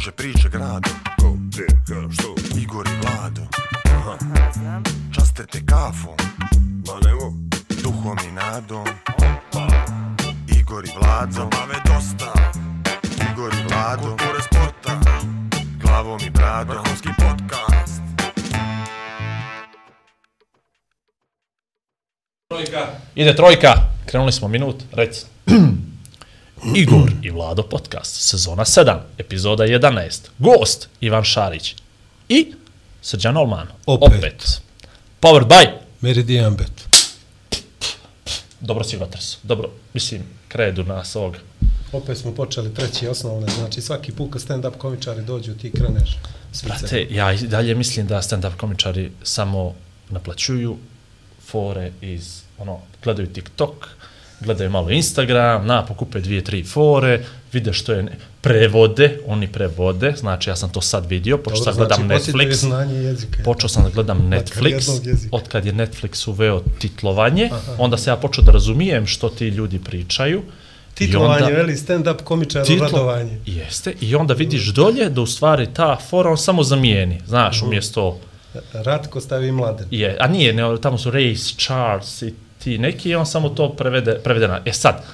kruže priče grado. Ko, gdje, ka, što? Igor i Vlado. Aha, Časte te kafom. Ma nemo. Duhom i nadom. Igor i Vlado. Zabave dosta, Igor i Vlado. Kulture sporta, Glavom i bradom. Vrhunski podcast. Ide trojka, krenuli smo minut, reci. Igor i Vlado podcast, sezona 7, epizoda 11. Gost Ivan Šarić i Srđan Olman. Opet. Opet. Powered by. Meridian Bet. Dobro si Vaters. Dobro, mislim, kredu nas ovoga. Opet smo počeli treći osnovne, znači svaki put kad stand-up komičari dođu ti kreneš. Brate, ja i dalje mislim da stand-up komičari samo naplaćuju fore iz, ono, gledaju TikTok, gledaju malo Instagram, na, pokupe dvije, tri fore, vide što je, ne, prevode, oni prevode, znači ja sam to sad vidio, počeo sad gledam znači, Netflix, počeo sam da gledam Netflix, od kad je Netflix uveo titlovanje, onda se ja počeo da razumijem što ti ljudi pričaju. Titlovanje, onda- veli, stand-up komičar Titlo- radovanje. Jeste, i onda vidiš dolje da u stvari ta fora on samo zamijeni, znaš, umjesto Ratko stavi mladen. je, a nije, ne, tamo su Race, Charles i ti neki, i on samo to prevede, prevede na. E sad,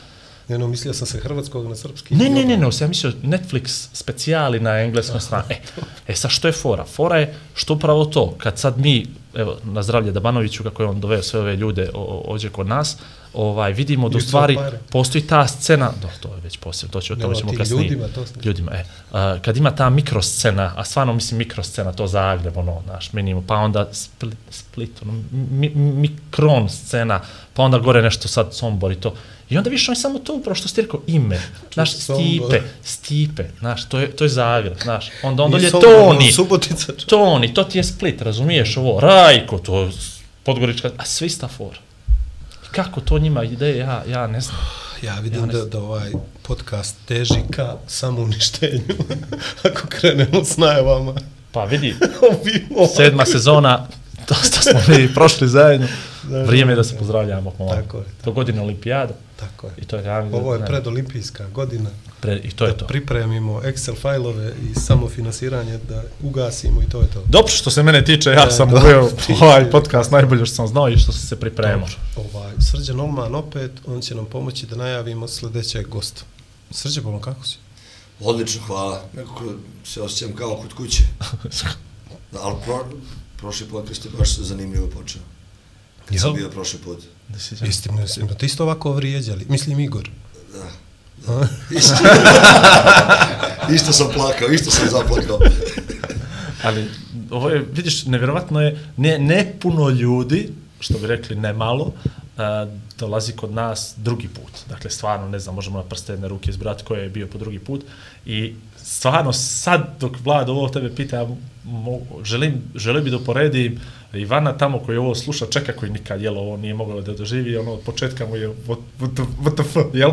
Ne, no, mislio sam se hrvatskog na srpski. ne, ne, ne, ne, ja mislio Netflix specijali na engleskom strani. E, e sad što je fora? Fora je što upravo to, kad sad mi, evo, na zdravlje Dabanoviću, kako je on doveo sve ove ljude o, ovdje kod nas, ovaj, vidimo da u stvari pare. postoji ta scena, do, to je već poslije, to, će, o tome ćemo kasnije. ljudima, to ljudima, e, a, kad ima ta mikroscena, a stvarno mislim mikroscena, to Zagreb, ono, naš minimum, pa onda Split, Split ono, mi, mikron scena, pa onda gore nešto sad Sombor i to. I onda više on je samo to upravo što ste rekao, ime, znaš, Sombor. Stipe, Stipe, znaš, to je, to je Zagreb, znaš, onda on dolje Nije Sombor, Toni, ono, Subotica. Toni, to ti je Split, razumiješ ovo, Rajko, to je Podgorička, a svi sta for. Kako to njima ide, ja, ja ne znam. Ja vidim Ja da, da ovaj podcast teži ka samouništenju. Ako krenemo s najavama. Pa vidi, sedma sezona, dosta smo mi prošli zajedno. Vrijeme je da se pozdravljamo. Tako je, To godine olimpijada Tako je. i to je ja, Ovo je predolimpijska godina. Pre, i to je da to. pripremimo Excel fajlove i samofinansiranje da ugasimo i to je to. Dobro što se mene tiče, ja E, sam uveo ovaj podcast najbolje što sam znao i što sam se pripremao. Ovaj, Srđan Olman opet, on će nam pomoći da najavimo sljedećeg gosta. Srđan, Bolan, kako si? Odlično, hvala. Nekako se osjećam kao kod kuće. Da, ali pro, prošli podcast je baš zanimljivo počeo. Kad sam Jel? bio prošli put. Da si se- Jeste me ti isto ovako vrijeđali? Mislim Igor. Da. Isto, isto sam plakao, isto sam zaplakao. Ali ovo je, vidiš, nevjerovatno je, ne, ne puno ljudi, što bi rekli ne malo, a, dolazi kod nas drugi put. Dakle, stvarno, ne znam, možemo na prste jedne ruke izbrati ko je bio po drugi put. I stvarno, sad dok Vlad ovo tebe pita, ja mogu, želim, želim bi da uporedim Ivana tamo koji ovo sluša, čeka koji nikad, jel, ovo nije mogao da doživi, ono, od početka mu je what, what, the, what the fuck, jel?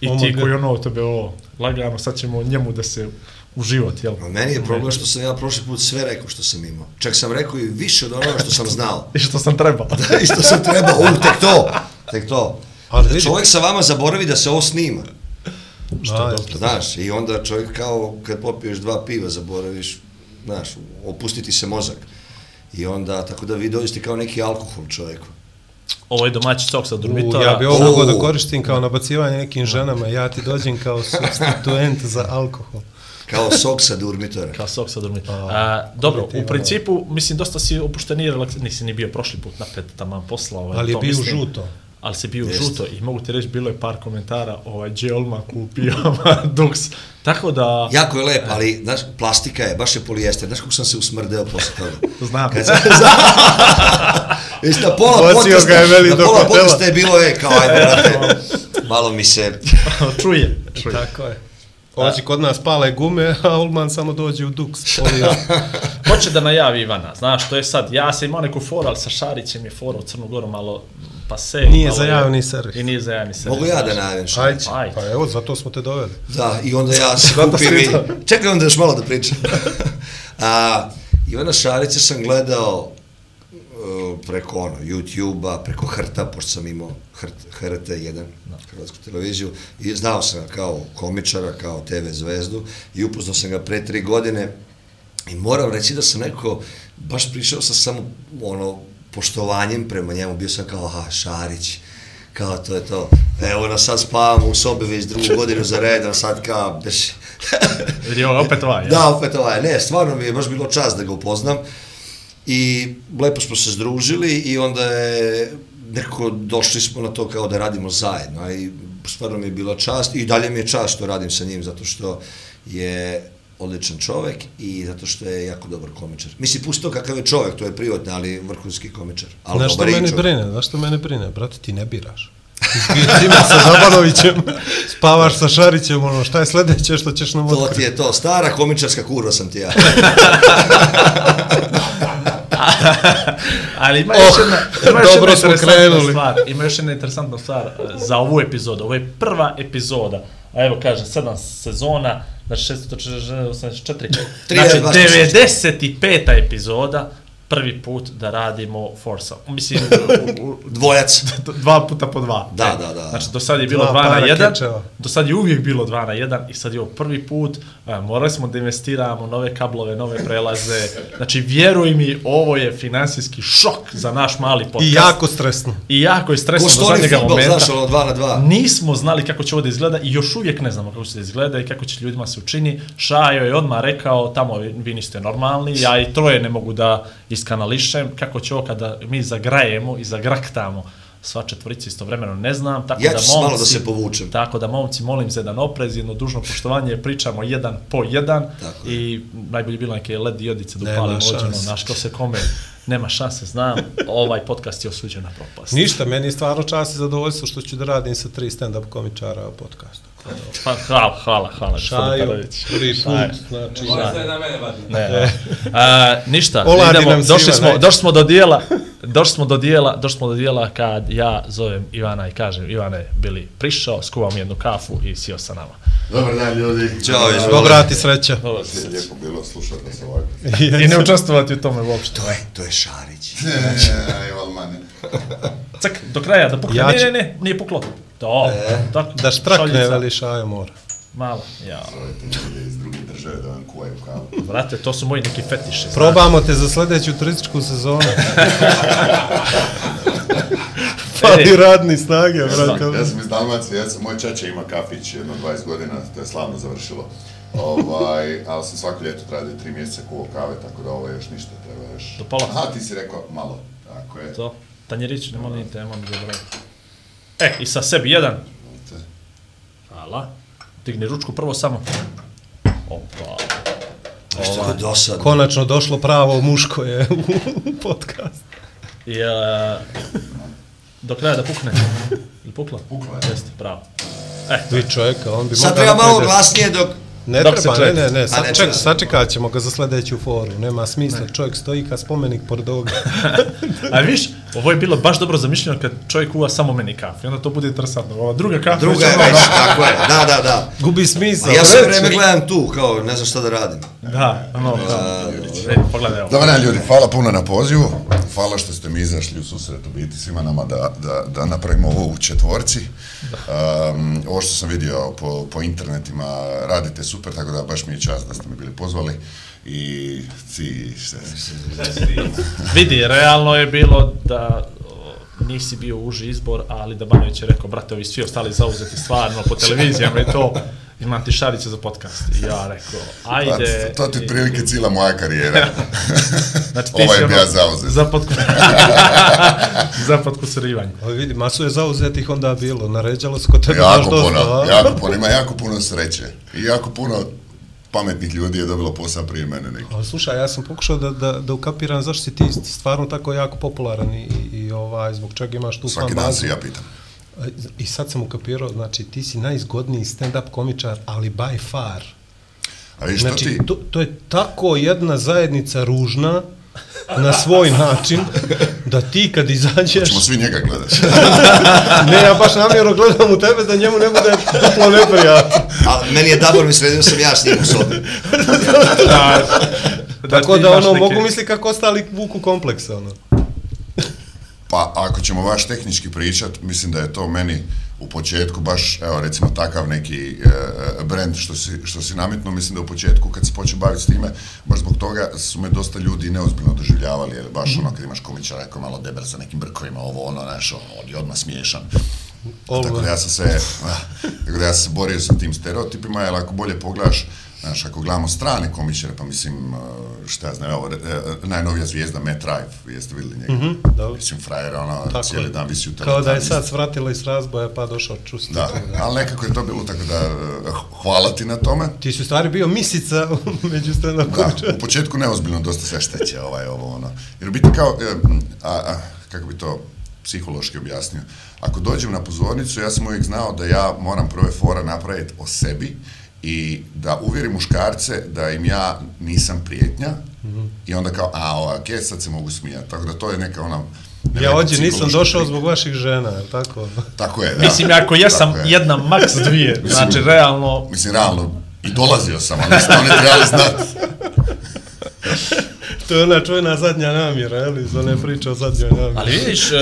I ti koji ono tebe ovo lagano, sad ćemo njemu da se u život, jel? A meni je problem što sam ja prošli put sve rekao što sam imao. Čak sam rekao i više od onoga što sam znao. I što sam trebao. Da, i što sam trebao, u, tek to, tek to. Ali vidi- Čovjek sa vama zaboravi da se ovo snima. Što je dobro. Znaš, i onda čovjek kao kad popiješ dva piva zaboraviš, znaš, opustiti se mozak. I onda, tako da vi dođete kao neki alkohol čovjeku. Ovo je domaći sok sa U, Durmitora. ja bi ovo mogao da koristim kao nabacivanje nekim ženama, ja ti dođem kao substituent za alkohol. Kao sok sa durmitora. Kao sok sa Durmitora. A, A, dobro, u principu, mislim, dosta si opušten i relaks... Nisi ni bio prošli put napred, tamo posla. Ovaj, Ali je bio mislim. žuto. Ali se bio Jeste. žuto i mogu ti reći, bilo je par komentara, ovaj, J. Olma kupio Dux. Tako da... Jako je lep, ali, znaš, plastika je, baš je polijester. Znaš kako sam se usmrdeo posle toga? Znam. Kad sam... Već na pola podcasta, ga je veli na pola hotela. podcasta je bilo, e, kao, ajde, brate, malo mi se... čuje, čuje. Tako je. Ođi kod nas pale gume, a Ulman samo dođe u duks. Hoće da najavi Ivana, znaš, to je sad, ja sam imao neku foru, ali sa Šarićem je fora u Crnu Goru malo pa se... Nije malo za javni servis. I nije za javni servis. Mogu ja da najavim što? Ajde, Ajde. pa evo, zato smo te doveli. Da, i onda ja se kupim i... Čekaj onda još malo da pričam. A, Ivana Šarića sam gledao preko ono, YouTube-a, preko Hrta, pošto sam imao Hrt, HRT1, Hrvatsku televiziju, i znao sam ga kao komičara, kao TV zvezdu i upoznao sam ga pre tri godine i moram reći da sam neko, baš prišao sa samo ono, poštovanjem prema njemu, bio sam kao, aha, Šarić, kao to je to, evo nas sad spavamo u sobi već drugu godinu za redom, sad kao, beš, Vidi ovo opet ovaj. Da, opet ovaj, ne, stvarno mi je baš bilo čast da ga upoznam i lepo smo se združili i onda je nekako došli smo na to kao da radimo zajedno i stvarno mi je bila čast i dalje mi je čast što radim sa njim zato što je odličan čovek i zato što je jako dobar komičar. Mislim, pusti to kakav je čovek, to je privatno, ali vrhunski komičar. Ali Znaš što mene čovek. brine? Znaš što mene brine? Brate, ti ne biraš. Imaš sa Zabanovićem, spavaš sa Šarićem, ono, šta je sledeće što ćeš nam To ti otkriti? je to, stara komičarska kurva sam ti ja. Ali ima Oh, još jedna, ima još dobro jedna smo interesantna krenuli. stvar. Ima još jedna interesantna stvar eh, za ovu epizodu. Ovo je prva epizoda. A evo kažem, sedam sezona, znači 684. 30, Znači 95. epizoda, prvi put da radimo Forza. Mislim, u, u, Dvojac. dva puta po dva. Da, da, da. Znači, do sad je bilo Dva 2 na 1, kečeva. do sad je uvijek bilo 2 na 1 i sad je ovo prvi put, a, morali smo da investiramo nove kablove, nove prelaze, znači vjeruj mi, ovo je finansijski šok za naš mali podcast. I jako stresno. I jako je Ko stresno do stori zadnjega futbol, momenta. znaš, ono, dva na dva. Nismo znali kako će ovo da izgleda i još uvijek ne znamo kako će da izgleda i kako će ljudima se učini. Šajo je odmah rekao, tamo vi vi niste normalni, ja i troje ne mogu da iskanališem, kako će ovo kada mi zagrajemo i zagraktamo sva četvorica istovremeno ne znam, tako Ja da momci, malo da se povučem. Tako da momci molim za jedan oprez, jedno dužno poštovanje, pričamo jedan po jedan Tako je. i najbolje bilo neke led diodice da upalimo ođeno, znaš ko se kome, nema šanse, znam, ovaj podcast je osuđen na propast. Ništa, meni je stvarno čast i zadovoljstvo što ću da radim sa tri stand-up komičara podcastu. Pa, hvala, hvala, hvala. Šaju, prvi put, znači... Na mene vadi. Ne, ne. A, ništa, Oladi idemo, nam došli svima, smo, došli smo do dijela, došli smo do dijela, došli smo do dijela kad ja zovem Ivana i kažem, Ivane, bili prišao, skuvam jednu kafu i sio sa nama. Dobar dan ljudi. Ćao, izvoli. Dobra ti sreća. Dobro, Lijepo bilo slušati vas ovako. I ne učestvovati u tome uopšte. To je, to je Šarić. Aj, Valmane. Cak, do kraja, da pukne. Ja ne, ću- ne, ne, nije puklo. To, tako, Da štrakne, veli Šajo mora. Malo, ja. Zovete ljude iz druge države da vam kuvaju kavu. Brate, to su moji neki fetiši. znaš. Probamo te za sledeću turističku sezonu. Fali radni snage, brate. ja sam iz Dalmacije, ja sam, moj čača ima kafić jedno 20 godina, to je slavno završilo. Ovaj, ali sam svako ljeto tradio tri mjeseca kuo kave, tako da ovo je još ništa, treba još... Do pola. Aha, ti si rekao malo, tako je. To, tanjerić, ne molim te, mi zaboraviti. E, i sa sebi jedan. Hvala. Digni ručku prvo samo. Opa. Što je dosadno. Konačno došlo pravo muško je u podcast. I, uh, do kraja da pukne. Ili pukla? Pukla je. Jeste, bravo. E, Vi čovjeka, on bi Sad mogao treba malo glasnije dok... Ne Dok treba, ne, ne, ne, sad, ne ček, treba. sačekat ćemo ga za sledeću foru, nema smisla, čovjek stoji kao spomenik pored ovoga. a viš, ovo je bilo baš dobro zamišljeno kad čovjek uva samo meni kafe. I onda to bude interesantno. Ova druga kafa... Druga je već ono- tako je, da, da, da. Gubi smisla. A ja sve vreme gledam tu, kao ne znam šta da radim. Da, ono, da. E, pogledaj ovo. Dobar dan ljudi, hvala puno na pozivu. Hvala što ste mi izašli u susret u biti svima nama da, da, da napravimo ovo u četvorci. Um, ovo što sam vidio po, po internetima radite super, tako da baš mi je čast da ste me bili pozvali. I ci, šta Vidi, realno je bilo da nisi bio uži izbor, ali da Banović je rekao, brate, ovi svi ostali zauzeti stvarno po televizijama i to, imam ti šarice za podcast. I ja rekao, ajde. Pa, to ti i- otprilike cijela moja karijera. Znači, ti Ovaj si je ono- bio zauzet. Za, potku... za potkusurivanje. Ali vidi, masu je zauzetih onda bilo, naređalo se kod tebe baš jako dosta, puno, jako puno, ima jako puno sreće. I jako puno pametnih ljudi je dobilo posao prije mene neki. Ali slušaj, ja sam pokušao da, da, da ukapiram zašto si ti stvarno tako jako popularan i, i, i ovaj, zbog čega imaš tu Svaki fan dan bazu. se ja pitam. I sad sam ukapirao, znači ti si najzgodniji stand-up komičar, ali by far. A viš što Znači, ti? to, to je tako jedna zajednica ružna, na svoj način, da ti kad izađeš... Ćemo svi njega gledati. Ne, ja baš namjerno gledam u tebe da njemu ne bude duplo neprijatno. A meni je Dabor mi sredio sam ja s njim u sobi. Da, Tako ti da ono, neke- mogu misli kako ostali vuku kompleksa, ono. Pa ako ćemo baš tehnički pričat, mislim da je to meni u početku baš, evo recimo takav neki e, e, brand što si, što si nametno, mislim da u početku kad se počeo baviti s time, baš zbog toga su me dosta ljudi neozbiljno doživljavali, jer baš ono kad imaš komičara koji je malo debel sa nekim brkovima, ovo ono, znaš, ono, on je odmah smiješan. Tako da ja sam se, tako da ja sam se borio sa tim stereotipima, jer ako bolje pogledaš, Znaš, ako gledamo strane komičare, pa mislim, uh, šta ja znam, evo, re- e, najnovija zvijezda Matt Rife, jeste vidjeli njega? Mm -hmm, dobro. Mislim, frajer, ono, Tako cijeli je. dan visi u Kao da je teletani. sad svratila iz razboja pa došao čusti. Da, ali nekako je to bilo tako da, uh, hvala ti na tome. Ti si u stvari bio misica među Da, komičara. u početku neozbiljno dosta sve šteće, ovaj, ovo, ono. Jer u biti kao, e, a, a, kako bi to psihološki objasnio, ako dođem na pozornicu, ja sam uvijek znao da ja moram prve fora napraviti o sebi i da uvjerim muškarce da im ja nisam prijetnja i onda kao, a, o, ok, sad se mogu smijati. Tako da to je neka ona... Ja neka ovdje nisam došao zbog vaših žena, je tako? Tako je, da. Mislim, ako jesam je. jedna, maks dvije, znači, realno, Mislim, realno, i dolazio sam, ali ste oni trebali znati. To je ona čujena zadnja namjera, je li? Iz one priče o zadnjoj namjeri. Ali vidiš, e,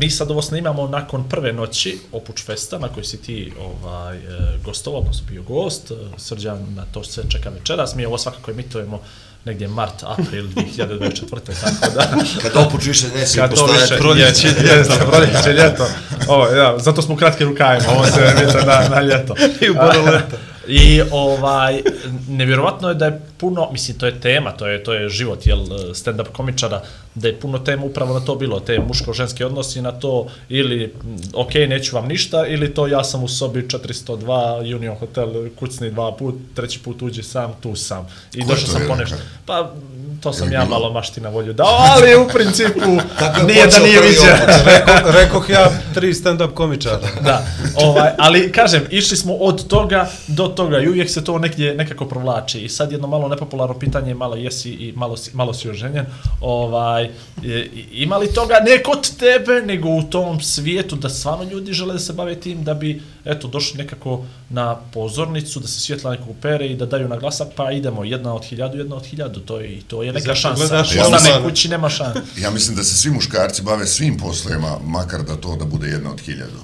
mi sad ovo snimamo nakon prve noći Opuč Festa, na kojoj si ti ovaj, e, gostovao, odnosno bio gost, e, Srđan na to sve čeka večeras, mi ovo svakako emitujemo negdje mart, april 2024. tako da... Kad opuč više neće to postojati. više... proljeće, je, jeste, proljeće, ljeto. Ovo, ja, zato smo u kratkim rukavima, ovo se emituje na, na ljeto. I u boroleta. I ovaj nevjerovatno je da je puno, mislim to je tema, to je to je život jel stand up komičara, da je puno tema upravo na to bilo, te muško-ženski odnosi na to ili mm, ok, neću vam ništa ili to ja sam u sobi 402 Union Hotel kucni dva put, treći put uđi sam, tu sam. I Ko došao sam po rekao? nešto. Pa to sam ja malo mašti na volju dao, ali u principu nije da nije. Reko, rekoh ja tri stand-up komičara. da, ovaj, ali kažem, išli smo od toga do toga i uvijek se to negdje nekako provlači. I sad jedno malo nepopularno pitanje, malo jesi i malo si, malo si oženjen, ovaj, je, ima li toga ne kod tebe, nego u tom svijetu da stvarno ljudi žele da se bave tim da bi, eto, došli nekako na pozornicu, da se svjetla nekog pere i da daju na glasak, pa idemo, jedna od hiljadu, jedna od hiljadu, to je, i to je neka zašto šansa. gledaš Ja Ostane mislim- kući, nema šansa. Ja mislim da se svi muškarci bave svim poslovima, makar da to da bude jedna od hiljadu.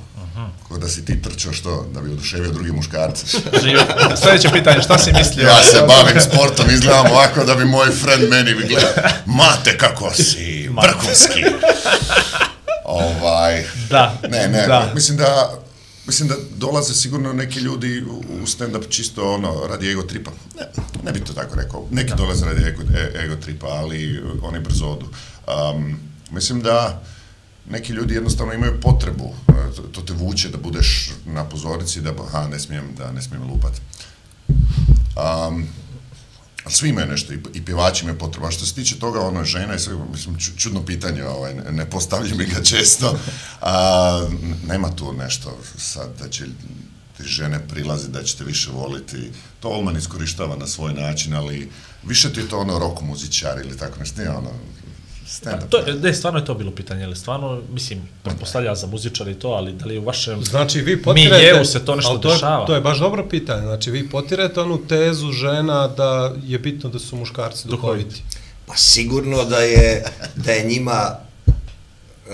Ko da si ti trčao što, da bi oduševio drugi muškarci. Živio. Sljedeće pitanje, šta si mislio? Ja se bavim sportom, izgledam ovako da bi moj friend meni bi gledao, mate kako si, vrhunski. ovaj, Da, ne, ne, da. mislim da Mislim da dolaze sigurno neki ljudi u stand-up čisto ono, radi ego tripa. Ne, ne bi to tako rekao. Neki dolaze radi ego, e- ego tripa, ali oni brzo odu. Um, mislim da neki ljudi jednostavno imaju potrebu, e, to, te vuče da budeš na pozornici, da aha, ne smijem, da ne smijem lupat. Um, ali svi imaju nešto, i, i pjevači imaju potrebu. A što se tiče toga, ono, žena je sve, mislim, čudno pitanje, ovaj, ne, postavljam mi ga često. A, nema tu nešto sad da će ti žene prilazi da ćete više voliti. To Olman iskorištava na svoj način, ali više ti je to ono rock muzičar ili tako nešto, ne ono stand-up. To, je- ne, stvarno je to bilo pitanje, ali stvarno, mislim, pretpostavlja za muzičar i to, ali da li u vašem... Znači vi potirete... Miljeu se to nešto to je- dešava. To je baš dobro pitanje. Znači vi potirete onu tezu žena da je bitno da su muškarci Duhoviti. duhoviti. Pa sigurno da je, da je njima e,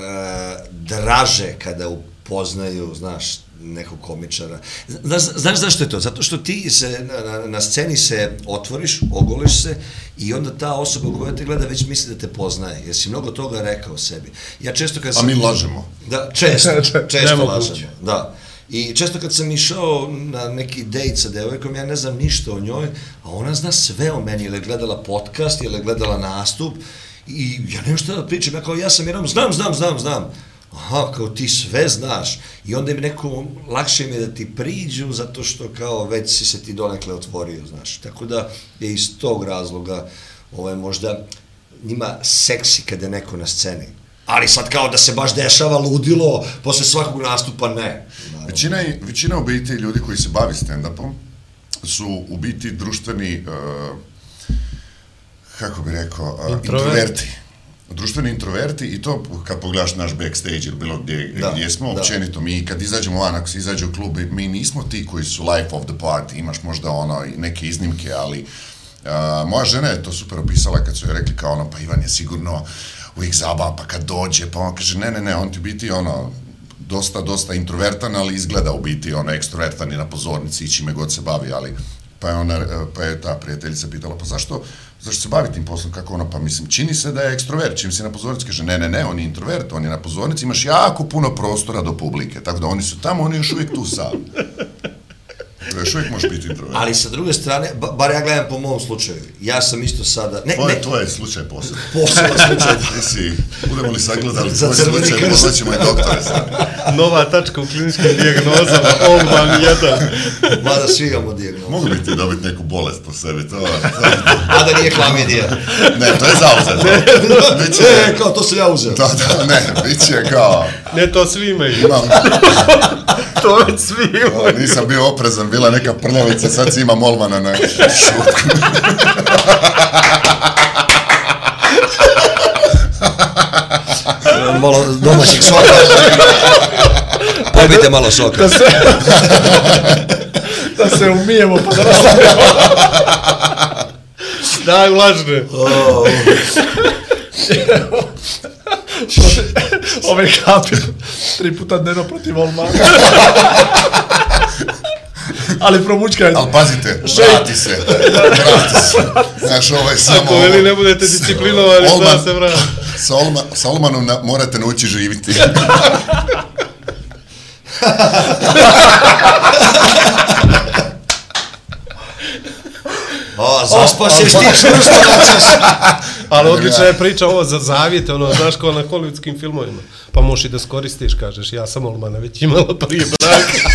draže kada upoznaju, znaš, nekog komičara. Znaš, znaš zašto je to? Zato što ti se na, na, na sceni se otvoriš, ogoliš se i onda ta osoba koja te gleda već misli da te poznaje, jer si mnogo toga rekao o sebi. Ja često kad A sam... mi lažemo. Da, često, često Nemoguće. lažemo, da. I često kad sam išao na neki dejt sa devojkom, ja ne znam ništa o njoj, a ona zna sve o meni, ili je gledala podcast, ili je gledala nastup, i ja nemam šta da pričam, ja kao ja sam jednom, znam, znam, znam, znam. Aha, kao ti sve znaš. I onda im neko, lakše mi je da ti priđu, zato što kao već si se ti donekle otvorio, znaš. Tako da je iz tog razloga ovaj, možda njima seksi kada je neko na sceni. Ali sad kao da se baš dešava ludilo, posle svakog nastupa ne. Naravno. Većina, i- većina u biti ljudi koji se bavi stand-upom su u biti društveni, uh, kako bi rekao, uh, Introverti. introverti. Društveni introverti i to kad pogledaš naš backstage ili bilo gdje, Da, gdje smo, da. općenito mi kad izađemo van, ako se izađe u klub, mi nismo ti koji su life of the party, imaš možda ono neke iznimke, ali uh, moja žena je to super opisala kad su joj rekli kao ono, pa Ivan je sigurno uvijek zabava, pa kad dođe, pa on kaže, ne, ne, ne, on ti biti ono, dosta, dosta introvertan, ali izgleda u biti ono ekstrovertan i na pozornici i čime god se bavi, ali pa je ona, pa je ta prijateljica pitala, pa zašto, zašto se bavi tim poslom, kako ono, pa mislim, čini se da je ekstrovert, čim si na pozornici, kaže, ne, ne, ne, on je introvert, on je na pozornici, imaš jako puno prostora do publike, tako da oni su tamo, oni još uvijek tu sami. Još uvijek možeš biti introvert. Ali sa druge strane, ba, bar ja gledam po mom slučaju, ja sam isto sada... Ne, Tvoj, ne, tvoj je slučaj posebno. poseban slučaj. Ti si, budemo li sagledali Za tvoj slučaj, krst. pozvat ćemo i doktore sad. Nova tačka u kliničkim dijagnozama, Olman 1. Mada svi imamo dijagnozu. Mogu bi ti dobiti neku bolest po sebi, to... A da nije klamidija. Ne, to je zauzeto. Biće, E, kao to sam ja uzeo. da, da, ne, bit će kao, Ne, to svi imaju. imam, To već svi imaju. o, nisam bio oprezan, bila neka prljavica, sad si imam Olmana na šutku. Malo domaćeg soka. Popijte malo soka. Da se, da se umijemo pa da nastavimo. Daj, lažne. Ove kapi tri puta dnevno protiv Olmana. Ali promučkaj. Ali pazite, vrati se, vrati se. Znaš, ovo je samo... Ako veli ne budete disciplinovani, Olman- da se vrati. Sa, Olma, sa Olmanom na, morate nauči živiti. O, zaspa se ti čvrsto noćas. Ali odlična je priča ovo za zavijete, ono, znaš kao na hollywoodskim filmovima. Pa možeš i da skoristiš, kažeš, ja sam Olmana već imala prije braka.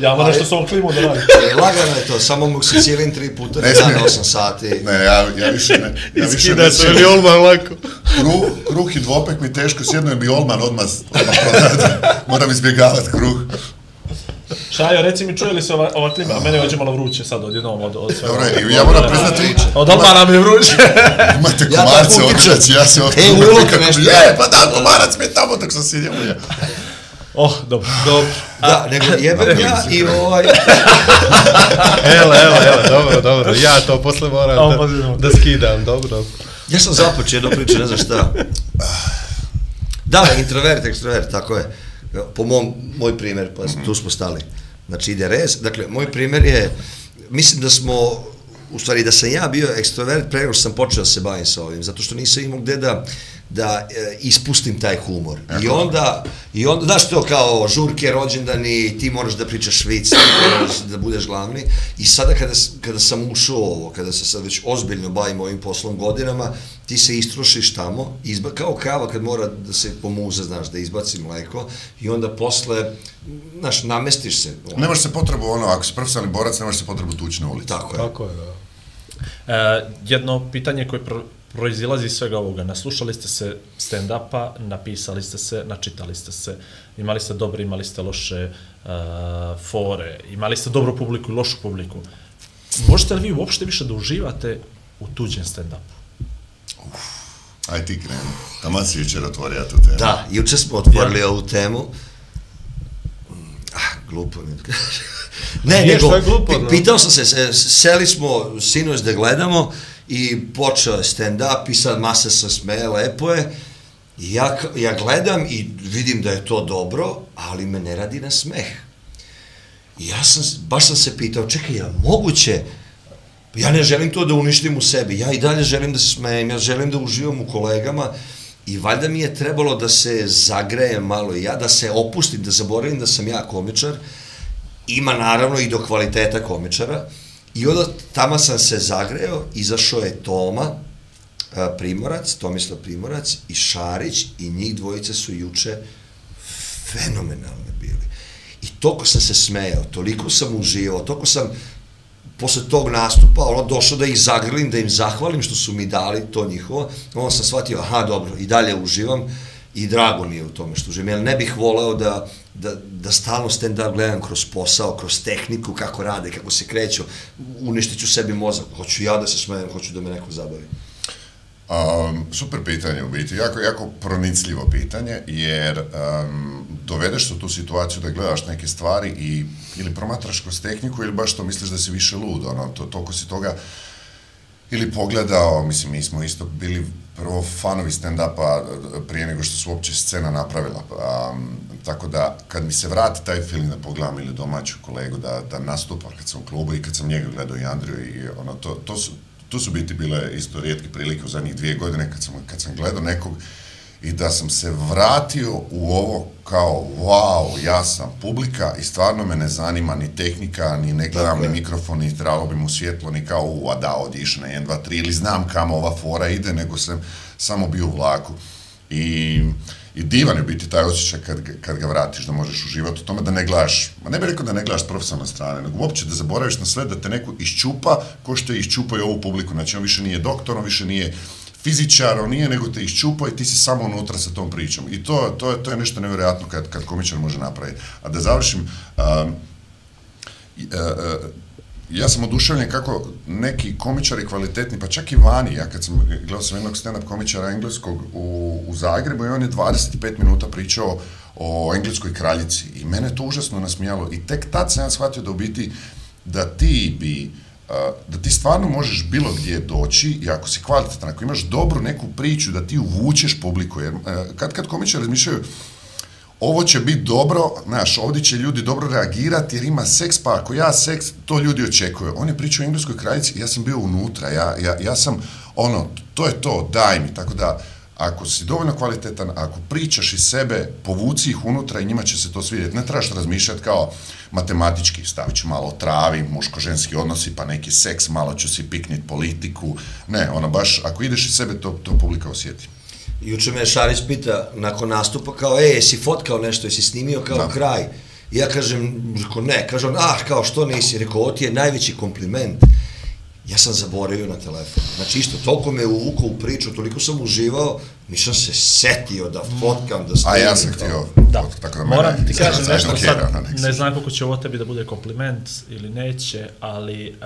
Ja moram nešto s ovom klimom da radim. E, lagano je to, samo mogu se cijelim tri puta Ne dan smije. 8 sati. Ne, ja, ja više ne. Ja više Skida ne se, veli Olman lako. Kruh, kruh i dvopek mi teško, sjedno je bi Olman odmah, odmah prodati. Moram izbjegavati kruh. Šajo, reci mi, čuje li se ova, ova klima? Mene hoće malo vruće sad odjednom od, od svega. Dobro, i ja moram priznati, Od Olmana mi je vruće. imate Ja komarce tako utičem. odreći, ja se E, uvijek uloka kako nešto. Je, pa da, komarac mi je tamo dok sam sjedio. Oh, dobro. Dobro. Da, nego jebem ja i ovaj... Evo, evo, evo, dobro, dobro. Ja to posle moram da, da skidam, dobro. Ja sam započeo jednu priču, ne znam šta. Da, introvert, ekstrovert, tako je. Po mom, moj primjer, pa tu smo stali. Znači ide rez. Dakle, moj primjer je, mislim da smo, u stvari da sam ja bio ekstrovert pre nego što sam počeo da se bavim sa ovim, zato što nisam imao gde da, da e, ispustim taj humor. I onda, i onda, znaš to kao žurke, rođendani, ti moraš da pričaš vic, ti moraš da budeš glavni. I sada kada, kada sam ušao ovo, kada se sad već ozbiljno bavim ovim poslom godinama, ti se istrošiš tamo, izba, kao kava kad mora da se pomuze, znaš, da izbaci mleko, i onda posle, znaš, namestiš se. Nemaš se potrebu, ono, ako si profesionalni borac, nemaš se potrebu tući na ulici. Tako je. Tako je, da. E, jedno pitanje koje pro, proizilazi iz svega ovoga. Naslušali ste se stand-upa, napisali ste se, načitali ste se, imali ste dobre, imali ste loše uh, fore, imali ste dobru publiku i lošu publiku. Možete li vi uopšte više da uživate u tuđem stand-upu? Aj ti kreni. Tamo si jučer otvorio tu temu. Da, juče smo otvorili ovu temu. Ah, glupo mi da kažem. Ne, Nije, nego, što je glupo, pitao sam se, se, seli smo sinoć da gledamo i počeo je stand-up i sad masa se smeje, lepo je. I ja, ja gledam i vidim da je to dobro, ali me ne radi na smeh. I ja sam, baš sam se pitao, čekaj, je moguće, ja ne želim to da uništim u sebi, ja i dalje želim da se smejem, ja želim da uživam u kolegama i valjda mi je trebalo da se zagrejem malo i ja, da se opustim, da zaboravim da sam ja komičar, ima naravno i do kvaliteta komičara, i onda tamo sam se zagreo, izašao je Toma, e, Primorac, Tomislav Primorac i Šarić i njih dvojice su juče fenomenalni bili. I toliko sam se smejao, toliko sam uživao, toliko sam posle tog nastupa ono, došao da ih zagrlim, da im zahvalim što su mi dali to njihovo, onda sam shvatio, aha, dobro, i dalje uživam i drago mi je u tome što uživam, jer ne bih voleo da, da, da stalno stand-up gledam kroz posao, kroz tehniku, kako rade, kako se kreću, uništit ću sebi mozak, hoću ja da se smejem, hoću da me neko zabavi. Um, super pitanje u biti, jako, jako pronicljivo pitanje, jer um, dovedeš se u tu situaciju da gledaš neke stvari i ili promatraš kroz tehniku ili baš to misliš da si više lud, ono, to, toliko si toga ili pogledao, mislim, mi smo isto bili prvo fanovi stand-upa e, prije nego što su uopće scena napravila. Um, tako da, kad mi se vrati taj film da pogledam ili domaću kolegu da, da nastupa kad sam u klubu i kad sam njega gledao i Andriju i ono, to, to su, to su biti bile isto rijetke prilike u zadnjih dvije godine kad sam, kad sam gledao nekog i da sam se vratio u ovo kao, wow, ja sam publika i stvarno me ne zanima ni tehnika, ni ne gledam ni mikrofon, ni trebalo bi mu svjetlo, ni kao, u, a da, odiš na 1, 2, 3, ili znam kamo ova fora ide, nego sam samo bio u vlaku. I, i divan je biti taj osjećaj kad, kad ga vratiš, da možeš uživati u tome, da ne gledaš, ma ne bih rekao da ne gledaš s profesionalne strane, nego uopće da zaboraviš na sve, da te neko iščupa, ko što je iščupao i ovu publiku, znači on više nije doktor, on više nije fizičar, on nije, nego te iščupa i ti si samo unutra sa tom pričom. I to, to, je, to je nešto nevjerojatno kad, kad komičar može napraviti. A da završim, um, uh, e, e, ja sam oduševljen kako neki komičari kvalitetni, pa čak i vani, ja kad sam gledao sam jednog stand-up komičara engleskog u, u Zagrebu i on je 25 minuta pričao o engleskoj kraljici i mene to užasno nasmijalo i tek tad sam ja shvatio da u biti da ti bi da ti stvarno možeš bilo gdje doći i ako si kvalitetan, ako imaš dobru neku priču da ti uvučeš publiku, jer e, kad kad komičari razmišljaju ovo će biti dobro, znaš, ovdje će ljudi dobro reagirati jer ima seks, pa ako ja seks, to ljudi očekuju. On je pričao o engleskoj kraljici, ja sam bio unutra, ja, ja, ja sam, ono, to je to, daj mi, tako da, ako si dovoljno kvalitetan, ako pričaš iz sebe, povuci ih unutra i njima će se to svidjeti. Ne trebaš razmišljati kao matematički, stavit ću malo travi, muško-ženski odnosi, pa neki seks, malo ću si piknit politiku. Ne, ono baš, ako ideš iz sebe, to, to publika osjeti. Juče me Šarić pita nakon nastupa kao, e, jesi fotkao nešto, jesi snimio kao Da. kraj? Ja kažem, ne, kaže on, ah, kao što nisi, rekao, ovo ti je najveći kompliment. Ja sam zaboravio na telefon. Znači isto, toliko me uvukao u priču, toliko sam uživao, nisam se setio da fotkam, da snimim. A ja sam htio, Da, tako da moram mene ti kažem nešto sad, ne znam koliko će ovo tebi da bude kompliment ili neće, ali uh,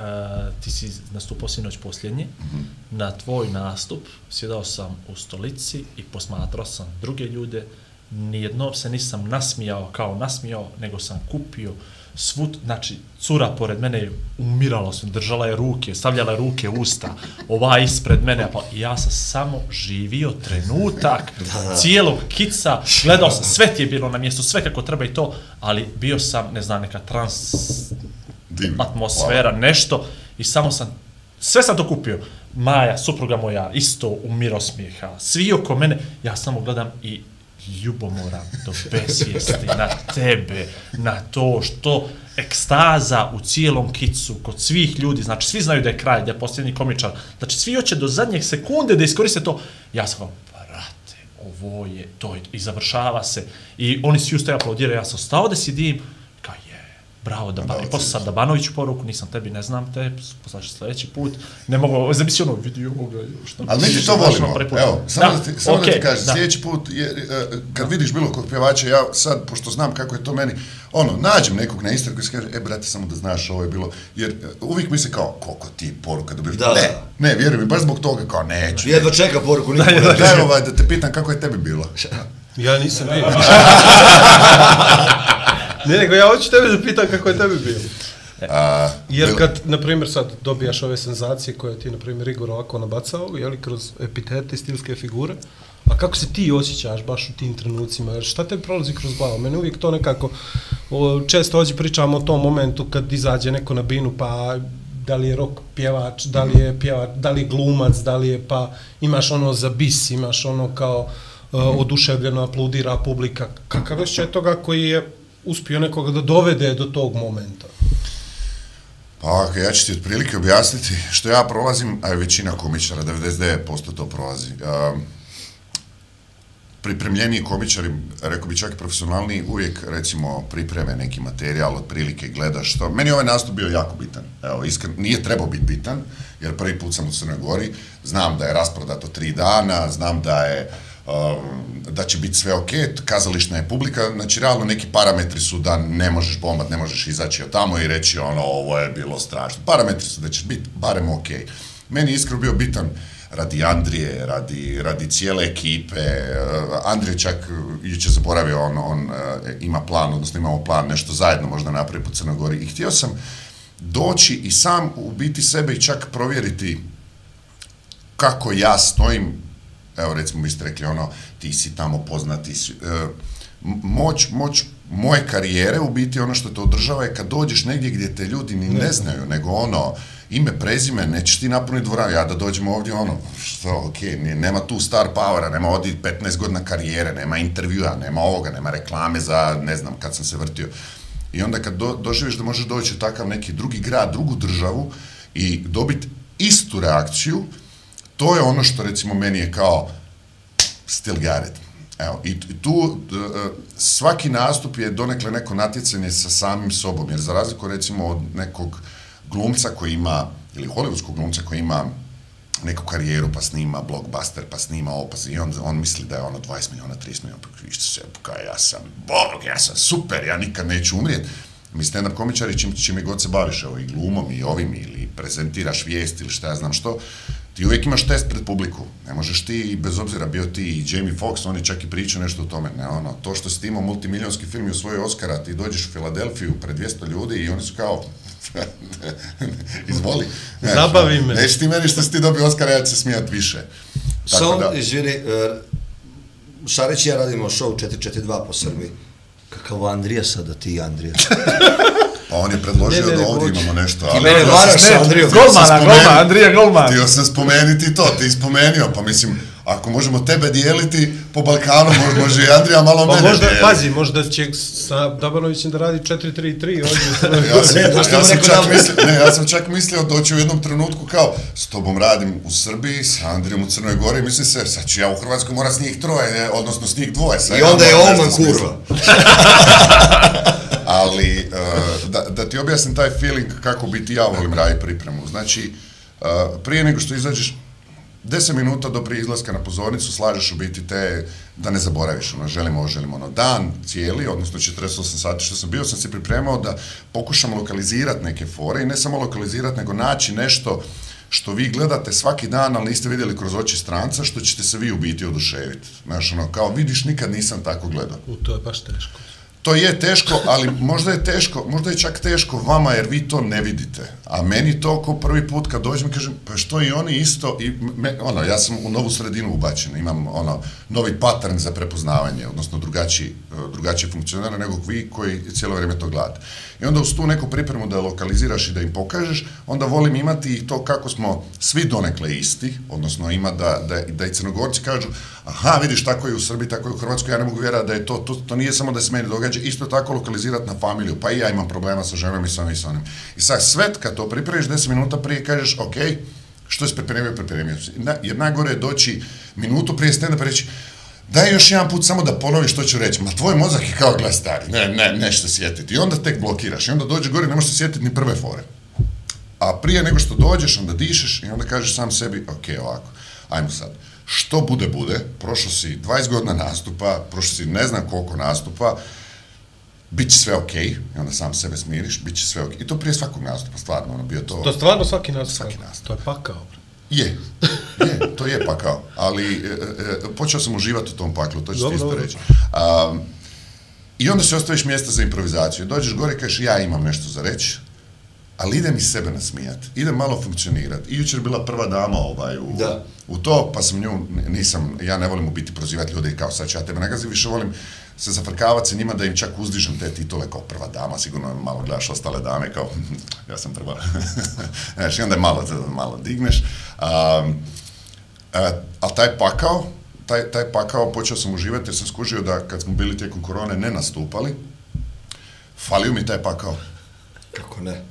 ti si nastupao sinoć posljednji, Mhm. na tvoj nastup sjedao sam u stolici i posmatrao sam druge ljude, nijednom se nisam nasmijao kao nasmijao, nego sam kupio svu, znači, cura pored mene je umirala sam, držala je ruke, stavljala je ruke u usta, ova ispred mene, pa ja sam samo živio trenutak cijelog kica, gledao sam, sve ti je bilo na mjestu, sve kako treba i to, ali bio sam, ne znam, neka trans Divno. atmosfera, nešto, i samo sam, sve sam to kupio. Maja, supruga moja, isto umiro smijeha, svi oko mene, ja samo gledam i ljubomoran do besvijesti na tebe, na to što ekstaza u cijelom kicu kod svih ljudi, znači svi znaju da je kraj, da je posljednji komičar, znači svi hoće do zadnjeg sekunde da iskoriste to, ja sam kao, brate, ovo je, to. Je, i završava se, i oni svi ustaju aplaudiraju, ja sam stao da sidim, bravo, da, i posle sam Dabanoviću poruku, nisam tebi, ne znam te, poslaću sljedeći put, ne mogu, zamisli ono, vidi ovoga, što Ali mi ti to volimo. Evo, samo da, ti, samo da ti kažem, sljedeći put, je, e, kad vidiš bilo kog pjevača, ja sad, pošto znam kako je to meni, ono, nađem nekog na Instagramu koji se kaže, e, brate, samo da znaš, ovo je bilo, jer e, uvijek mi se kao, koliko ti poruka dobiš, Da, ne, da. ne, vjeruj mi, baš zbog toga, kao, neću, Jedva čeka poruku, niko ne Daj ovaj, da te pitam kako je tebi bilo. Ja nisam bio. ne, nego ja hoću tebe da pitam kako je tebi bilo. A, Jer kad, na primjer, sad dobijaš ove senzacije koje ti, na primjer, Igor ovako nabacao, jeli, kroz epitete i stilske figure, a kako se ti osjećaš baš u tim trenucima? Jer šta te prolazi kroz glavu? Mene uvijek to nekako, o, često ovdje pričamo o tom momentu kad izađe neko na binu, pa da li je rock pjevač, da li je pjevač, da li je glumac, da li je, pa imaš ono za bis, imaš ono kao uh, oduševljeno aplaudira publika. Kakav osjećaj toga koji je uspio nekoga da dovede do tog momenta? Pa, ja ću ti otprilike objasniti što ja prolazim, a većina komičara, 99% to prolazi. Um, pripremljeniji komičari, rekao bi čak i profesionalni, uvijek recimo pripreme neki materijal, otprilike gledaš što. Meni je ovaj nastup bio jako bitan. Evo, iskren, nije trebao biti bitan, jer prvi put sam u Crnoj Gori, znam da je rasprodato tri dana, znam da je uh, Um, da će biti sve ok, kazališna je publika, znači realno neki parametri su da ne možeš bombat, ne možeš izaći od tamo i reći ono, ovo je bilo strašno. Parametri su da ćeš biti barem ok. Meni je iskreno bio bitan radi Andrije, radi, radi cijele ekipe. Uh, Andrije čak uh, juče zaboravio, on, on uh, ima plan, odnosno imamo plan nešto zajedno možda napravi po Crnoj Gori. I htio sam doći i sam u biti sebe i čak provjeriti kako ja stojim, evo recimo vi ste rekli ono, ti si tamo poznat, ti si, e, moć, moć moje karijere u biti ono što te održava je kad dođeš negdje gdje te ljudi ni ne znaju, nego ono, ime, prezime, nećeš ti napuniti dvoranu, ja da dođem ovdje, ono, što, okej, okay, nema tu star powera, nema ovdje 15 godina karijere, nema intervjua, nema ovoga, nema reklame za, ne znam, kad sam se vrtio. I onda kad do, doživiš da možeš doći u takav neki drugi grad, drugu državu i dobiti istu reakciju, to je ono što recimo meni je kao still got it. Evo, i, tu d- svaki nastup je donekle neko natjecanje sa samim sobom, jer za razliku recimo od nekog glumca koji ima, ili hollywoodskog glumca koji ima neku karijeru, pa snima blockbuster, pa snima ovo, pa i on, on misli da je ono 20 miliona, 30 miliona, pa vi se, kao ja sam bog, ja sam super, ja nikad neću umrijet. Mi stand-up komičari, čim, čim god se baviš, evo, i glumom, i ovim, ili prezentiraš vijest, ili šta ja znam što, ti uvijek imaš test pred publiku. Ne možeš ti, bez obzira bio ti i Jamie Foxx, oni čak i pričaju nešto o tome. Ne, ono, to što si ti imao multimilionski film i osvojio Oscara, ti dođeš u Filadelfiju pred 200 ljudi i oni su kao, izvoli. Znaš, Zabavi me. Neći ti meni što si ti dobio Oscara, ja ću se smijat više. Tako Samo, da, izvini, uh, Šarić i ja radimo show 442 po Srbiji. Kakav Andrija sada ti, Andrija? pa on je predložio Ne, ne, ne, da ovdje imamo nešto. Ti mene varaš, htio sam Golmana, spomenuti- golman, Andrija Golman. Htio sam spomenuti to, ti spomenio, pa mislim, ako možemo tebe dijeliti po Balkanu, može, može i Andrija malo Pa mene možda, dijeliti. pazi, možda će sa Dabanovićem da radi 4-3-3 ovdje. Ja sam, Ne, ja sam rekao čak da- mislio, ne, ja sam čak mislio doći u jednom trenutku kao, s tobom radim u Srbiji, sa Andrijom u Crnoj Gori, mislim se, sad ću ja u Hrvatskoj morat s njih troje, ne, odnosno s njih dvoje. I ja onda je Oman smislit. kurva. Ali, uh, da, da ti objasnim taj feeling kako bi ti ja volim raditi pripremu. Znači, uh, prije nego što izađeš, 10 minuta do prije izlaska na pozornicu slažeš u biti te, da ne zaboraviš, ono, želimo ovo, želimo ono, dan cijeli, odnosno 48 sati što sam bio, sam se pripremao da pokušam lokalizirati neke fore i ne samo lokalizirati, nego naći nešto što vi gledate svaki dan, ali niste vidjeli kroz oči stranca, što ćete se vi u biti oduševiti. Znaš, ono, kao vidiš, nikad nisam tako gledao. U, to je baš teško. To je teško, ali možda je teško, možda je čak teško vama jer vi to ne vidite. A meni to ko prvi put kad dođem kažem, pa što i oni isto, i me, ono, ja sam u novu sredinu ubačen, imam ono, novi pattern za prepoznavanje, odnosno drugačiji, drugačije funkcionira nego vi koji cijelo vrijeme to gledate. I onda uz tu neku pripremu da lokaliziraš i da im pokažeš, onda volim imati i to kako smo svi donekle isti, odnosno ima da, da, da i crnogorci kažu, aha, vidiš, tako je u Srbiji, tako je u Hrvatskoj, ja ne mogu vjerati da je to, to, to nije samo da se meni događa, isto tako lokalizirati na familiju, pa i ja imam problema sa ženom i sa onim i sa onim. I sad sve kad to pripremiš 10 minuta prije kažeš, ok, što si pripremio, pripremio si. Na, jer najgore je doći minutu prije stenda pa reći, daj još jedan put samo da ponoviš što ću reći, ma tvoj mozak je kao glas stari, ne, ne, nešto sjetiti. I onda tek blokiraš i onda dođe gore ne možeš se sjetiti ni prve fore. A prije nego što dođeš, onda dišeš i onda kažeš sam sebi, ok, ovako, ajmo sad. Što bude, bude, prošao si 20 godina nastupa, prošao si ne znam koliko nastupa, bit će sve ok, i onda sam sebe smiriš, bit će sve ok. I to prije svakog nastupa, stvarno, ono, bio to... To stvarno svaki nastup. Svaki nastup. To je pakao. Je, je, to je pakao, ali e, e, počeo sam uživati u tom paklu, to ću ti isto reći. Um, I onda se ostaviš mjesta za improvizaciju. Dođeš gore i kažeš ja imam nešto za reći, ali idem iz sebe nasmijat, idem malo funkcionirat. I jučer bila prva dama ovaj, u, Da. u to, pa sam nju, nisam, ja ne volim u biti prozivati ljude kao sad ću ja tebe nagazim, više volim se zafrkavati sa njima da im čak uzdižem te titule kao prva dama, sigurno malo gledaš ostale dame kao ja sam prva. Znaš, i onda je malo, malo digneš. Um, E, ali taj pakao, taj, taj pakao počeo sam uživati jer sam skužio da kad smo bili tijekom korone ne nastupali, falio mi taj pakao. Kako ne?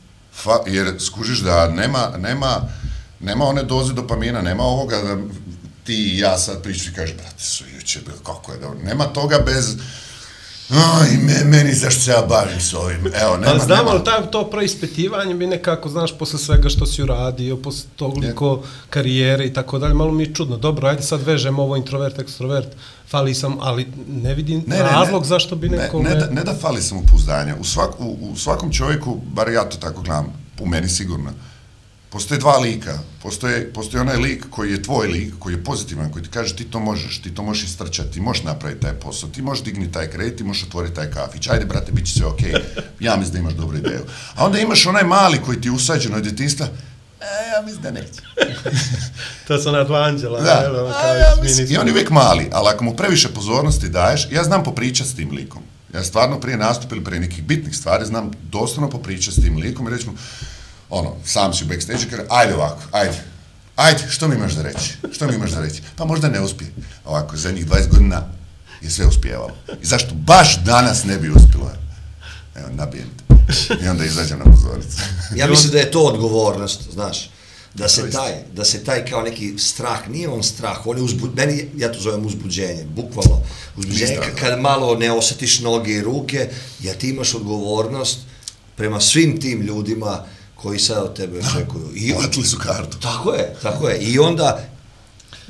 Fa, jer skužiš da nema, nema, nema one doze dopamina, nema ovoga da ti i ja sad pričam i kažeš, brate, su juče bilo, kako je dobro. Nema toga bez, aj, me, meni zašto se ja bavim s ovim. Evo, nema, znamo, nema. ali taj, to preispitivanje bi nekako, znaš, posle svega što si uradio, posle toliko karijere i tako dalje, malo mi je čudno. Dobro, ajde sad vežemo ovo introvert, ekstrovert, fali sam, ali ne vidim Ne, ne, razlog ne. zašto bi ne, nekome... Ne, da, ne da fali samopouzdanja. U, svak, u, u svakom čovjeku, bar ja to tako gledam, u meni sigurno, postoje dva lika. Postoje, postoji onaj lik koji je tvoj lik, koji je pozitivan, koji ti kaže ti to možeš, ti to možeš istrčati, ti možeš napraviti taj posao, ti možeš digni taj kredit, ti možeš otvoriti taj kafić, ajde brate, bit će sve okej, ja mislim da imaš dobru ideju. A onda imaš onaj mali koji ti je usađen od djetinstva, e, ja mislim da neće. To su ona dva anđela, Da, jel, ono, a, kao ja mislim, i on je uvijek mali, ali ako mu previše pozornosti daješ, ja znam popričat s tim likom. Ja stvarno prije nastupa ili prije nekih bitnih stvari znam doslovno popričat s tim likom i reći mu, ono, sam si u backstage i kaže, ajde ovako, ajde, ajde, što mi imaš da reći? Što mi imaš da reći? Pa možda ne uspije. Ovako, zadnjih 20 godina je sve uspjevalo. I zašto baš danas ne bi uspjelo? Evo, nabijem te. I onda izađem na pozornicu. Ja mislim da je to odgovornost, znaš. Da se taj, da se taj kao neki strah, nije on strah, on je uzbu, meni, ja to zovem uzbuđenje, bukvalno. Uzbuđenje, kad malo ne osjetiš noge i ruke, ja ti imaš odgovornost prema svim tim ljudima koji sad od tebe očekuju. I, Platili su kartu. tako je, tako je. I onda,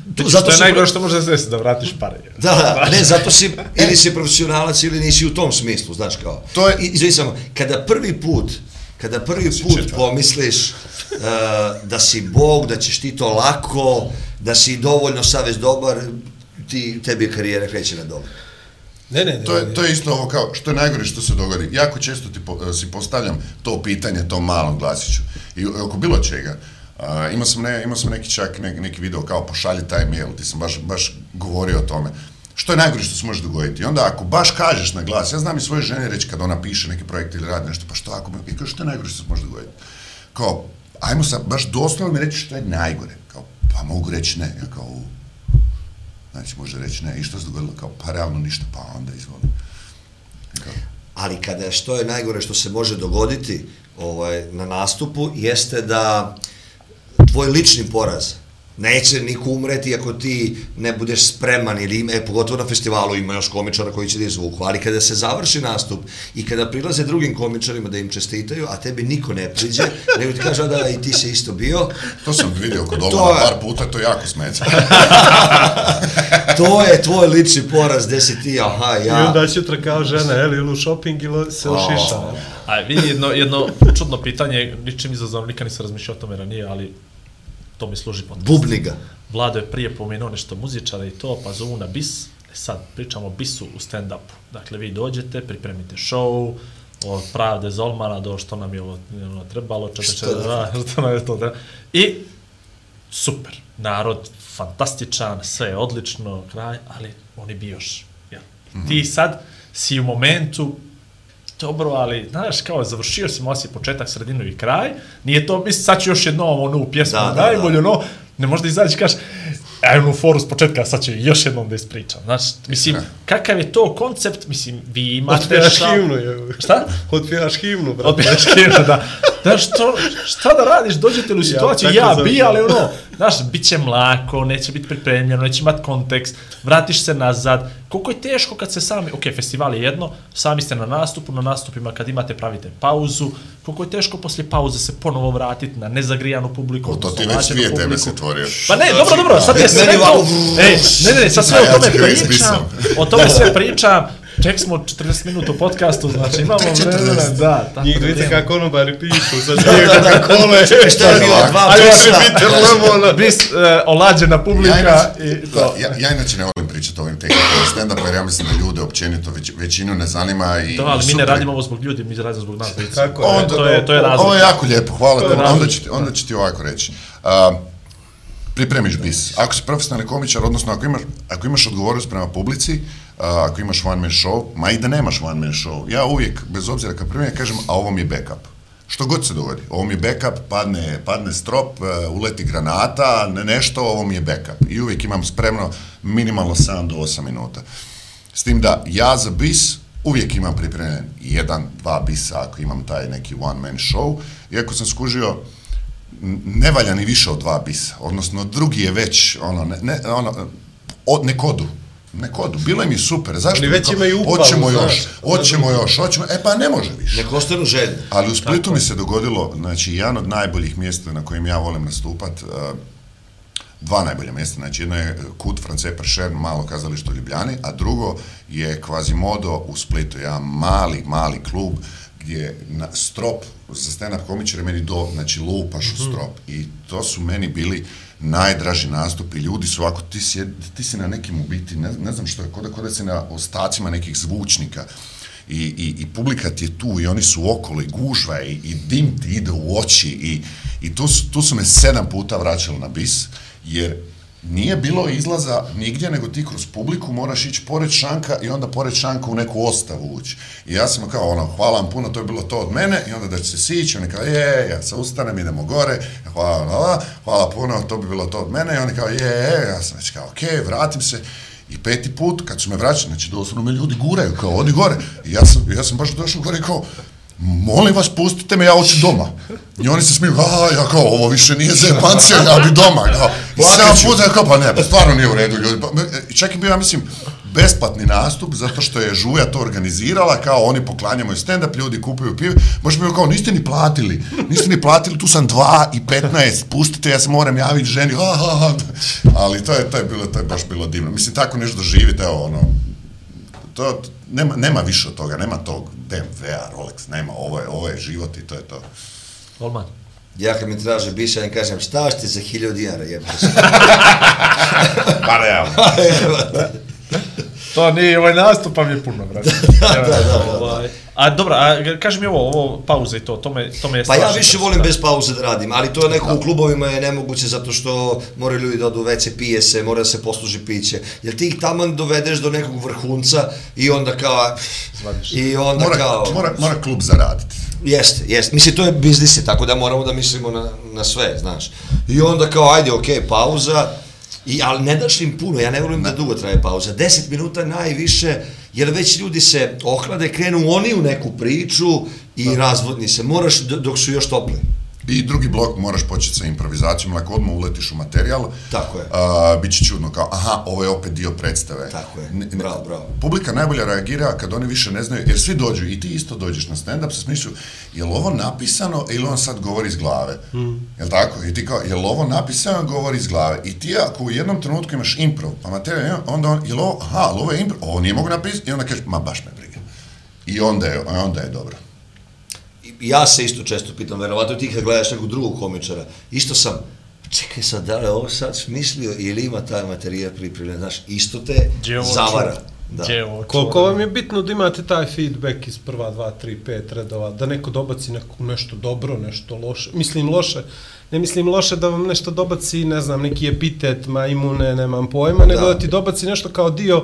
Zato zato što je najgore što može se desi, da vratiš pare. Da, da, ne, zato si, ili si profesionalac ili nisi u tom smislu, znaš kao. To je- izvini samo, kada prvi put, kada prvi put četvrti. pomisliš uh, da si Bog, da ćeš ti to lako, da si dovoljno savez dobar, ti, tebi karijera kreće na dobro. Ne, ne, ne. To je, ne. to je isto ovo kao, što je najgore što se dogodi. Jako često ti po, si postavljam to pitanje tom malom glasiću. I oko bilo čega. Uh, imao, sam ne, imao sam neki čak ne, neki video kao pošalji taj mail, ti sam baš, baš govorio o tome. Što je najgore što se može dogoditi? I onda ako baš kažeš na glas, ja znam i svoje žene reći kad ona piše neki projekt ili radi nešto, pa što ako mi, i kao što je najgore što se može dogoditi? Kao, ajmo sad, baš doslovno mi reći što je najgore. Kao, pa mogu reći ne. Ja kao, znači može reći ne. I što se dogodilo? Kao, pa realno ništa, pa onda izvoli. Kao, Ali kada što je najgore što se može dogoditi ovaj, na nastupu, jeste da tvoj lični poraz neće niko umreti ako ti ne budeš spreman ili ima, e, pogotovo na festivalu ima još komičara koji će da izvuku, ali kada se završi nastup i kada prilaze drugim komičarima da im čestitaju, a tebi niko ne priđe, nego ti kaže "A da i ti si isto bio, To sam vidio kod To Olana je- par puta, to jako smeta. to je tvoj lični poraz gde si ti, aha, I ja, onda sutra kao žena, je li, ili u shopping ili se ošiša. O. A vidi jedno, jedno čudno pitanje, ničim izazovno, nikad nisam razmišljao o tome ranije, ali to mi služi podcast. bubniga. Vlado je prije pomenuo nešto muzičara i to, pa zovu na bis. E sad, pričamo bisu u stand-upu. Dakle, vi dođete, pripremite show, od pravde Zolmana do što nam je ovo ono, trebalo, čete, Što čete, da- što nam je to trebalo. I super, narod fantastičan, sve je odlično, kraj, ali oni bi još. Ja. Ti sad si u momentu, dobro, ali, znaš, kao, završio si mosi početak, sredinu i kraj, nije to, misli, sad ću još jednom onu pjesmu, Da, da, da, najbolje, ono, ne možda izaći i kažeš, aj onu foru s početka, sad ću još jednom da ispričam, znaš, mislim, kakav je to koncept, mislim, vi imate Otpjevaš šal- himnu, je. Šta? Otpjevaš himnu, brate. Odbijaš himnu, da. Znaš, što, šta da radiš, dođete li u situaciju, ja, sam- bi, ali ono, znaš, bit će mlako, neće biti pripremljeno, neće imati kontekst, vratiš se nazad, koliko je teško kad se sami, ok, festival je jedno, sami ste na nastupu, na nastupima kad imate pravite pauzu, koliko je teško poslije pauze se ponovo vratiti na nezagrijanu publiku, O, to ti već dvije teme publiku. se otvorio. Pa ne, dobro, dobro, sad je sve to, ej, ne, ne, ne, sad sve o ja tome pričam, o tome sve pričam, ček smo 40 minuta u podcastu, znači imamo vremena, da, tako Njih da dvice vrijeme. kako konobari pišu, sad nije kada kole. Šta je bilo dva Ajde, časa? Liter lemona. bis uh, olađena publika Ja, i inače, to. ja, ja inače ne volim pričati o ovim tehnikama stand-upa, jer ja mislim da ljude općenito već, većinu ne zanima i To, ali mi ne radimo ovo zbog ljudi, mi radimo zbog nas. Tako je. Onda, to je, to je razlog. Ovo je jako lijepo, hvala je te. Onda ću, ti, onda ću ti ovako reći. A, pripremiš bis. Ako si profesionalni komičar, odnosno ako imaš, ako imaš odgovornost prema publici, a, ako imaš one man show, ma i da nemaš one man show, ja uvijek, bez obzira kad primjer, kažem, a ovo mi je backup. Što god se dogodi, ovo mi je backup, padne, padne strop, e, uleti granata, ne nešto, ovo mi je backup. I uvijek imam spremno minimalno 7 do 8 minuta. S tim da ja za bis uvijek imam pripremljen jedan, dva bisa ako imam taj neki one man show. Iako sam skužio, ne valja ni više od dva bisa. Odnosno, drugi je već, ono, ne, ne, ono, od, nek odu. Nek odu. Bilo im je super. Zašto? Oni već imaju upalu, Hoćemo još, hoćemo još, hoćemo, e pa ne može više. Nek ostanu željni. Ali u Splitu mi se dogodilo, znači, jedan od najboljih mjesta na kojim ja volim nastupat, uh, dva najbolja mjesta, znači jedno je Kut France Pršer, malo kazalište u Ljubljani, a drugo je Quasimodo u Splitu, jedan mali, mali klub gdje na strop za stand-up komičare meni do, znači lupaš u strop i to su meni bili najdraži nastupi, ljudi su ovako, ti si, ti si na nekim u biti, ne, ne znam što je, kod da, kod da si na ostacima nekih zvučnika, i, i, i publika ti je tu i oni su okolo i gužva i, i dim ti ide u oči i, i tu, su, tu su me sedam puta vraćali na bis, jer nije bilo izlaza nigdje, nego ti kroz publiku moraš ići pored šanka i onda pored šanka u neku ostavu ući. I ja sam kao ono, hvala vam puno, to je bilo to od mene i onda da će se sići, oni kao, je, ja se ustanem, idemo gore, hvala, hvala, hvala puno, to bi bilo to od mene i oni kao, je, ja sam već kao, okej, okay, vratim se. I peti put, kad su me vraćali, znači doslovno me ljudi guraju, kao, odi gore. I ja sam, ja sam baš došao gore i kao, molim vas, pustite me, ja hoću doma. I oni se smiju, a, ja kao, ovo više nije zepancija, ja bi doma. I sedam puta, ja kao, pa ne, pa stvarno nije u redu, ljudi. Pa, i čak i bio, ja mislim, besplatni nastup, zato što je Žuja to organizirala, kao oni poklanjamo stand-up, ljudi kupuju pive, možda bi kao, niste ni platili, niste ni platili, tu sam 2 i 15, pustite, ja se moram javiti ženi, ha, ha, ha. ali to je, to je bilo, to je baš bilo divno. Mislim, tako nešto doživite, evo, ono, to, nema, nema više od toga, nema tog BMW-a, Rolex, nema, ovo je, ovo je život i to je to. Volman. Ja kad mi traže biša, ja kažem, šta ćete za hiljadu dinara, jebate se. Pa ne, evo. To nije, ovaj nastup pa mi je puno, brate. da, da, da, ovaj. A dobro, a kaži mi ovo, ovo pauza i to, to me, to me je Pa ja više volim bez pauze da radim, ali to je neko u klubovima je nemoguće zato što moraju ljudi da odu WC, pije se, mora da se posluži piće. Jer ti ih taman dovedeš do nekog vrhunca i onda kao... Zvadiš. I onda Mora, kao... mora, mora klub zaraditi. Jeste, jeste. Mislim, to je biznis, tako da moramo da mislimo na, na sve, znaš. I onda kao, ajde, okej, okay, pauza, I, ali ne daš im puno, ja ne volim da dugo traje pauza. 10 minuta najviše, jer već ljudi se ohlade, krenu oni u neku priču i razvodni se. Moraš dok su još topli. I drugi blok moraš početi sa improvizacijom, ako odmah uletiš u materijal, Tako je. a, bit će čudno, kao, aha, ovo je opet dio predstave. Tako je. Ne- Bravo, bravo. Publika najbolje reagira kad oni više ne znaju, jer svi dođu, i ti isto dođeš na stand-up sa smislu, je li ovo napisano ili on sad govori iz glave? Mm. Jel tako? I ti kao, je li ovo napisano govori iz glave? I ti ako u jednom trenutku imaš improv, pa materijal, onda on, je li ovo, aha, ali ovo je improv, ovo nije mogu napisati, i onda kažeš, ma baš me briga. I onda je, onda je dobro. Ja se isto često pitam, verovatno ti kad gledaš nekog drugog komičara, isto sam, čekaj sad, da li ovo sad smislio ili ima taj materijal pripremljen, znaš, isto te Gdje je ovo zavara. Da. Gdje je ovo Koliko vam je bitno da imate taj feedback iz prva, dva, tri, pet redova, da neko dobaci neko, nešto dobro, nešto loše, mislim loše, ne mislim loše da vam nešto dobaci, ne znam, neki epitet, majmune, nemam pojma, nego Da. da ti dobaci nešto kao dio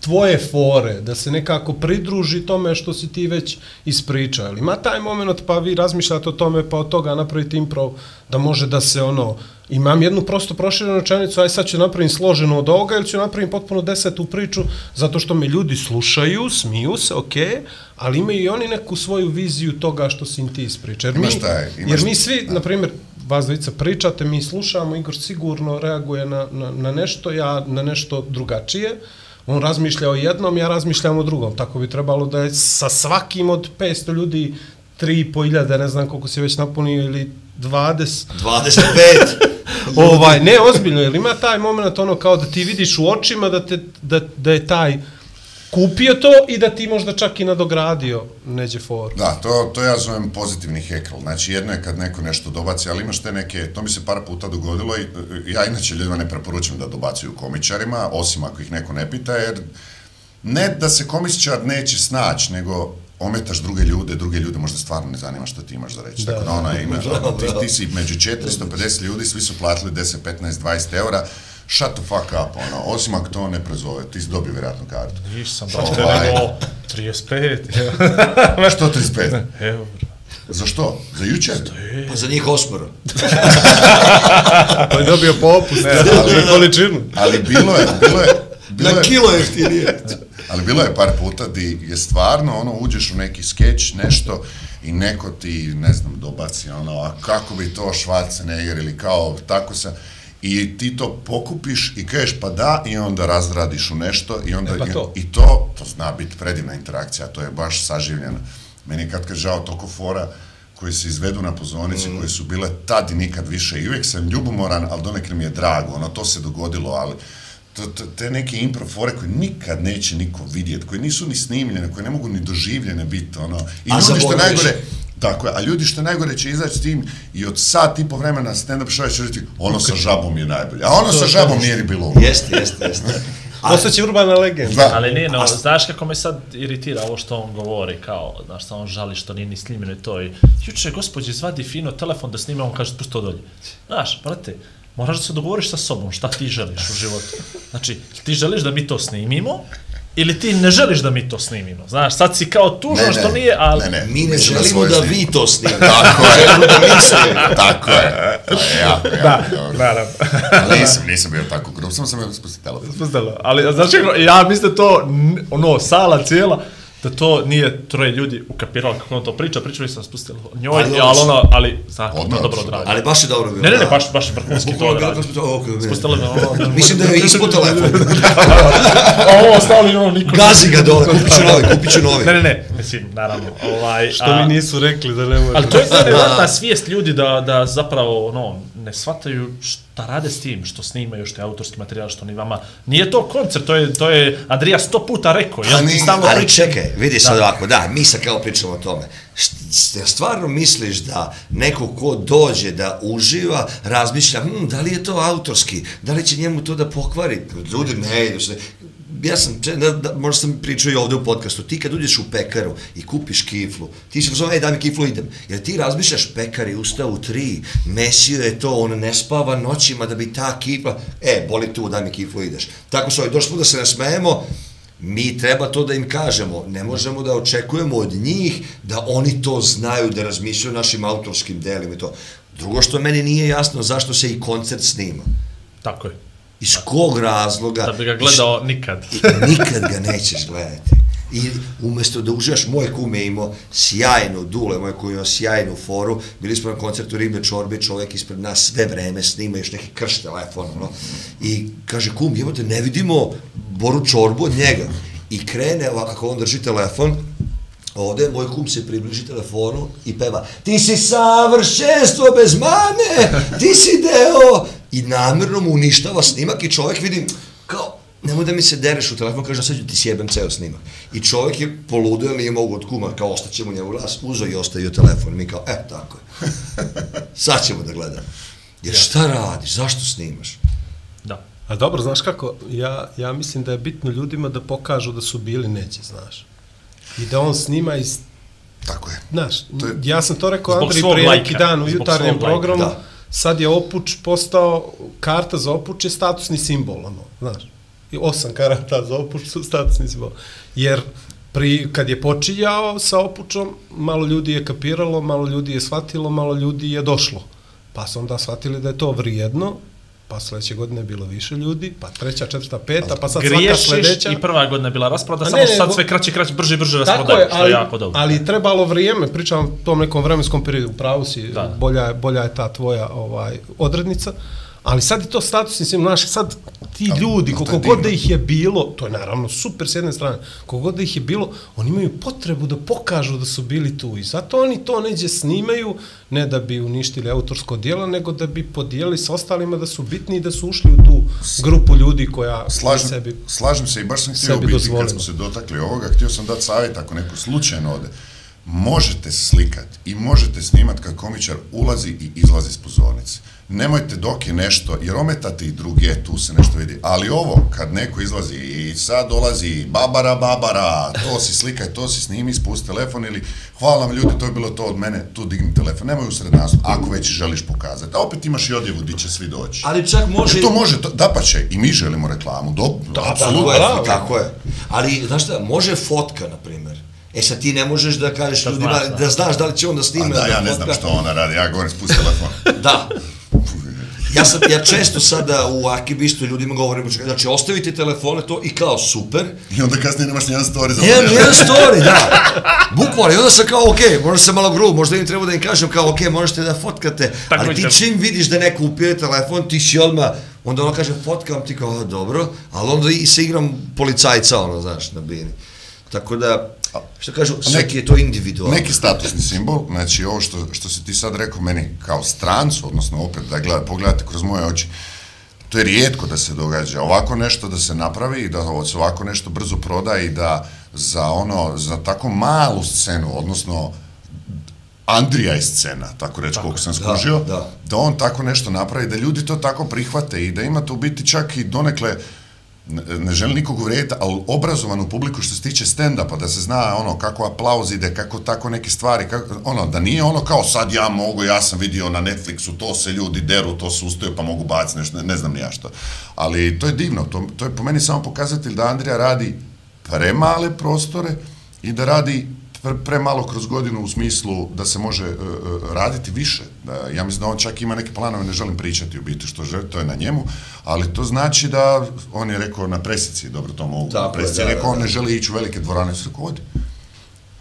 tvoje fore, da se nekako pridruži tome što si ti već ispričao. Ima taj moment pa vi razmišljate o tome pa od toga napravite improv da može da se ono, imam jednu prosto proširenu rečenicu, aj sad ću napravim složenu od ovoga ili ću napravim potpuno desetu priču zato što me ljudi slušaju, smiju se, okej, ali imaju i oni neku svoju viziju toga što si im ti ispriča. Jer mi, taj, imaš- jer mi svi, na primjer, vas dvojica pričate, mi slušamo, Igor sigurno reaguje na, na, na nešto, ja na nešto drugačije. On razmišlja o jednom, ja razmišljam o drugom. Tako bi trebalo da je sa svakim od 500 ljudi 3.500, ne znam koliko se već napunio, ili 20. 25! Ovaj, ne, ozbiljno, jer ima taj moment ono kao da ti vidiš u očima da, te, da, da je taj kupio to i da ti možda čak i nadogradio neđe for. Da, to, to ja zovem pozitivni hekl. Znači, jedno je kad neko nešto dobaci, ali imaš te neke, to mi se par puta dogodilo i e, ja inače ljudima ne preporučujem da dobacuju komičarima, osim ako ih neko ne pita, jer ne da se komičar neće snaći, nego ometaš druge ljude, druge ljude možda stvarno ne zanima što ti imaš za reći. Da. Tako da ona ima, ti, ti si među 450 ljudi, svi su platili 10, 15, 20 eura, shut the fuck up, ono, osim ako to ne prezove, ti si dobio vjerojatno kartu. Nisam, brate, Ovaj. nego 35. Što 35? Evo. Za što? Za jučer? Pa za njih osmoro. Pa je dobio popust, ne, za količinu. Ali bilo je, bilo je, bilo Na je, kilo jeftinije. ali bilo je par puta di je stvarno, ono, uđeš u neki skeč, nešto, i neko ti, ne znam, dobaci, ono, a kako bi to Schwarzenegger ili kao, tako se, i ti to pokupiš i kažeš pa da i onda razradiš u nešto i onda E, pa to. i, i to to zna biti predivna interakcija to je baš saživljeno meni je kad kad žao toliko fora koji se izvedu na pozornici, mm. koje su bile tad i nikad više. I uvijek sam ljubomoran, ali donekle mi je drago, ono, to se dogodilo, ali to, to, te neke impro fore koje nikad neće niko vidjeti, koje nisu ni snimljene, koje ne mogu ni doživljene biti, ono. I A ljudi što najgore, tako je, a ljudi što najgore će izaći s tim i od sat i po vremena stand-up show će reći, ono sa žabom je najbolje. A ono sa žabom nije ni bilo. Jeste, jeste, jeste. Postaće urbana legenda. Da. Ali nije, no, A- znaš kako me sad iritira ovo što on govori, kao, znaš, sa on žali što nije ni snimljeno i to. I, juče, gospođe, zvadi fino telefon da snima, on kaže, spusti to dolje. Znaš, brate, moraš da se dogovoriš sa sobom šta ti želiš u životu. Znači, ti želiš da mi to snimimo, ili ti ne želiš da mi to snimimo. Znaš, sad si kao tužan što nije, ali... Ne, ne. Mi ne želimo svoje da vi to snimate. Tako je. Želimo da mi snimamo. Tako je. To je jako, jako Da, naravno. Ali nisam, nisam bio tako grup, samo sam je spustio telefon. Spustilo. Ali, kako, ja mislim to, ono, sala cijela, da to nije troje ljudi ukapiralo kako on to priča, pričali sam spustilo njoj, Ali ali, ono ali što- znaš, to Odmah, dobro što- odradio. Ali baš je dobro bilo. Ne, ne, ne, baš, baš je vrhunski to odradio. kako smo to, ok, Spustilo me ono... Mislim da je ispod telefon. A ovo ostali ono niko... Gazi ga dole, kupit ću novi, kupit ću novi. Ne, ne, ne, mislim, naravno, ovaj... Što mi nisu rekli da ne može. Ali to je nevjerojatna svijest ljudi da, da zapravo ono, ne shvataju šta rade s tim, što snimaju, što je autorski materijal, što ni vama. Nije to koncert, to je, to je Andrija sto puta rekao. Ja ni- ti stalno Ali pričam. čekaj, vidi sad ovako, da, mi sad kao pričamo o tome. Št- Stvarno misliš da neko ko dođe da uživa, razmišlja, hm, da li je to autorski, da li će njemu to da pokvari? Ljudi, ne, idu se. Ja sam, če- da, da, možda sam pričao i ovde u podcastu, ti kad uđeš u pekaru i kupiš kiflu, ti se zove, ej, daj mi kiflu, idem. Jer ti razmišljaš, pekar je ustao u tri, mesio je to, on ne spava noćima da bi ta kifla, e, boli tu, daj mi kiflu, ideš. Tako su ovaj, došli smo da se nasmejemo, mi treba to da im kažemo. Ne možemo da očekujemo od njih da oni to znaju, da razmišljaju o našim autorskim delima i to. Drugo što meni nije jasno zašto se i koncert snima. Tako je. Iz kog razloga? Da bi ga gledao nikad. I nikad ga nećeš gledati. I umesto da uživaš, moj kum je imao sjajnu, Dule, moj kum je imao sjajnu foru, bili smo na koncertu Ribe Čorbe, čovjek ispred nas sve vreme snima, još neki krš telefon, ono, i kaže, kum, jebote, ne vidimo Boru Čorbu od njega. I krene, ovako, kako on drži telefon, Ovde moj kum se približi telefonu i peva Ti si savršenstvo bez mane, ti si deo i namjerno mu uništava snimak i čovjek vidim kao nemoj da mi se dereš u telefon, kaže, sad ću ti sjebem ceo snimak. I čovjek je poludio, nije mogu od kuma, kao ostaće mu njemu glas, uzo i ostavio telefon. Mi kao, e, tako je. Sad ćemo da gledamo. Jer šta radiš, zašto snimaš? Da. A dobro, znaš kako, ja, ja mislim da je bitno ljudima da pokažu da su bili neće, znaš. I da on snima iz Tako je. Znaš, To je- ja sam to rekao svog prije neki dan u jutarnjem svog lajka, programu, da sad je opuč postao, karta za opuč je statusni simbol, ono, znaš. I osam karata za opuč su statusni simbol. Jer pri, kad je počinjao sa opučom, malo ljudi je kapiralo, malo ljudi je shvatilo, malo ljudi je došlo. Pa su onda shvatili da je to vrijedno, pa sledeće godine je bilo više ljudi, pa treća, četvrta, peta, pa sad svaka sledeća. i prva godina je bila rasproda, A samo ne, ne, sad sve kraće, kraće, brže brže Tako rasprodaju, je, što je ali, jako dobro. ali trebalo vrijeme, pričam o tom nekom vremenskom periodu, pravo si, Da. bolja, bolja je ta tvoja ovaj odrednica, ali sad je to statusni sim, znaš, sad ti Ali, ljudi, koliko god da ih je bilo, to je naravno super s jedne strane, koliko god da ih je bilo, oni imaju potrebu da pokažu da su bili tu i zato oni to neđe snimaju, ne da bi uništili autorsko dijelo, nego da bi podijelili s ostalima da su bitni i da su ušli u tu grupu ljudi koja Slažem, sebi... slažem se i baš sam htio biti, kad dozvolimo. smo se dotakli ovoga, htio sam dati savjet ako neko slučajno ode. Možete slikat i možete snimat kad komičar ulazi i izlazi s pozornice. Nemojte dok je nešto, jer ometate i druge, tu se nešto vidi. Ali ovo, kad neko izlazi i sad dolazi babara, babara, to si slikaj, to si snimi, spusti telefon ili hvala vam ljudi, to je bilo to od mene, tu digni telefon. Nemoj usred nas, ako već želiš pokazati. A opet imaš i odjevu di će svi doći. Ali čak može... Jer to može, to, da pa će, i mi želimo reklamu, do, apsolutno. Tako je, bravo. tako je. Ali, znaš šta, može fotka, na primjer. E sad ti ne možeš da kažeš Da ljudima, da. da znaš da li će on da snima. A da, ja ne fotka. znam što ona radi, ja govorim spusti telefon. Da. Ja, sam, ja često sada u Arkibistu ljudima govorim, znači ostavite telefone to i kao super, I onda kasnije nemaš nijedan story za Jedan, to. jedan story, da. Bukvalno, i onda sam kao, ok, možda sam malo grub, možda im treba da im kažem kao, ok, možete da fotkate, Tako ali ti čim vidiš da neko upije telefon, ti si odmah, onda ono kaže, fotkam ti kao, "A, dobro, ali onda i se igram policajca, ono, znaš, na bini. Tako da, što kažu, svaki je to individualno. Neki statusni simbol, znači ovo što, što si ti sad rekao meni kao strancu, odnosno opet da gleda, pogledate kroz moje oči, to je rijetko da se događa. Ovako nešto da se napravi i da se ovako nešto brzo proda i da za ono, za tako malu scenu, odnosno Andrija je scena, tako reći, koliko sam da, skužio, da. da on tako nešto napravi, da ljudi to tako prihvate i da ima to u biti čak i donekle ne, ne želim nikog uvrijediti, ali obrazovanu publiku što se tiče stand-upa, da se zna ono kako aplauz ide, kako tako neke stvari, kako, ono, da nije ono kao sad ja mogu, ja sam vidio na Netflixu, to se ljudi deru, to se ustaju pa mogu baciti nešto, ne, ne znam ni ja što. Ali to je divno, to, to je po meni samo pokazatelj da Andrija radi premale prostore i da radi pre, premalo kroz godinu u smislu da se može uh, raditi više. Ja mislim da on čak ima neke planove, ne želim pričati u biti što želi, to je na njemu, ali to znači da on je rekao na presici, dobro to mogu, Tako na je, presici, da, rekao da, on da. ne želi ići u velike dvorane, sve rekao, odi.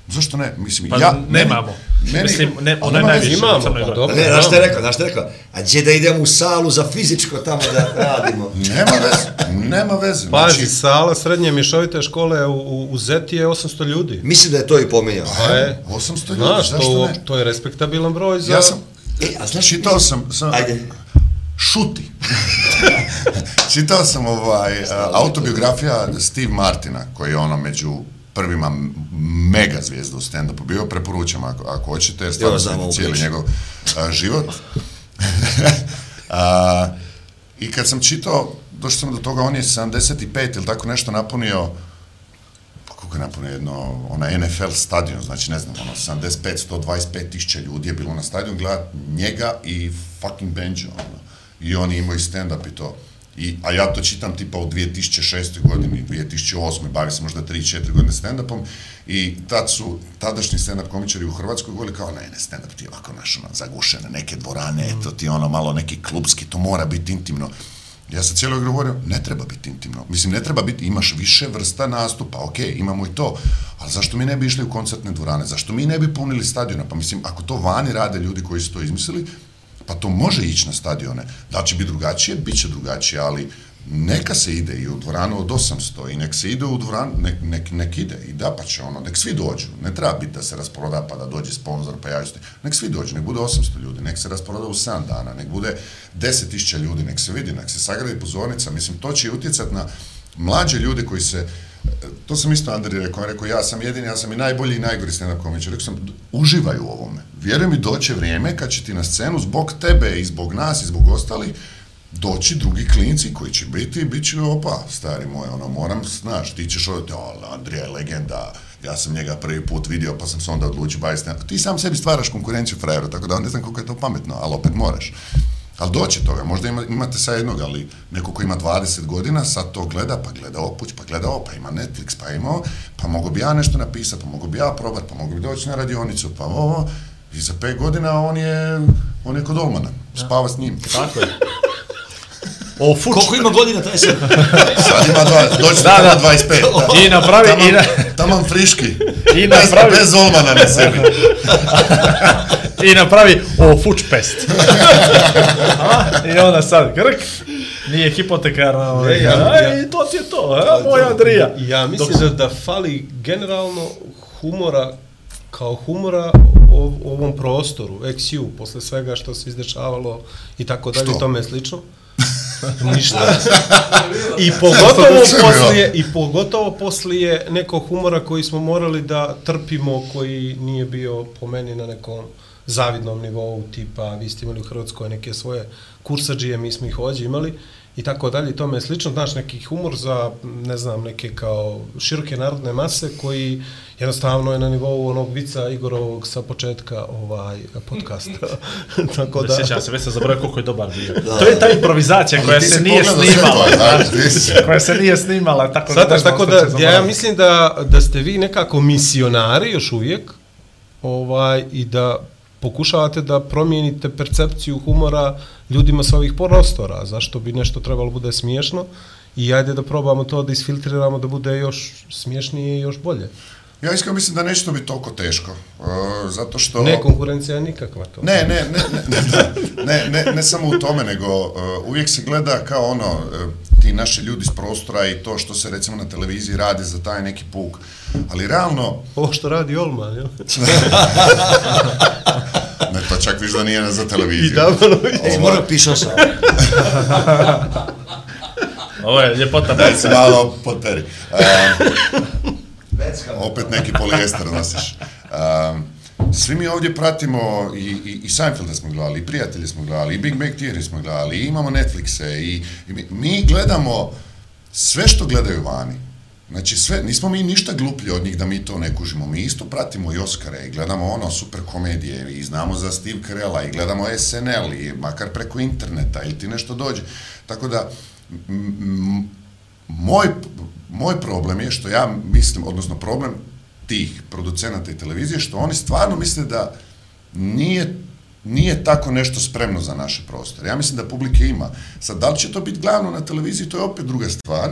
Zašto ne? Mislim, Pa ja, nemamo. Meni, Mislim, ne, ono je najviše. imamo, pa dobro. Ne, znaš je rekao, znaš je rekao? A gdje da idemo u salu za fizičko tamo da radimo? Nema veze, nema veze. Pazi, Znači, sala srednje mješovite škole u, u, u Zeti je 800 ljudi. Mislim da je to i pomenjao. Pa je, 800 ljudi, znaš, zašto to, ne? to je respektabilan broj za... ja sam, E, a znaš, čitao sam, sam Ajde. šuti. čitao sam ovaj, a, autobiografija Steve Martina, koji je ono među prvima mega zvijezda u stand-upu bio, preporučam ako, ako hoćete, jer stvarno Ja sam cijeli njegov a, život. a, I kad sam čitao, došao sam do toga, on je 75 ili tako nešto napunio, pa koliko je napunio jedno, ona NFL stadion, znači ne znam, ono, 75, 125 tisuća ljudi je bilo na stadionu, gledat njega i fucking Benjo, ono. I oni imaju stand-up i to. I, a ja to čitam tipa u 2006. godini, 2008. bavim se možda 3-4 godine stand-upom i tad su tadašnji stand-up komičari u Hrvatskoj govorili kao, ne, ne, stand-up ti je ovako naš, ono, zagušene, neke dvorane, eto ti ono malo neki klubski, to mora biti intimno. Ja sam cijelo govorio, ne treba biti intimno. Mislim, ne treba biti, imaš više vrsta nastupa, ok, imamo i to, ali zašto mi ne bi išli u koncertne dvorane, zašto mi ne bi punili stadiona? Pa mislim, ako to vani rade ljudi koji su to izmislili, pa to može ići na stadione. Da će biti drugačije? Biće drugačije, ali neka se ide i u dvoranu od 800 i nek se ide u dvoranu, nek, nek, nek ide i da pa će ono, nek svi dođu, ne treba biti da se rasproda pa da dođe sponsor pa ja nek svi dođu, nek bude 800 ljudi, nek se rasproda u 7 dana, nek bude 10.000 ljudi, nek se vidi, nek se sagradi pozornica, mislim to će utjecat na mlađe ljude koji se to sam isto Andri rekao, on je rekao, ja sam jedini, ja sam i najbolji i najgori stand-up komičar. Rekao sam, uživaj u ovome. Vjeruj mi, doće vrijeme kad će ti na scenu zbog tebe i zbog nas i zbog ostalih doći drugi klinci koji će biti, bit će, opa, stari moj, ono, moram, znaš, ti ćeš odati, ali Andrija je legenda, ja sam njega prvi put vidio, pa sam se onda odlučio baviti stand Ti sam sebi stvaraš konkurenciju frajeru, tako da ne znam koliko je to pametno, ali opet moraš. Ali doći toga, možda ima, imate sad jednog, ali neko ko ima 20 godina, sad to gleda, pa gleda opuć, pa gleda ovo, pa ima Netflix, pa ima ovo, pa mogu bi ja nešto napisati, pa mogu bi ja probat, pa mogu bi doći na radionicu, pa ovo, i za 5 godina on je, on je kod Olmana, spava s njim. Tako je. O, fuč. Koliko ima godina taj sad? Sad ima dva, doći da, Da, da. 25. I napravi, i, na, Taman friški. I bez, napravi- bez Olmana na sebi. i napravi o, fuč pest. A? I onda sad, grk, nije hipotekarna. ovaj, ja- a, ja- I to ti je to, a, moj Andrija. Ja mislim Dok- da, da fali generalno humora kao humora u ovom prostoru, XU, posle svega što se izdešavalo i tako dalje, Što? i tome slično. Ništa. I pogotovo je poslije, i pogotovo poslije nekog humora koji smo morali da trpimo, koji nije bio po meni na nekom zavidnom nivou, tipa vi ste imali u Hrvatskoj neke svoje kursađije, mi smo ih ovdje imali, i tako dalje, i tome slično, znaš, neki humor za, ne znam, neke kao široke narodne mase koji jednostavno je na nivou onog vica Igorovog sa početka ovaj podcasta. tako Da. da... Sjećam se, već sam zaboravio koliko je dobar bio. To je ta improvizacija koja se nije snimala. koja se nije snimala, tako Sada, znam tako da, će ja, mislim da, da ste vi nekako misionari još uvijek ovaj, i da pokušavate da promijenite percepciju humora ljudima sa ovih prostora, zašto bi nešto trebalo bude smiješno i ajde da probamo to da isfiltriramo da bude još smiješnije i još bolje. Ja iskreno mislim da neće to biti toliko teško, uh, zato što... Ne, konkurencija nikakva to. Ne, ne, ne, ne, ne, ne, ne, ne samo u tome, nego uh, uvijek se gleda kao ono, uh, ti naši ljudi s prostora i to što se recimo na televiziji radi za taj neki puk. Ali realno, Ovo što radi Olman, jel? ne, to čak viš da nije za televiziju. I dobro. E, moram pišao sam. Ovo je ljepota Daj se malo poteri. Um, opet neki polijester nosiš. Um, svi mi ovdje pratimo i, i, i Seinfelda smo gledali, i Prijatelji smo gledali, i Big Bang Theory smo gledali, i imamo Netflixe, i, i mi, mi gledamo sve što gledaju vani, znači sve, nismo mi ništa gluplji od njih da mi to ne kužimo, mi isto pratimo i Oscare i gledamo ono super komedije i znamo za Steve Carella i gledamo SNL i makar preko interneta ili ti nešto dođe. Tako da, m- m- moj, moj problem je što ja mislim, odnosno problem tih producenata i televizije, što oni stvarno misle da nije nije tako nešto spremno za naše prostore. Ja mislim da publike ima. Sad, da li će to biti glavno na televiziji, to je opet druga stvar,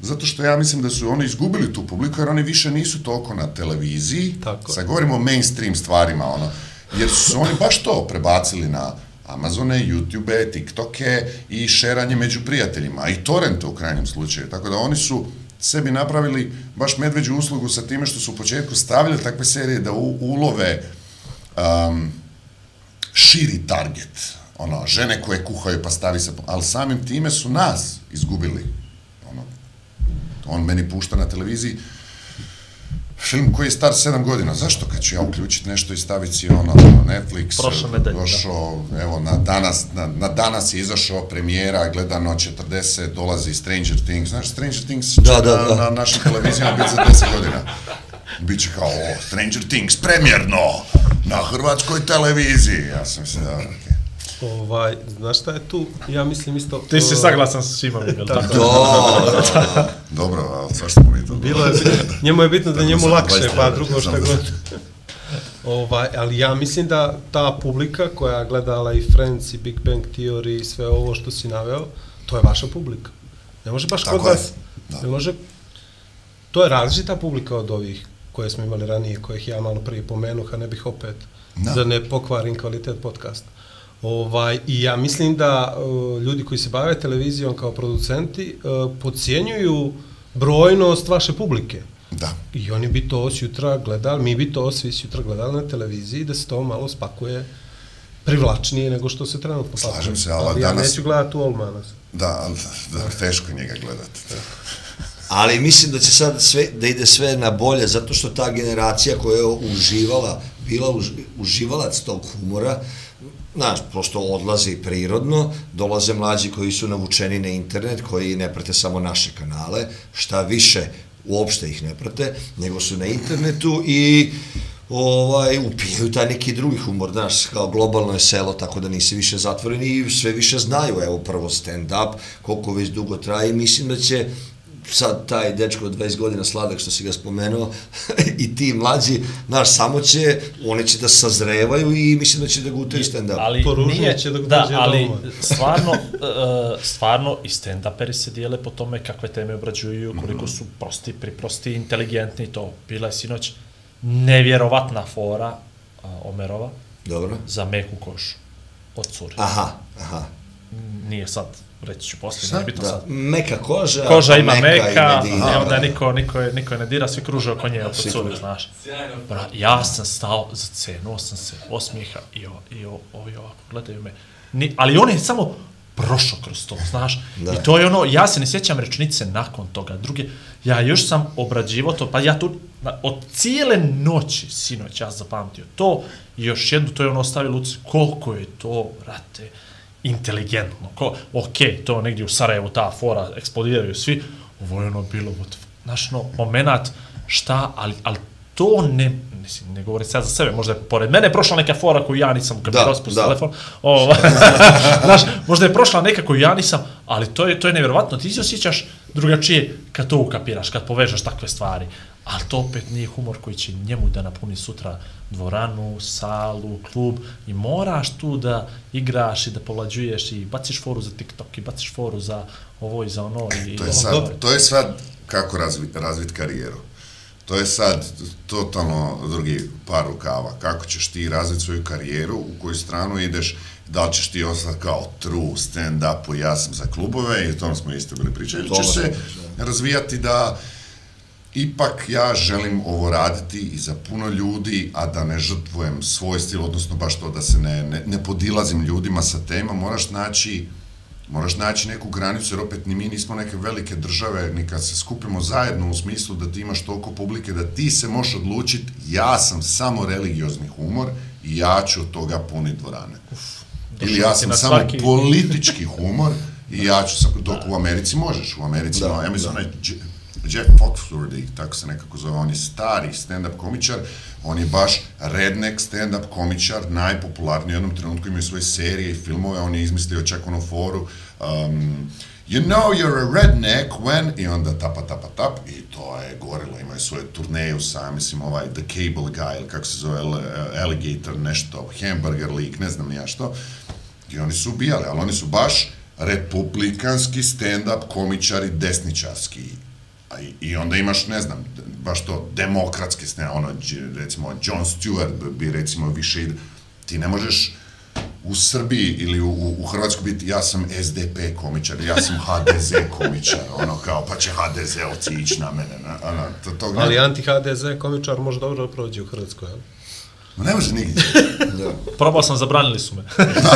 zato što ja mislim da su oni izgubili tu publiku, jer oni više nisu toliko na televiziji. Tako. Sad govorimo o mainstream stvarima, ono, jer su oni baš to prebacili na Amazone, YouTube, TikToke i šeranje među prijateljima, a i torrente u krajnjem slučaju. Tako da oni su sebi napravili baš medveđu uslugu sa time što su u početku stavili takve serije da u, ulove um, širi target. Ono, žene koje kuhaju pa stavi se, ali samim time su nas izgubili. Ono, on meni pušta na televiziji film koji je star 7 godina. Zašto kad ću ja uključiti nešto i staviti si ono Netflix, Prošle nedelje, došao, evo, na danas, na, na danas je izašao premijera, gledano 40, dolazi Stranger Things. Znaš, Stranger Things će Da, da, na, da. na našim televizijama biti za 10 godina. Biće kao, o, Stranger Things, premjerno, na hrvatskoj televiziji. Ja sam mislio, da, okej. Ovaj, znaš šta je tu? Ja mislim isto... Ti si uh, saglasan sa svima, Miguel, tako? Do, Dobro, ali svašta smo mi to. Bilo je, njemu je bitno da njemu lakše, 20 pa drugo da- god. Ovaj, ali ja mislim da ta publika koja je gledala i Friends i Big Bang Theory i sve ovo što si naveo, to je vaša publika. Ne može baš Tako kod je, vas. Ne može... To je različita publika od ovih koje smo imali ranije, kojih ja malo prije pomenuh, a ne bih opet, Da. da, ne pokvarim kvalitet podcasta. Ovaj, I ja mislim da uh, ljudi koji se bave televizijom kao producenti uh, podcijenjuju brojnost vaše publike. Da. I oni bi to sutra gledali, mi bi to svi sutra gledali na televiziji, da se to malo spakuje privlačnije nego što se trenutno Slažem pakuje. se, ali ja danas- neću gledati u Olmana. Da, ali da, teško je njega gledati. ali mislim da će sad sve, da ide sve na bolje, zato što ta generacija koja je uživala, bila už, uživalac tog humora, znaš, prosto odlazi prirodno, dolaze mlađi koji su navučeni na internet, koji ne prate samo naše kanale, šta više, uopšte ih ne prate, nego su na internetu i ovaj, upijaju taj neki drugi humor, znaš, kao globalno je selo, tako da nisi više zatvoreni i sve više znaju, evo prvo stand-up, koliko već dugo traje i mislim da će sad taj dečko od 20 godina sladak što si ga spomenuo i ti mlađi, znaš, samo će, oni će da sazrevaju i mislim da će da gutaju stand-up. ali Poružnije nije, će da da, ali doma. stvarno, uh, stvarno i stand-uperi se dijele po tome kakve teme obrađuju, koliko su prosti, priprosti, inteligentni to. Bila je sinoć nevjerovatna fora uh, Omerova Dobro? za meku košu od cure. Aha, aha. Nije sad, reći ću poslije, Šta? nije bitno Da, sad. meka koža, Koža pa ima meka, i medina, a onda da. niko, niko, je, niko je ne dira, svi kruže oko nje, oko cure, znaš. Bra, ja sam stao za cenu, sam se osmijeha i, o, i o, ovi ovako gledaju me. Ni, ali on je samo prošao kroz to, znaš. Da. I to je ono, ja se ne sjećam rečenice nakon toga. Druge, ja još sam obrađivo to, pa ja tu, od cijele noći, sinoć, ja zapamtio to, i još jednu, to je ono ostavio Luci, koliko je to, brate, inteligentno. Ko, ok, to negdje u Sarajevu ta fora, eksplodiraju svi, ovo je ono bilo, znaš, no, moment, šta, ali, ali to ne, mislim, ne govorim sad za sebe, možda je pored mene prošla neka fora koju ja nisam kapirao Da, da, da. telefon, o, znaš, možda je prošla neka koju ja nisam, ali to je, to je nevjerovatno, ti se osjećaš drugačije kad to ukapiraš, kad povežeš takve stvari, ali to opet nije humor koji će njemu da napuni sutra dvoranu, salu, klub i moraš tu da igraš i da povlađuješ i baciš foru za TikTok i baciš foru za ovo i za ono i To je ono. sad, to je sad kako razvi, razvit karijeru. To je sad totalno drugi par rukava. Kako ćeš ti razviti svoju karijeru, u koju stranu ideš, da li ćeš ti ostati kao true stand-upu, ja sam za klubove, i o tom smo isto bili pričali, ili ćeš se razvijati da ipak ja želim ovo raditi i za puno ljudi, a da ne žrtvujem svoj stil, odnosno baš to da se ne, ne, ne podilazim ljudima sa tema, moraš naći moraš naći neku granicu, jer opet ni mi nismo neke velike države, ni kad se skupimo zajedno u smislu da ti imaš toliko publike, da ti se možeš odlučiti, ja sam samo religiozni humor i ja ću od toga puniti dvorane. Ili ja sam samo svaki- politički humor I ja ću dok u Americi možeš, u Americi, Da, no, ja mislim, da. onaj Jeff Foxworthy, tako se nekako zove, on je stari stand-up komičar, on je baš redneck stand-up komičar, najpopularniji u jednom trenutku, imaju svoje serije i filmove, on je izmislio čak ono foru, um, you know you're a redneck when, i onda tapa, tapa, tap, i to je gorilo, imaju svoje turneju sa, mislim, ovaj The Cable Guy, ili kako se zove, eh, Alligator, nešto, Hamburger League, ne znam ja što, i oni su ubijali, ali oni su baš republikanski stand-up komičari desničarski. A i, I onda imaš, ne znam, baš to demokratski stand ono, recimo, Jon Stewart bi recimo više, ide- ti ne možeš u Srbiji ili u, u, Hrvatskoj biti, ja sam SDP komičar, ja sam HDZ komičar, ono kao, pa će HDZ-ovci ići na mene, na, ono, to, to, Ali anti-HDZ komičar može dobro da prođe u Hrvatskoj, jel? Ma ne može nigdje. Da. Probao sam, zabranili su me.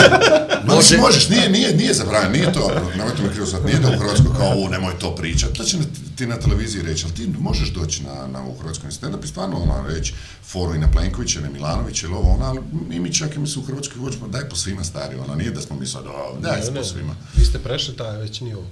Može, možeš, nije, nije, nije zabranjeno, nije to, nemojte me krivo sad, nije da u Hrvatskoj kao, u, nemoj to pričat, to će na, ti na televiziji reći, ali ti možeš doći na, na u Hrvatskoj stand-up i stvarno ono reći foru i na Plenkovića, na Milanovića ili ovo, ono, ali i mi čak i mi se u Hrvatskoj hoćemo, daj po svima stari, ono, nije da smo mi sad, o, daj Ne, po ne, svima. Vi ste prešli taj već nivo.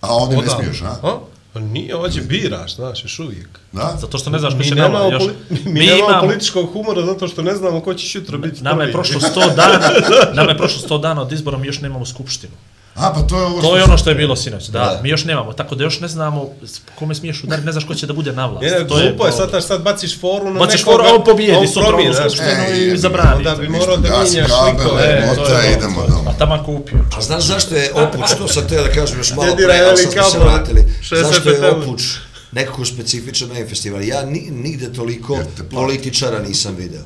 A ovdje ne smiješ, a? A? Pa nije, ovdje biraš, znaš, još uvijek. Da? Zato što ne znaš ko Mi će nama još... poli- mi, nemamo političkog humora zato što ne znamo ko će sutra biti Nama je prošlo 100 dana, nama je prošlo 100 dana od izbora, mi još nemamo skupštinu. A, pa to je ovo To je ono što je bilo sinoć, da, Da. mi još nemamo, tako da još ne znamo s- kome smiješ udariti, ne znaš ko će da bude na vlast. Ne, ne, to glupo je, sad, problem. sad, sad baciš foru na Baciš nekoga, foru, a on pobijedi on sutra onu znaš. skupštinu E, i zabrani. Onda bi morao da minjaš likove. E, to mota, je idemo to je. doma. A tamo kupio. A znaš zašto je opuč, to sam teo da kažem još malo pre, ali sad smo se vratili. 60 Zašto je opuč nekako specifičan na festival? Ja ni, nigde toliko te političara nisam video.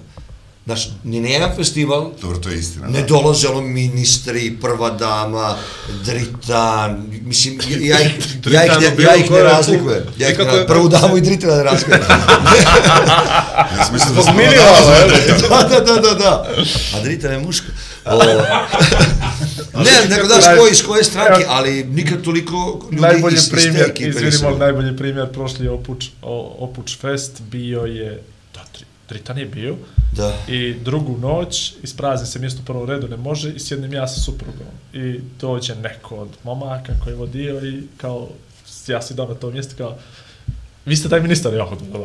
Znaš, ni na jedan festival Dobro, to je istina. ne da. dolaze ono ministri, prva dama, Dritan, mislim, ja ih, ja ih, ne, ja ih ne razlikujem. Ja ih ne, prvu damu i Dritana ne razlikujem. Ja sam mislio da jel? da- da, da, da, da, da. A Dritan je muška. O, ne, nego daš koji, iz koje stranke, ali nikad toliko ljudi najbolji iz, iz te ekipe izvinimo, najbolji primjer prošli Opuč, Opuč Fest bio je, Tritan je bio, Da. i drugu noć, isprazni se mjesto u prvom redu, ne može, i sjednem ja sa suprugom. I dođe neko od momaka koji je vodio i kao, ja si dao na to mjesto kao, vi ste taj ministar, ja hodim, da.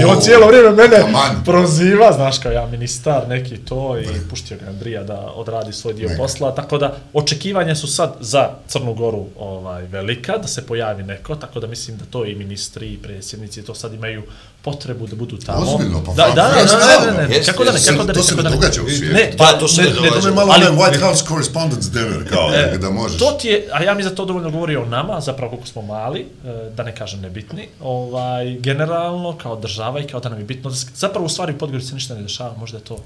I on cijelo vrijeme mene proziva, znaš kao ja ministar, neki to, i pustio ga Andrija da odradi svoj dio posla, tako da očekivanja su sad za Crnu Goru ovaj, velika, da se pojavi neko, tako da mislim da to i ministri i predsjednici to sad imaju potrebu da budu tamo. Ozbiljno, pa da, da, da, da, ne, ne, ne, jeste, kako da ne, kako da ne, To se kako ne da ne. događa u svijetu. Ne, Da, to se ne To događa. je malo Ali- White House Correspondence Dinner, kao, E, da možeš. To ti je, a ja mi za to dovoljno govori o nama, zapravo koliko smo mali, e, da ne kažem nebitni, ovaj, generalno kao država i kao da nam je bitno, da zapravo u stvari u Podgorici ništa ne dešava, možda je to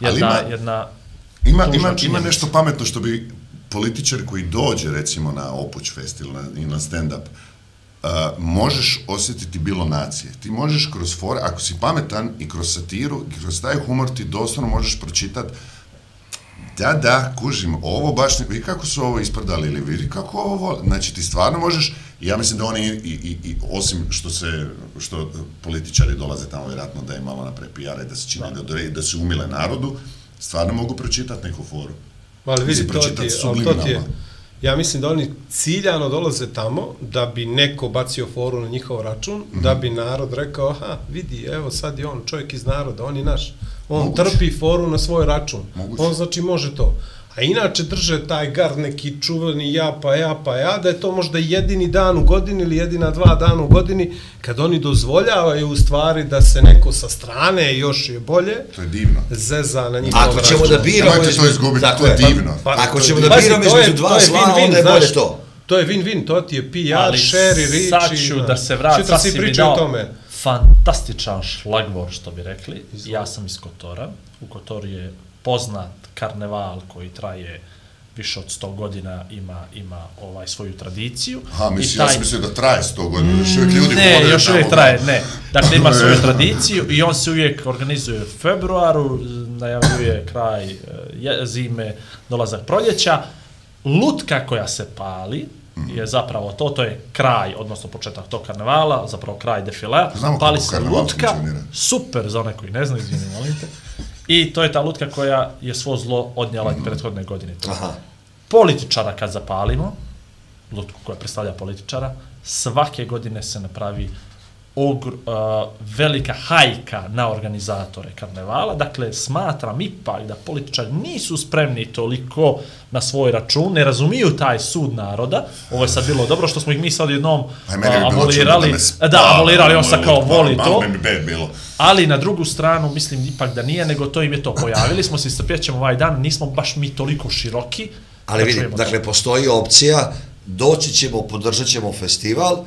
jedna, ima- jedna Ima, tužna ima, ima nešto pametno što bi političar koji dođe recimo na Opuć Fest ili na, na stand-up, uh, možeš osjetiti bilo nacije. Ti možeš kroz fore, ako si pametan i kroz satiru, i kroz taj humor ti doslovno možeš pročitat da, da, kužim, ovo baš ne, vidi kako su ovo ispredali ili vidi kako ovo, znači ti stvarno možeš, ja mislim da oni, i, i, i osim što se, što političari dolaze tamo vjerojatno da je malo napre PR i da se čini da, da, da se umile narodu, stvarno mogu pročitati neku foru. Ali vidi, to ti to ti je. Ja mislim da oni ciljano dolaze tamo da bi neko bacio foru na njihov račun, Mhm. da bi narod rekao, aha, vidi, evo sad je on čovjek iz naroda, on je naš. On Moguće. trpi foru na svoj račun. Moguće. On znači može to. A inače drže taj gard neki čuveni ja pa ja pa ja, da je to možda jedini dan u godini ili jedina dva dana u godini, kad oni dozvoljavaju u stvari da se neko sa strane, još je bolje, To je divno. zeza na njihov Ako ćemo račun. da biramo... Nemojte to izgubiti, tako to je pa- divno. Pa, Ako to ćemo je- da biramo to je- između dva to je zla, win-win, onda je bolje to. To je win-win, to ti je PR, Ali share i sad ću da se Sutra sad si mi dao tome. fantastičan šlagvor, što bi rekli. Ja sam iz Kotora. U Kotoru je poznat karneval koji traje više od 100 godina, ima, ima ovaj svoju tradiciju. Aha, I mislim, ja taj- sam mislio da traje 100 godina, još uvijek ljudi Ne, još uvijek traje, ne. Dakle, ima svoju tradiciju i on se uvijek organizuje u februaru, najavljuje kraj e, je- zime, dolazak proljeća. Lutka koja se pali je zapravo to, to je kraj, odnosno početak tog karnevala, zapravo kraj defilea. Znamo Pali se lutka, funkcionira. super za one koji ne znaju, izvini, molim te. I to je ta lutka koja je svo zlo odnjela mm. prethodne godine. Aha. političara kad zapalimo, lutku koja predstavlja političara, svake godine se napravi ogr, uh, velika hajka na organizatore karnevala. Dakle, smatram ipak da političari nisu spremni toliko na svoj račun, ne razumiju taj sud naroda. Ovo je sad bilo dobro što smo ih mi sad jednom Aj, bilo čudno abolirali. spa- Da, abolirali, on sa kao malo- voli malo to. Ali na drugu stranu, mislim ipak da nije, nego to im je to pojavili smo se, strpjet ćemo ovaj dan, nismo baš mi toliko široki. Ali da vidi, čujemo dakle, postoji opcija, doći ćemo, podržat ćemo festival,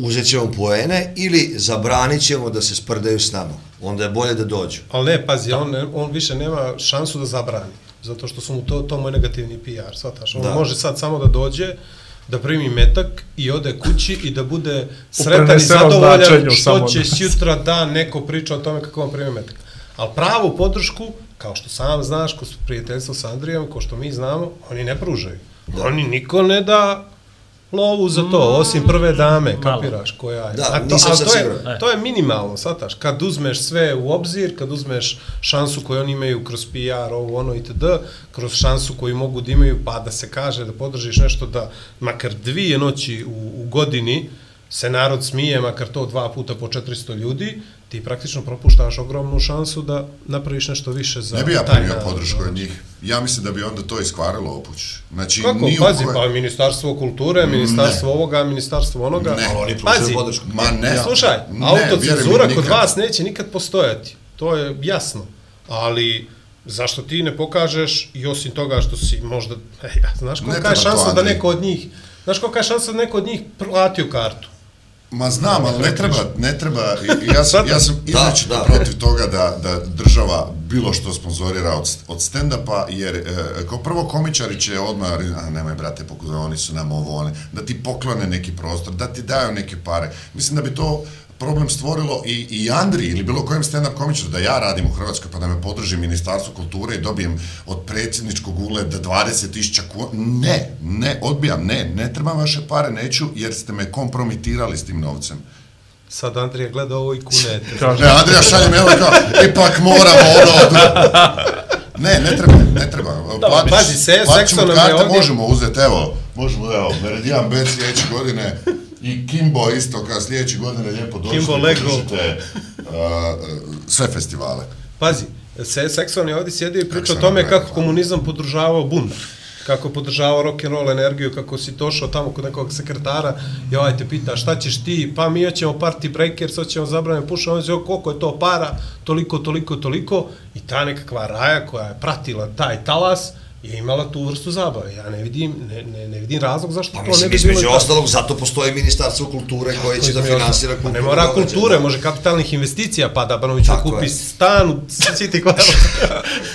uzet ćemo poene ili zabranit ćemo da se sprdaju s nama. Onda je bolje da dođu. Ali ne, pazi, on, on više nema šansu da zabrani. Zato što su mu to, to moj negativni PR, shvataš? On Da. da. može sad samo da dođe, da primi metak i ode kući i da bude sretan i zadovoljan što će sutra dan neko priča o tome kako on primi metak. Ali pravu podršku, kao što sam znaš, ko su prijateljstvo sa Andrijom, ko što mi znamo, oni ne pružaju. Da. Oni niko ne da lovu za to, osim prve dame, Malo. kapiraš koja je. Da, A to, nisam sad to je. E. to je minimalno, sataš, kad uzmeš sve u obzir, kad uzmeš šansu koju oni imaju kroz PR, ovo, ono, itd., kroz šansu koju mogu da imaju, pa da se kaže da podržiš nešto da makar dvije noći u, u godini se narod smije, makar to dva puta po 400 ljudi, ti praktično propuštaš ogromnu šansu da napraviš nešto više za Ne bi ja primio podršku od njih. Ja mislim da bi onda to iskvarilo opuć. Znači, Kako? ni u Pazi, koje- pa ministarstvo kulture, ministarstvo ovoga, ministarstvo onoga. Ne. Ali oni pružaju Pazi, podršku. Ma ne. Slušaj, Ne, autocenzura kod nikad. vas neće nikad postojati. To je jasno. Ali zašto ti ne pokažeš i osim toga što si možda, e, ja, znaš Ne kolika je šansa da neko od njih, znaš kolika je šansa da neko od njih platio kartu? Ma znam, ali ne treba, ne treba, ja sam, ja sam Da, izrečito da. protiv toga da, da država bilo što sponzorira od, od stand-upa, jer e, kao prvo komičari će odmah, a nemoj brate, pokuza, oni su nam ovo, one, da ti poklone neki prostor, da ti daju neke pare. Mislim da bi to problem stvorilo i, i Andri ili bilo kojem stand-up komičaru da ja radim u Hrvatskoj pa da me podrži Ministarstvo kulture i dobijem od predsjedničkog uleda 20.000 kuna. Ne, ne, odbijam, ne, ne trebam vaše pare, neću jer ste me kompromitirali s tim novcem. Sad Andrija gleda ovo i kunete. Kaže, Ne, Andrija šalje mi evo kao, ipak moramo ono... Ne, ne treba, ne treba. Platit- pazi, se- seksualno me ovdje- možemo uzeti, evo, možemo, evo, Meridian Bet sljedeće godine i Kimbo isto kao sljedeće godine lijepo došli. Kimbo Lego. uh, sve festivale. Pazi, se, seksualni ovdje sjedio i priča o Seksualni tome kako komunizam podržavao bunt kako je podržavao rock and roll energiju, kako si došao tamo kod nekog sekretara i ovaj te pita šta ćeš ti, pa mi hoćemo party breakers, hoćemo zabranjeno pušati, on zove koliko je to para, toliko, toliko, toliko i ta nekakva raja koja je pratila taj talas je imala tu vrstu zabave. Ja ne vidim, ne, ne, ne vidim razlog zašto Pa to ne mislim, bi bilo između ostalog, zato postoji Ministarstvo kulture koje će da finansira kulturu. Pa Ne mora kulture, može kapitalnih investicija, pa da Banović kupi je. stan u City Quarter.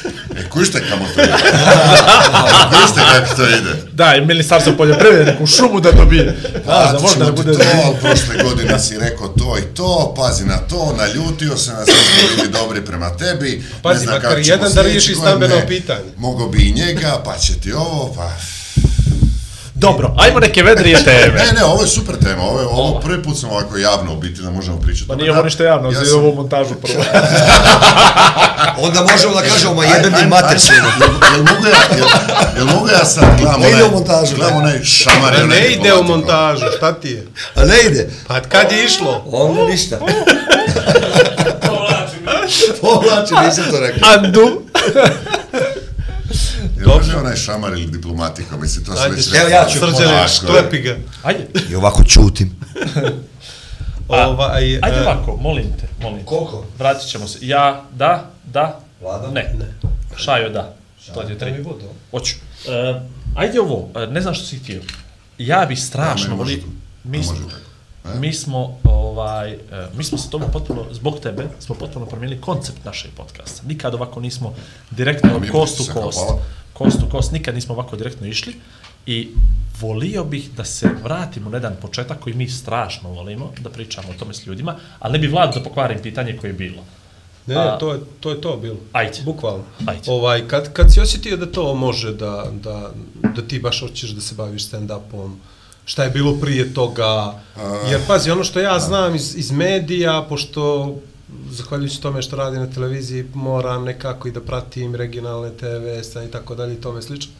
Kušte kamo to ide? kušte kako to ide? da, i ministarstvo poljoprivrede neku šumu da dobije. Da, da Platit možda ti bude... to, ali prošle godine si rekao to i to, pazi na to, naljutio se na sve smo bili dobri prema tebi. Pazi, ne znam makar kako ćemo jedan da riješi stambeno pitanje. Mogo bi i njega, pa će ti ovo, pa... Dobro, ajmo neke vedrije teme. Ne, ne, ovo je super tema, ovo, je, ovo prvi put sam ovako javno u biti da možemo pričati. Pa nije ovo ništa javno, Ja ja sam- ovo montažu prvo. Onda možemo da kažemo, ma aj- mi mater svima. Jel, jel, mogu ja, jel, jel mogu ja sad gledam Ne ide onaj, u montažu, gledam ne. onaj šamar onaj ne ide u montažu, šta ti je? A ne ide. Pa kad je išlo? Onda ništa. Povlači, nisam to rekao. Andu. Jel može onaj šamar ili diplomatiko, mislim, to sam već Evo, ja ću Srđane, polako, šklepi ga. Ajde. I ovako čutim. Ovaj, Ajde e, ovako, molim te, molim te. Koliko? Vratit ćemo se. Ja, da, da, Vlada? ne. ne. Šajo, da. To ti je Daj mi tri. vodu. Hoću. E, ajde ovo, e, ne znam što si htio. Ja bi strašno volio... Mi Ne smo, mi smo, ovaj, mi smo se tome potpuno, zbog tebe, smo potpuno promijenili koncept našeg podcasta. Nikad ovako nismo direktno kost u kost, hvala. Kost u kost, nikad nismo ovako direktno išli i volio bih da se vratimo na jedan početak koji mi strašno volimo, da pričamo o tome s ljudima, ali ne bi vlad da pokvarim pitanje koje je bilo. Ne, A- ne, to je, to je to bilo. Ajde. Bukvalno. Ajde. Ovaj, kad, kad si osjetio da to može, da, da, da ti baš hoćeš da se baviš stand-upom, šta je bilo prije toga, jer pazi, ono što ja znam iz, iz medija, pošto zahvaljujući tome što radi na televiziji, moram nekako i da pratim regionalne TV, stan i tako dalje i tome slično.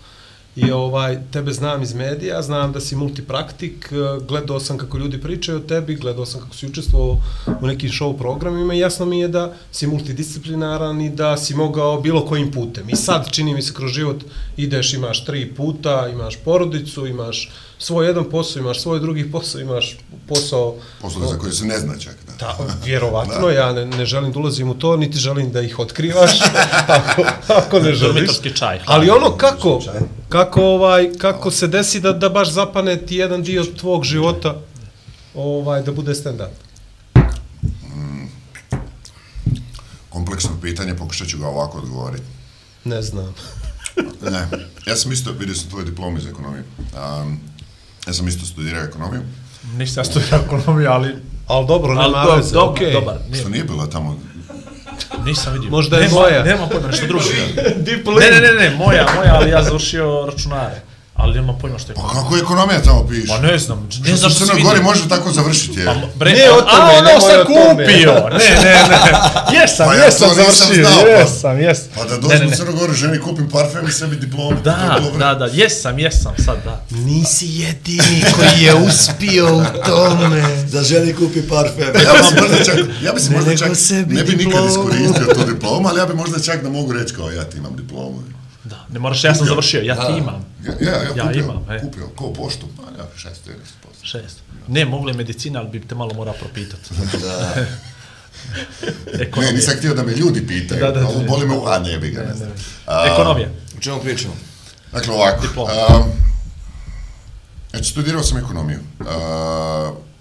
I ovaj, tebe znam iz medija, znam da si multipraktik, e, gledao sam kako ljudi pričaju o tebi, gledao sam kako si učestvovao u nekim show programima i jasno mi je da si multidisciplinaran i da si mogao bilo kojim putem. I sad, čini mi se, kroz život ideš, imaš tri puta, imaš porodicu, imaš svoj jedan posao, imaš svoj drugi posao, imaš posao... Posao za koje se ne zna čak. Da. Da, vjerovatno, ja ne, ne želim da ulazim u to, niti želim da ih otkrivaš, ako, ako ne želiš. Dormitorski čaj, Ali ono kako, kako, ovaj, kako se desi da, da baš zapane ti jedan dio tvog života ovaj, da bude stand-up? Kompleksno pitanje, pokušat ću ga ovako odgovoriti. Ne znam. Ne, ja sam isto, vidio sam tvoj diplom iz ekonomije. Um, ja sam isto studirao ekonomiju. Nisam ja studirao ekonomiju, ali... Ali dobro, ali nema do, veze, do, okej. dobar. Nije, Što nije bila tamo... nisam vidio. Možda je nema, moja. Nema pojma, nešto drugo. Diplom. ne, ne, ne, ne, moja, moja, ali ja završio računare. Ali nema pojma što je Pa kako ekonomija tamo piše? Pa ne znam, ne Što znam Crnoj vidio. Gori može tako završiti, je? Pa, bre, Nije o tome, a ono nemoj sam o tome. kupio. Ne, ne, ne. Jesam, Pa ja jesam završio. znao, pa. jesam, jesam. Pa da Ne, dođem ne, u ne. Crnoj Gori, ženi kupim parfem i sebi diplomu. Da, je da, da, jesam, jesam, sad da. Nisi jedini koji je uspio u tome. Da ženi kupi parfem. Ja bi se možda čak, ja bi se Ne, možda čak, ne bi nikad iskoristio tu diplomu, ali ja bi možda čak da mogu reći kao ja ti imam diplomu. Da, ne moraš, ja sam završio, ja ti imam. Ja, ja, ja, Ja kupio, imam, e. kupio, ko poštu, pa ja, šest, 11%. Šest. Ne, mogla je medicina, ali bi te malo mora propitati. Da. Ne, nisam htio da me ljudi pitaju, Da, da, da, ali boli me u, a ne bi ga, ne, Ne, znam. ne. A, Ekonomija. O čemu pričamo? Dakle, ovako. Diploma. Um, znači, studirao sam ekonomiju. Uh,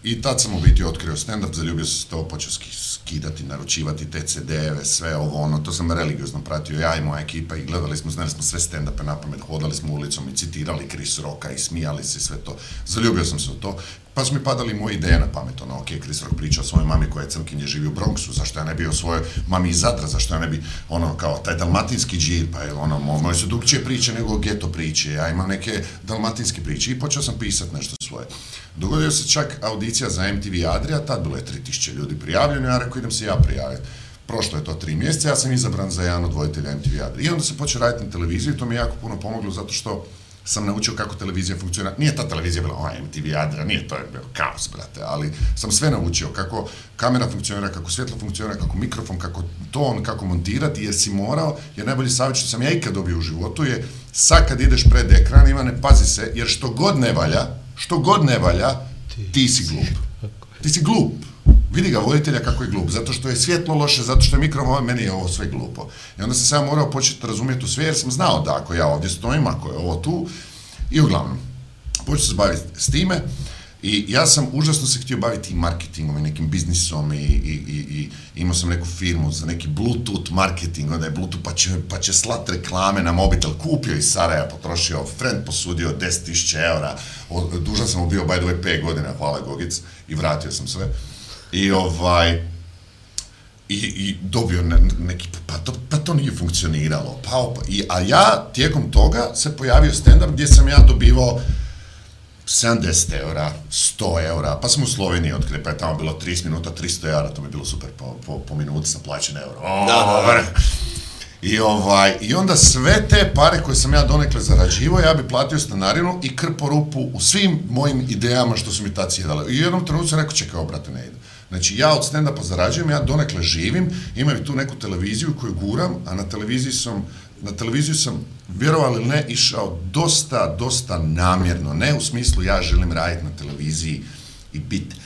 I tad sam u biti otkrio stand-up, zaljubio sam se to, počeo skidati, naručivati te CD-eve, sve ovo, ono, to sam religiozno pratio, ja i moja ekipa i gledali smo, znali smo sve stand-upe na pamet, hodali smo ulicom i citirali Chris Rocka i smijali se sve to. Zaljubio sam se u to, pa su mi padali moje ideje na pamet, ono, ok, Chris Rock priča o svojoj mami koja je crnkinje, živi u Bronxu, zašto ja ne bi o svojoj mami iz Zadra, zašto ja ne bi, ono, kao, taj dalmatinski džir, pa je, ono, moje su drugčije priče nego geto priče, ja imam neke dalmatinske priče i počeo sam pisat nešto svoje. Dogodio se čak audicija za MTV Adria, tad bilo je 3000 ljudi prijavljeno, ja rekao idem se ja prijaviti. Prošlo je to tri mjeseca, ja sam izabran za jedan od voditelja MTV Adria. I onda se počeo raditi na televiziji, to mi je jako puno pomoglo zato što sam naučio kako televizija funkcionira. Nije ta televizija bila ona MTV Adria, nije to je bilo kaos, brate, ali sam sve naučio kako kamera funkcionira, kako svjetlo funkcionira, kako mikrofon, kako ton, kako montirati, jer si morao, jer najbolji savjet što sam ja ikad dobio u životu je sad kad ideš pred ekran, Ivane, pazi se, jer što god ne valja, što god ne valja, ti si glup. Ti si glup. Vidi ga voditelja kako je glup, zato što je svjetlo loše, zato što je mikrofon, meni je ovo sve glupo. I onda sam sam morao početi razumjeti u sve, jer sam znao da ako ja ovdje stojim, ako je ovo tu, i uglavnom, počeo se baviti s time, i ja sam užasno se htio baviti i marketingom i nekim biznisom i, i, i, i imao sam neku firmu za neki Bluetooth marketing, onda je Bluetooth pa će, pa će slat reklame na mobitel, kupio iz Saraja, potrošio, friend posudio 10.000 eura, dužan sam mu bio by the way 5 godina, hvala Gogic, i vratio sam sve. I ovaj, i, i dobio ne, neki, pa to, pa to nije funkcioniralo. Pa, opa, i, a ja tijekom toga se pojavio stand-up gdje sam ja dobivao 70 eura, 100 eura, pa sam u Sloveniji otkrio, pa je tamo bilo 30 minuta, 300 eura, to mi je bilo super, po, po, po minuti sam plaćen euro. O, Da, da, da. I, ovaj, I onda sve te pare koje sam ja donekle zarađivao, ja bi platio stanarinu i krpo rupu u svim mojim idejama što su mi tad sjedale. I u jednom trenutku sam rekao, čekaj, ovo, brate, ne ide. Znači, ja od stand-upa zarađujem, ja donekle živim, imam tu neku televiziju koju guram, a na televiziji sam, na televiziju sam, vjerovali ili ne, išao dosta, dosta namjerno. Ne u smislu ja želim raditi na televiziji i biti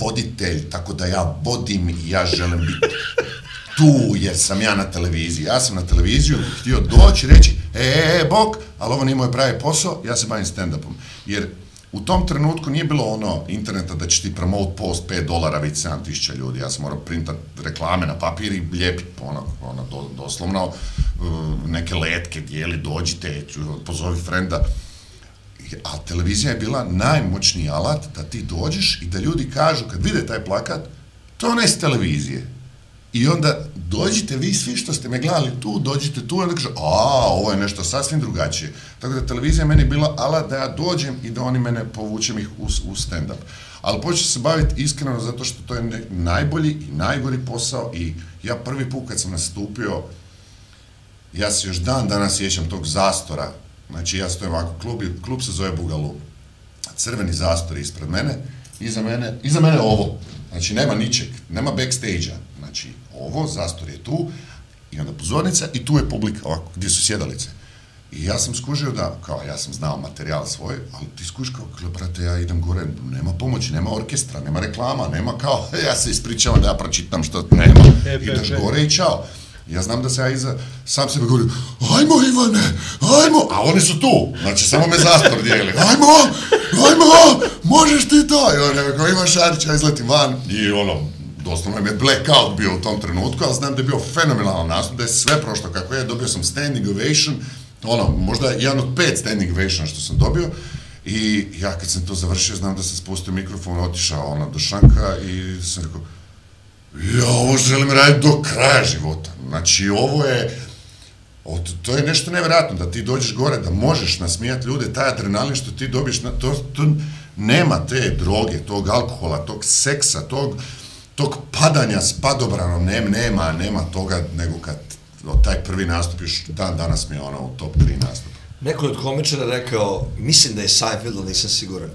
voditelj, tako da ja vodim i ja želim biti tu jer sam ja na televiziji. Ja sam na televiziju htio doći i reći, e, e, e, bok, ali ovo nije moj pravi posao, ja se bavim stand-upom. Jer u tom trenutku nije bilo ono interneta da će ti promote post 5 dolara već 7000 ljudi. Ja sam morao printat reklame na papir i lijepit ono, ono do, doslovno uh, neke letke dijeli, dođite, pozovi frenda. A televizija je bila najmoćniji alat da ti dođeš i da ljudi kažu kad vide taj plakat, to ne s televizije. I onda dođite vi svi što ste me gledali tu, dođite tu i onda kaže, a, ovo je nešto sasvim drugačije. Tako da televizija meni bila ala da ja dođem i da oni mene povučem ih u, u stand-up. Ali počeo se baviti iskreno zato što to je ne, najbolji i najgori posao i ja prvi put kad sam nastupio, ja se još dan danas sjećam tog zastora Znači ja stojim ovako, klub, klub se zove Bugalu. Crveni zastor ispred mene, iza mene, iza mene ovo. Znači nema ničeg, nema backstage-a. Znači ovo, zastor je tu, i onda pozornica i tu je publika, ovako, gdje su sjedalice. I ja sam skužio da, kao ja sam znao materijal svoj, ali ti skužiš kao, gle, brate, ja idem gore, nema pomoći, nema orkestra, nema reklama, nema kao, ja se ispričavam da ja pročitam što nema, E, ideš pe. gore i čao. Ja znam da se ja iza, sam sebe govorim, ajmo Ivane, ajmo, a oni su tu, znači samo me zastor dijeli, ajmo, ajmo, možeš ti to, i on kao Ivan Šarić, ja izletim van, i ono, doslovno mi je blackout bio u tom trenutku, ali znam da je bio fenomenalan nastup, da je sve prošlo kako je, dobio sam standing ovation, ono, možda jedan od pet standing ovation što sam dobio, i ja kad sam to završio, znam da sam spustio mikrofon, otišao ona do šanka i sam rekao, ja ovo želim raditi do kraja života. Znači, ovo je, Od, to- je nešto nevjerojatno, da ti dođeš gore, da možeš nasmijati ljude, taj adrenalin što ti dobiješ, na, to, to nema te droge, tog alkohola, tog seksa, tog, tog padanja s padobranom, nem, nema, nema toga, nego kad o, taj prvi nastup, još dan danas mi je ono u top 3 nastupa. Neko je od komičara rekao, mislim da je Seinfeld, ali nisam siguran.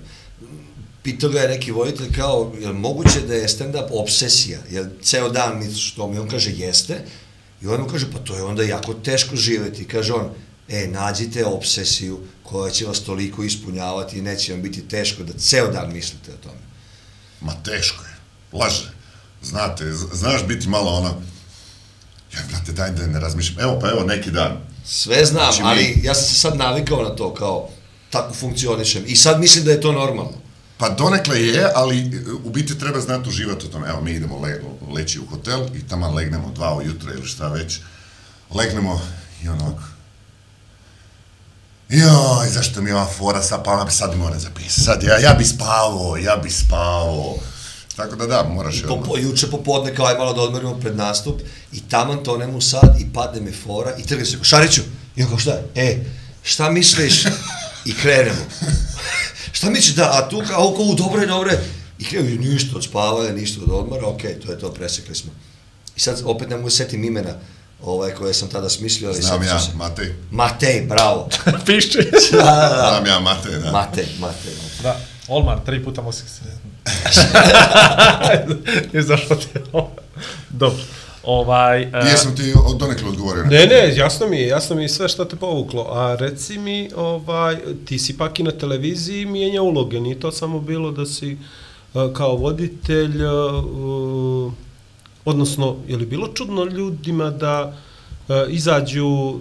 Pitao ga je neki voditelj kao, je moguće da je stand-up obsesija? Jel ceo dan misliš to mi? On kaže, jeste. I on mu kaže, pa to je onda jako teško živeti. Kaže on, e, nađite obsesiju koja će vas toliko ispunjavati i neće vam biti teško da ceo dan mislite o tome. Ma teško je, laže. Znate, znaš biti malo ono, ja, brate, daj da ne razmišljam. Evo, pa evo, neki dan. Sve znam, Znači, mi- ali ja sam se sad navikao na to, kao, tako funkcionišem. I sad mislim da je to normalno. Pa donekle je, ali e, u biti treba znati uživati u tome. Evo, mi idemo le, leći u hotel i tamo legnemo dva ujutro ili šta već. Legnemo i onako, joj, zašto mi je ova fora sad, pa ona bi sad moram zapisati. Sad ja, ja bi spavao, ja bi spavao. Tako da da, moraš je Po, juče popodne kao aj malo da odmorimo pred nastup i taman tonem u sad i padne mi fora i trga se Šariću, i on kao šta? E, šta misliš? I krenemo. šta misliš da, a tu kao, kao, dobro je, dobro je. I krenemo, ništa od spavanja, ništa od odmora, okej, to je to, presekli smo. I sad opet ne mogu setim imena ovaj, koje sam tada smislio, ali Znam sad ja, se... Matej. Matej, bravo. Piše. da, da, da. Znam ja, Matej, da. Matej, Matej. Da, Olmar, tri puta mu se... je zašlo ti ovo. Dobro. Ovaj... e, Jesam ti od donekle odgovorio Ne, ne, jasno mi je, jasno mi je sve što te povuklo. A reci mi, ovaj, ti si pak i na televiziji mijenja uloge, nije to samo bilo da si uh, kao voditelj, uh, odnosno, je li bilo čudno ljudima da uh, izađu,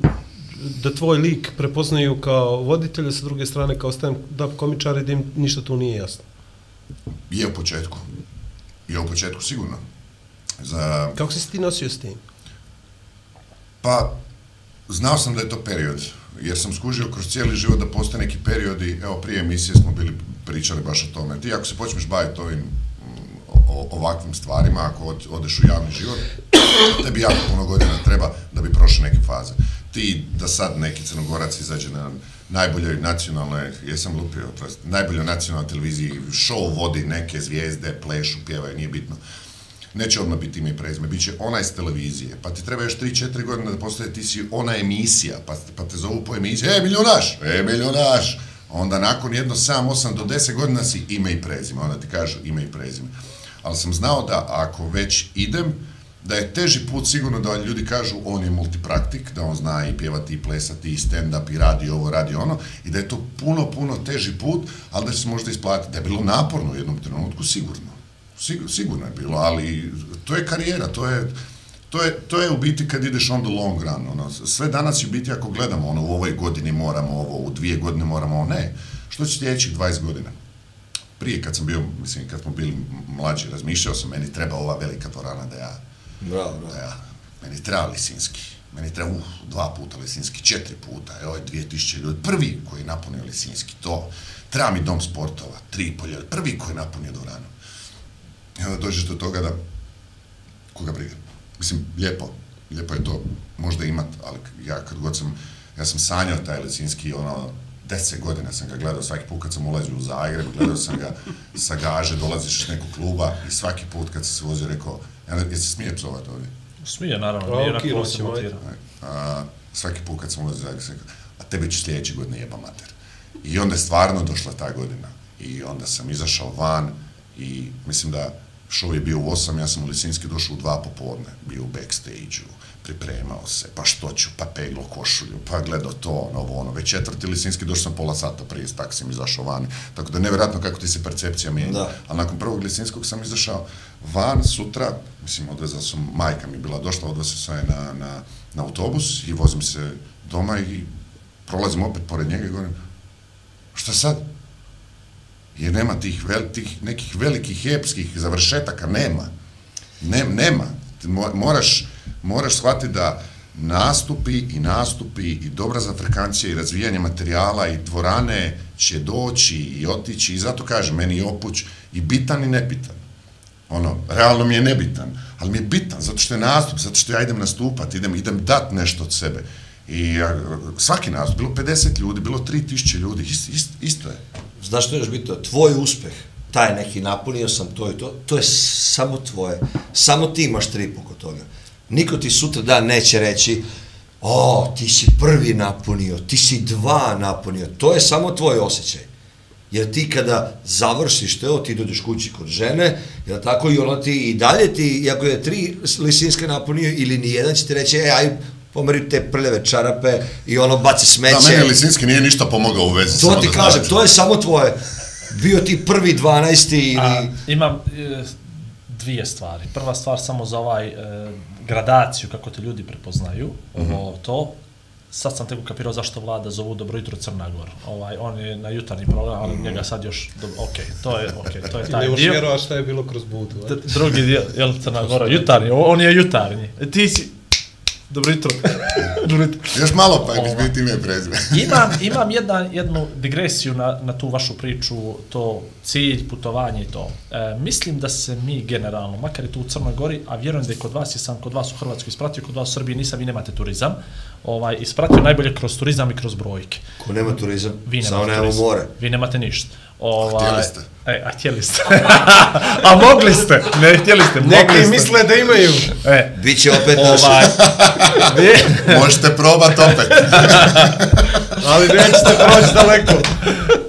da tvoj lik prepoznaju kao voditelja, sa druge strane kao stand-up komičar i da im ništa tu nije jasno? Je u početku. Je u početku sigurno. Za, Kako si ti nosio s tim? Pa, znao sam da je to period, jer sam skužio kroz cijeli život da postoje neki periodi, evo prije emisije smo bili pričali baš o tome. Ti ako se počneš baviti ovim o, ovakvim stvarima, ako od, odeš u javni život, tebi jako puno godina treba da bi prošao neke faze. Ti da sad neki crnogorac izađe na najboljoj nacionalnoj, jesam lupio, to jest, najboljoj nacionalnoj televiziji, show vodi neke zvijezde, plešu, pjevaju, nije bitno. Neće odmah biti ime i prezime, bit će ona iz televizije, pa ti treba još 3-4 godine da postoje ti si ona emisija, pa, pa te zovu po emisiji, e, milionaš, e, milionaš, onda nakon jedno 7, 8 do 10 godina si ime i prezime, onda ti kažu ime i prezime. Ali sam znao da ako već idem, da je teži put sigurno da ljudi kažu on je multipraktik, da on zna i pjevati i plesati i stand-up i radi ovo, radi ono i da je to puno, puno teži put, ali da će se možda isplatiti. Da je bilo naporno u jednom trenutku, sigurno. Sigur, sigurno je bilo, ali to je karijera, to je, to je, to je u biti kad ideš on the long run. Ono, sve danas je u biti ako gledamo, ono, u ovoj godini moramo ovo, u dvije godine moramo ovo, ne. Što će sljedećih 20 godina? Prije kad sam bio, mislim, kad smo bili mlađi, razmišljao sam, meni treba ova velika dvorana da ja Bravo, bravo. da ja, meni treba Lisinski, meni treba uh, dva puta Lisinski, četiri puta, evo je 2000 ljudi, prvi koji je napunio Lisinski, to, treba mi dom sportova, tri polje, prvi koji je napunio Doranu. I onda dođeš do toga da, koga briga, mislim, lijepo, lijepo je to možda imat, ali ja kad god sam, ja sam sanjao taj Lisinski, ono, deset godina sam ga gledao, svaki put kad sam ulazio u Zagreb, gledao sam ga sa gaže, dolaziš iz nekog kluba i svaki put kad sam se vozio rekao, ja, jesi se smije psovat ovdje? Smije, naravno, nije na kola se motira. A, svaki put kad sam ulazio a tebe ću sljedeće godine jeba mater. I onda je stvarno došla ta godina. I onda sam izašao van i mislim da show je bio u 8, ja sam u Lisinski došao u 2 popodne, bio u backstage-u, pripremao se, pa što ću, pa peglo košulju, pa gledao to, ono, ovo, ono, već četvrti Lisinski došao sam pola sata prije, tako sam izašao van, tako da nevjerojatno kako ti se percepcija mijenja. A nakon prvog Lisinskog sam izašao van sutra, mislim, odvezao sam, majka mi bila došla, odvezao sam je na, na, na autobus i vozim se doma i prolazim opet pored njega i govorim, šta sad? Jer nema tih, vel, tih nekih velikih epskih završetaka, nema. Ne, nema. Mo- Moraš, moraš shvatiti da nastupi i nastupi i dobra za zafrekancija i razvijanje materijala i dvorane će doći i otići i zato kažem, meni je opuć i bitan i nebitan. Ono, realno mi je nebitan, ali mi je bitan, zato što je nastup, zato što ja idem nastupat, idem, idem dat nešto od sebe. I e, svaki nastup, bilo 50 ljudi, bilo 3000 ljudi, ist, ist, isto je. Znaš što je još bitno? Tvoj uspeh, taj neki napunio sam to i to, to je samo tvoje. Samo ti imaš trip oko toga. Niko ti sutra dan neće reći o, ti si prvi napunio, ti si dva napunio. To je samo tvoj osjećaj. Jer ti kada završiš to, ti dođeš kući kod žene, jel tako, i ona ti i dalje ti, iako je tri lisinske napunio ili ni jedan, će ti reći, e, aj, pomeri te prljave čarape i ono baci smeće. Da, meni Lisinski nije ništa pomogao u vezi. To ti da kažem, znate. to je samo tvoje. Bio ti prvi 12. ili... A, imam e, dvije stvari. Prva stvar samo za ovaj e, gradaciju kako te ljudi prepoznaju, ovo to. Sad sam tek ukapirao zašto vlada zovu Dobro jutro Crna Gora. Ovaj, on je na jutarnji program, ali njega sad još... Do, ok, to je, ok, to je taj ne dio. vjerovat šta je bilo kroz budu. drugi dio, jel Crna Gora, jutarnji, on je jutarnji. Ti si... Dobro jutro. Dobro jutro. Još malo pa Ova. ćeš biti ime prezime. imam, imam jedna, jednu digresiju na, na tu vašu priču, to cilj, putovanje i to. E, mislim da se mi generalno, makar je tu u Crnoj Gori, a vjerujem da je kod vas, jer sam kod vas u Hrvatskoj ispratio, kod vas u Srbiji nisam, vi nemate turizam, ovaj, ispratio najbolje kroz turizam i kroz brojke. Ko nema turizam, Vi nemate samo nema turizam. more. Vi nemate ništa. Ovaj, htjeli ste. E, a htjeli ste. a mogli ste. Ne, htjeli ste. Mogli Neki ste. misle da imaju. E, Biće opet naš... ovaj, vi, Možete probat opet. Ali nećete proći daleko.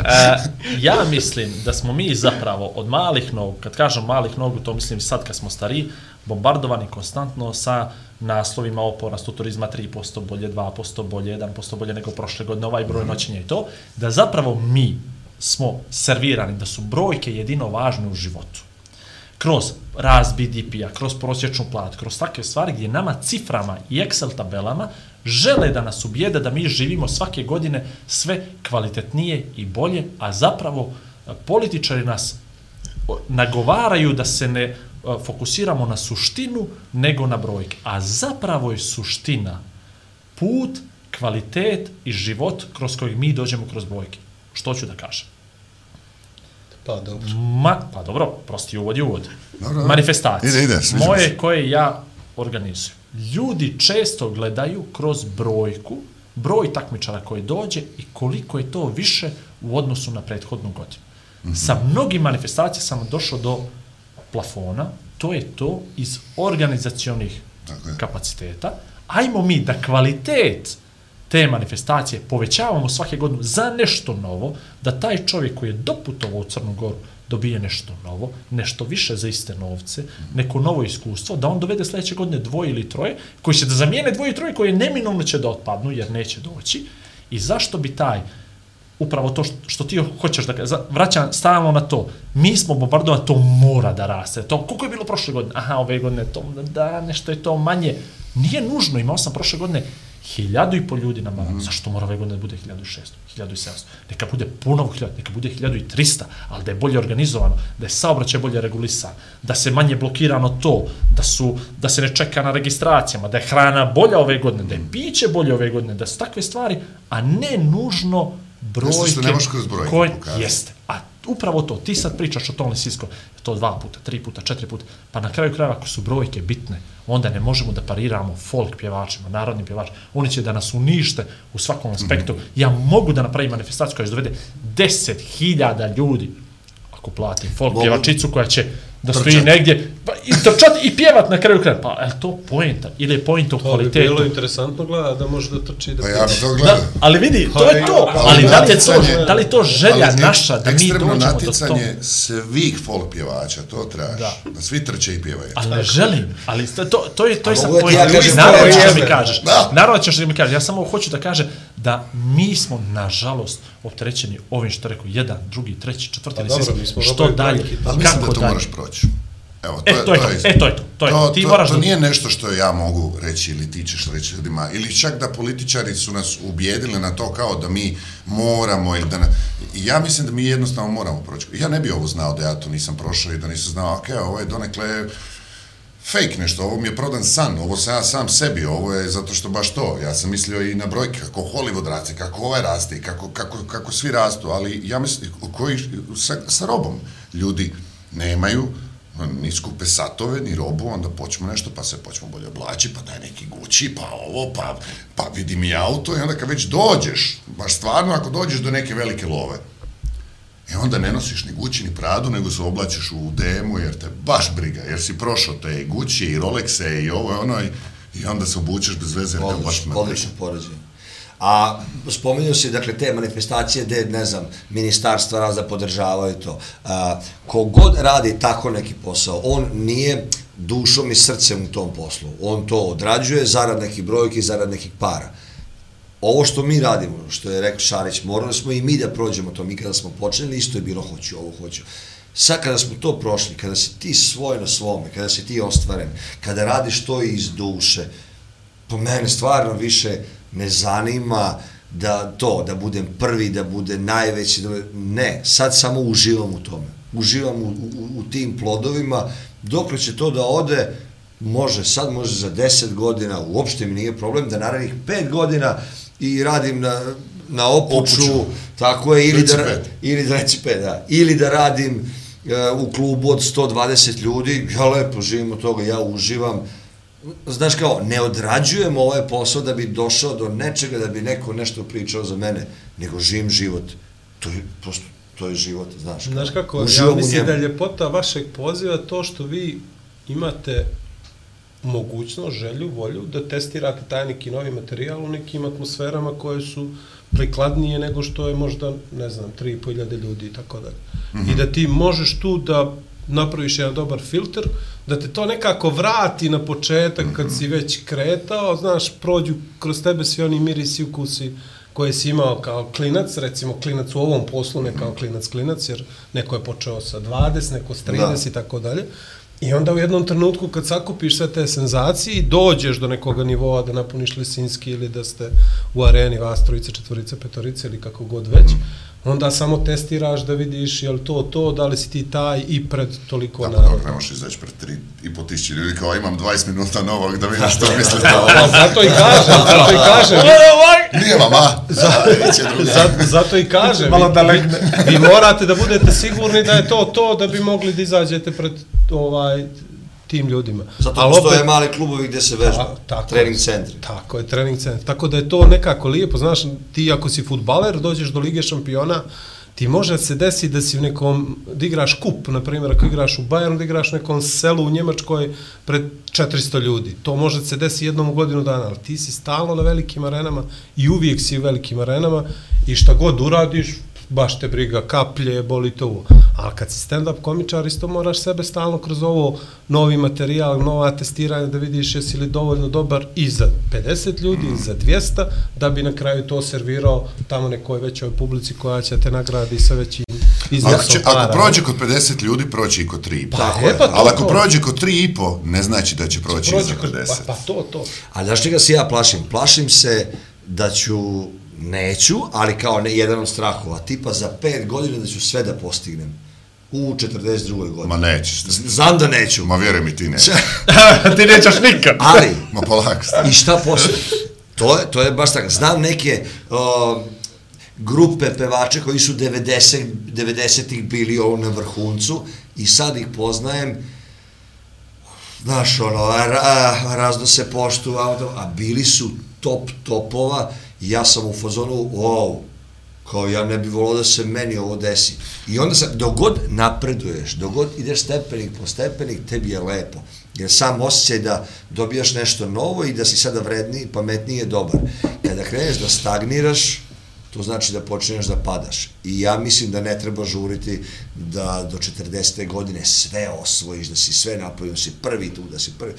E, ja mislim da smo mi zapravo od malih nogu, kad kažem malih nogu, to mislim sad kad smo stari, bombardovani konstantno sa naslovima o porastu turizma 3% bolje, 2% bolje, 1% bolje nego prošle godine, ovaj broj noćenja i to, da zapravo mi smo servirani, da su brojke jedino važne u životu kroz rast BDP-a, kroz prosječnu platu, kroz takve stvari gdje nama ciframa i Excel tabelama žele da nas ubijede da mi živimo svake godine sve kvalitetnije i bolje, a zapravo e, političari nas nagovaraju da se ne e, fokusiramo na suštinu nego na brojke. A zapravo je suština put, kvalitet i život kroz kojeg mi dođemo kroz brojke. Što ću da kažem? Pa dobro. Ma, pa dobro, prosti uvod je uvod. Dobro. Manifestacije. Ide, ide, Moje se. koje ja organizujem. Ljudi često gledaju kroz brojku, broj takmičara koji dođe i koliko je to više u odnosu na prethodnu godinu. Mhm. Sa mnogim manifestacija sam došao do plafona, to je to iz organizacionih je. kapaciteta. Ajmo mi da kvalitet te manifestacije povećavamo svake godine za nešto novo, da taj čovjek koji je doputovao u Crnu Goru dobije nešto novo, nešto više za iste novce, neko novo iskustvo, da on dovede sljedeće godine dvoje ili troje, koji će da zamijene dvoje i troje koje neminovno će da otpadnu, jer neće doći. I zašto bi taj upravo to što, što ti hoćeš da za- vraćam stalno na to. Mi smo bombardovani, to mora da raste. To, koliko je bilo prošle godine? Aha, ove godine to, da, nešto je to manje. Nije nužno, imao sam prošle godine hiljadu i pol ljudi na maratonu. Mm. Zašto mora ove godine da bude 1600, 1700? Neka bude puno hiljada, neka bude 1300, ali da je bolje organizovano, da je saobraćaj bolje regulisan, da se manje blokirano to, da su da se ne čeka na registracijama, da je hrana bolja ove godine, da je piće bolje ove godine, da su takve stvari, a ne nužno brojke. Nešto što ne možeš kroz brojke koje, pokazati. Jeste. A upravo to, ti sad pričaš o tom Lisisko, to dva puta, tri puta, četiri puta, pa na kraju krajeva ako su brojke bitne, onda ne možemo da pariramo folk pjevačima, narodnim pjevačima, oni će da nas unište u svakom aspektu. Mhm. Ja mogu da napravim manifestaciju koja će dovede 10.000 ljudi, ako platim folk Mogu. pjevačicu koja će da stoji negdje Pa, i trčat i pjevat na kraju kraja. Pa, je to poenta? Ili je poenta u To bi kvalitetu? bilo interesantno gledati da može da trči da Pa ja bi to Da, ali vidi, to je to. Pa, Ali da li je to, natjecanje- da li to želja ali naša da mi ekstremno dođemo do natjecanje toga? svih folk pjevača, to traži. Da. Da. svi trče i pjevaju. Ali ne želim, ali to, to, to je, to je A sad mogu da ti point. ja kažem Naravno to ćeš da mi kažeš. Naravno ćeš da mi kažeš. Ja samo hoću da kažem da mi smo, nažalost, opterećeni ovim što rekao, jedan, drugi, treći, četvrti, Pa dobro, sedmi, mi smo što dalje, brojki, Ali mislim da kako to dalje. moraš proći. Evo, E, to je to, istina. e, to je to, to je to. Ti moraš to da- nije nešto što ja mogu reći ili ti ćeš reći ljudima, ili čak da političari su nas ubijedili na to kao da mi moramo ili da... Na... Ja mislim da mi jednostavno moramo proći. Ja ne bi ovo znao da ja to nisam prošao i da nisam znao, ok, ovo je donekle fake nešto, ovo mi je prodan san, ovo sam ja sam sebi, ovo je zato što baš to. Ja sam mislio i na brojke, kako Hollywood raste, kako ovaj raste, kako, kako, kako svi rastu, ali ja mislim, koji, sa, sa robom ljudi nemaju ni skupe satove, ni robu, onda počnemo nešto, pa se počnemo bolje oblači, pa daj neki Gucci, pa ovo, pa, pa vidi mi auto i onda kad već dođeš, baš stvarno ako dođeš do neke velike love, E onda ne nosiš ni Gucci ni Pradu, nego se oblačiš u demu jer te baš briga, jer si prošao te i Gucci i Rolexe i ovo i ono i, i onda se obučeš bez veze jer te baš Odlično, me odlično poređenje. A spomenuo si, dakle, te manifestacije gde, ne znam, ministarstva razda podržavaju to. A, kogod radi tako neki posao, on nije dušom i srcem u tom poslu. On to odrađuje zarad nekih brojki, zarad nekih para. Ovo što mi radimo, što je rekao Šarić, morali smo i mi da prođemo to. Mi kada smo počeli, isto je bilo hoću, ovo hoću. Sad kada smo to prošli, kada si ti svoj na svome, kada si ti ostvaren, kada radiš to iz duše, po mene stvarno više ne zanima da to, da budem prvi, da bude najveći, da bude, ne, sad samo uživam u tome. Uživam u, u, u tim plodovima, dok će to da ode, može, sad može za 10 godina, uopšte mi nije problem da narednih 5 godina i radim na, na opuču, Opuču. tako je, ili Reci da, ili da, da, ili da radim e, u klubu od 120 ljudi, ja lepo živim od toga, ja uživam, znaš kao, ne odrađujem ovaj posao da bi došao do nečega, da bi neko nešto pričao za mene, nego živim život. To je, prosto, to je život, znaš. kao, Znaš kako, uživam ja mislim da je ljepota vašeg poziva to što vi imate mogućnost, želju, volju da testirate taj neki novi materijal u nekim atmosferama koje su prikladnije nego što je možda, ne znam, 3.500 ljudi i tako dalje. I da ti možeš tu da napraviš jedan dobar filter, da te to nekako vrati na početak kad si već kretao, znaš, prođu kroz tebe svi oni mirisi, ukusi koje si imao kao klinac, recimo klinac u ovom poslu, ne kao klinac klinac, jer neko je počeo sa 20, neko s 30 Da. i tako dalje. I onda u jednom trenutku kad sakupiš sve te senzacije i dođeš do nekoga nivoa da napuniš Lisinski ili da ste u areni vas trojice, četvorice, petorice ili kako god već, onda samo testiraš da vidiš je li to to, da li si ti taj i pred toliko Da, pa naroda. dobro, ne možeš izaći pred tri i po tisući ljudi kao imam 20 minuta novog da vidim što mislite o Pa ovom. zato i kažem, zato i kažem, Nije vam, a? Zato, zato i kažem, Malo da legne. vi morate da budete sigurni da je to to da bi mogli da izađete pred ovaj tim ljudima. Zato Ali postoje opet- mali klubovi gde se vežba, Ta- tako trening centri. Tako je, trening centar. Tako da je to nekako lijepo, znaš, ti ako si futbaler, dođeš do Lige šampiona, ti može se desi da si u nekom, da igraš kup, na primjer, ako igraš u Bayernu, da igraš u nekom selu u Njemačkoj pred 400 ljudi. To može se desi jednom u godinu dana, ali ti si stalno na velikim arenama i uvijek si u velikim arenama i šta god uradiš, baš te briga kaplje, boli to ovo. Ali kad si stand-up komičar, isto moraš sebe stalno kroz ovo novi materijal, nova testiranja da vidiš jesi li dovoljno dobar i za 50 ljudi, i za 200, da bi na kraju to servirao tamo nekoj većoj publici koja će te nagradi sa većim Ako, iznosom će, para. ako prođe kod 50 ljudi, proći i kod 3,5. Pa, e, pa to, Ali ako to. prođe kod 3,5, ne znači da će proći i za kroz, 50. pa, pa to, to. A znaš čega se ja plašim? Plašim se da ću, neću, ali kao ne, jedan od strahova, tipa za pet godina da ću sve da postignem u 42. godini. Ma nećeš. Znam da neću, Ma vjeruj mi ti ne. Ti nećeš nikad. ali Ma polako stani. i šta posle? To je, to je baš tako. Znam neke uh, grupe pevača koji su 90, 90-ih bili ovo na vrhuncu i sad ih poznajem znaš, ono, ra, razno se poštu, a bili su top topova ja sam u fazonu, wow, kao ja ne bi volao da se meni ovo desi. I onda sam, dogod napreduješ, dogod ideš stepenik po stepenik, tebi je lepo. Jer sam osjećaj da dobijaš nešto novo i da si sada vredniji, pametniji je dobar. Kada kreneš da stagniraš, to znači da počinješ da padaš. I ja mislim da ne treba žuriti da do 40. godine sve osvojiš, da si sve napravio, da si prvi tu, da si prvi.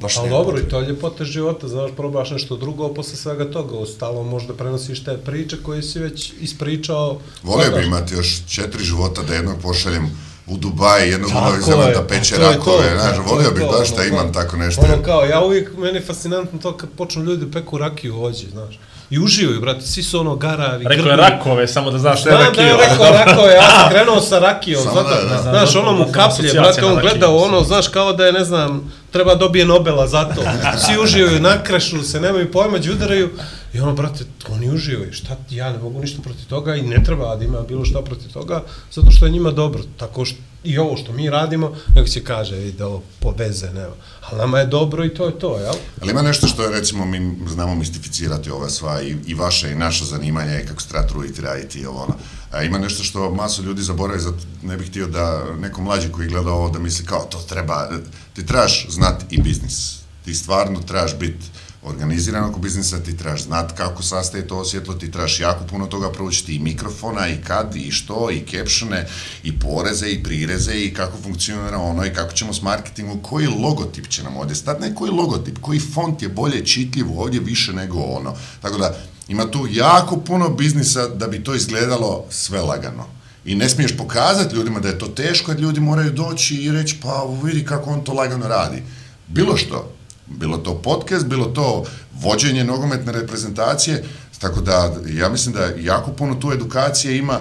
Baš Ali dobro, i to je ljepota života, znaš, probaš nešto drugo, posle svega toga, ostalo možda prenosiš te priče koje si već ispričao. Volio bi imati još četiri života da jednog pošaljem u Dubaji, jednog u Novi Zeland da peče to, rakove, znaš, volio bih to, baš da ono, imam ono. tako nešto. Ono kao, ja uvijek, meni je fascinantno to kad počnu ljudi da peku rakiju hođe, znaš. I uživaju, brate, svi su ono garavi, Rekao je rakove, samo da znaš šta je Znam da je rakio. rekao rakove, ja sam krenuo sa rakijom, Samo zato, da, da. znaš, ono mu kaplje, brate, on gledao mislim. ono, znaš, kao da je, ne znam, treba dobije Nobela za to. Svi uživaju, nakrešu se, nemaju pojma, đudaraju. I ono, brate, oni uživaju, šta, ti, ja ne mogu ništa protiv toga i ne treba da ima bilo šta protiv toga, zato što je njima dobro. Tako što, i ovo što mi radimo, nek se kaže, vidi, ovo poveze, nema. Ali nama je dobro i to je to, jel? Ali ima nešto što recimo, mi znamo mistificirati ova sva i, i vaše i naša zanimanja i kako se treba truditi, raditi i ovo ono. A ima nešto što masu ljudi zaboravi, zato ne bih htio da neko mlađi koji gleda ovo da misli kao to treba, ti trebaš znati i biznis. Ti stvarno trebaš biti organiziranog biznisa, ti trebaš znat kako sastaje to osjetlo, ti trebaš jako puno toga proučiti i mikrofona, i kad, i što, i captione, i poreze, i prireze, i kako funkcionira ono, i kako ćemo s marketingom, koji logotip će nam ovdje stati, ne koji logotip, koji font je bolje čitljiv ovdje više nego ono. Tako da, ima tu jako puno biznisa da bi to izgledalo sve lagano. I ne smiješ pokazati ljudima da je to teško, jer ljudi moraju doći i reći, pa vidi kako on to lagano radi. Bilo što, bilo to podcast, bilo to vođenje nogometne reprezentacije, tako da ja mislim da jako puno tu edukacije ima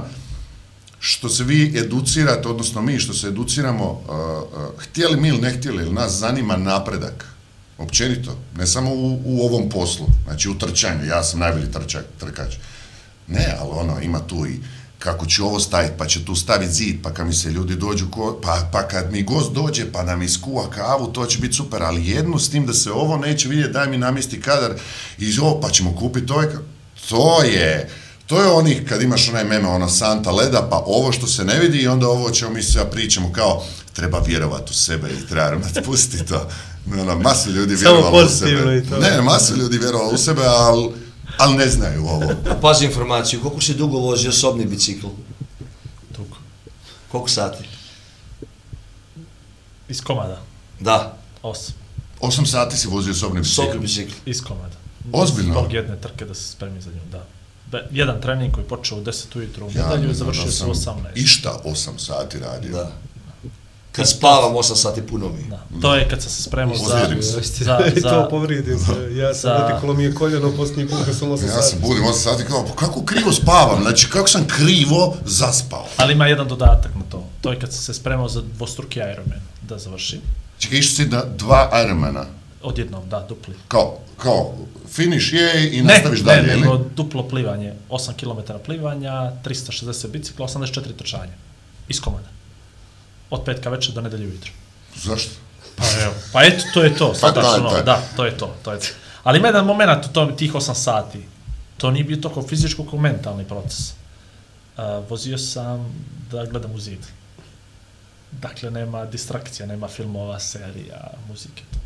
što se vi educirate, odnosno mi što se educiramo, uh, uh, htjeli mi ili ne htjeli, ili nas zanima napredak, općenito, ne samo u, u ovom poslu, znači u trčanju, ja sam najbolji trčak, trkač. Ne, ali ono, ima tu i kako ću ovo staviti, pa će tu staviti zid, pa kad mi se ljudi dođu, ko, pa, pa kad mi gost dođe, pa da mi skuva kavu, to će biti super, ali jedno s tim da se ovo neće vidjeti, daj mi namjesti kadar, i ovo, pa ćemo kupiti ovaj, ka- to je, to je onih, kad imaš onaj meme, ono Santa leda, pa ovo što se ne vidi i onda ovo ćemo mi sve pričamo kao, treba vjerovati u sebe i treba imati, pusti to. Ono, masu ljudi Samo vjerovalo u sebe. pozitivno i to. Ne, masu ljudi vjerovalo u sebe, ali al ne znaju ovo. Pazi informaciju, koliko si dugo vozio osobni bicikl? Tuko. Koliko sati? Iz komada. Da, Osam. Osam sati si vozio osobni bicikl. osobni bicikl. Iz komada. Ozbiljno? Zbog jedne trke da se spremi za nju, da. Be, jedan trening koji počeo u 10 ujutru u Ja medalju ne i završio se u 18. Išta osam sati radio. Da. Kad spavam 8 sati puno mi. Da. To je kad sam se spremao za, za, za, to povrijedim se. Ja sam za- otiklo mi je koljeno posljednji put kad sam 8 Ja se sati. budim 8 sati kao, pa kako krivo spavam? Znači, kako sam krivo zaspao? Ali ima jedan dodatak na to. To je kad sam se spremao za dvostruki Ironman da završim. Čekaj, išao si na dva Ironmana. Odjednom, da, dupli. Kao, kao, finish je i Ne, nastaviš ne, dalje, ili? nego duplo plivanje. 8 km plivanja, 360 bicikla, 84 trčanja. Iz komada. Od petka večer do nedelje ujutro. Zašto? Pa evo, pa eto, to je to, Pa sad tačno, to. da, to je to, to je to. Ali ima jedan moment u tom, tih 8 sati, to nije bio toliko fizičko kao mentalni proces. Uh, vozio sam da gledam u zid. Dakle, nema distrakcija, nema filmova, serija, muzike, to.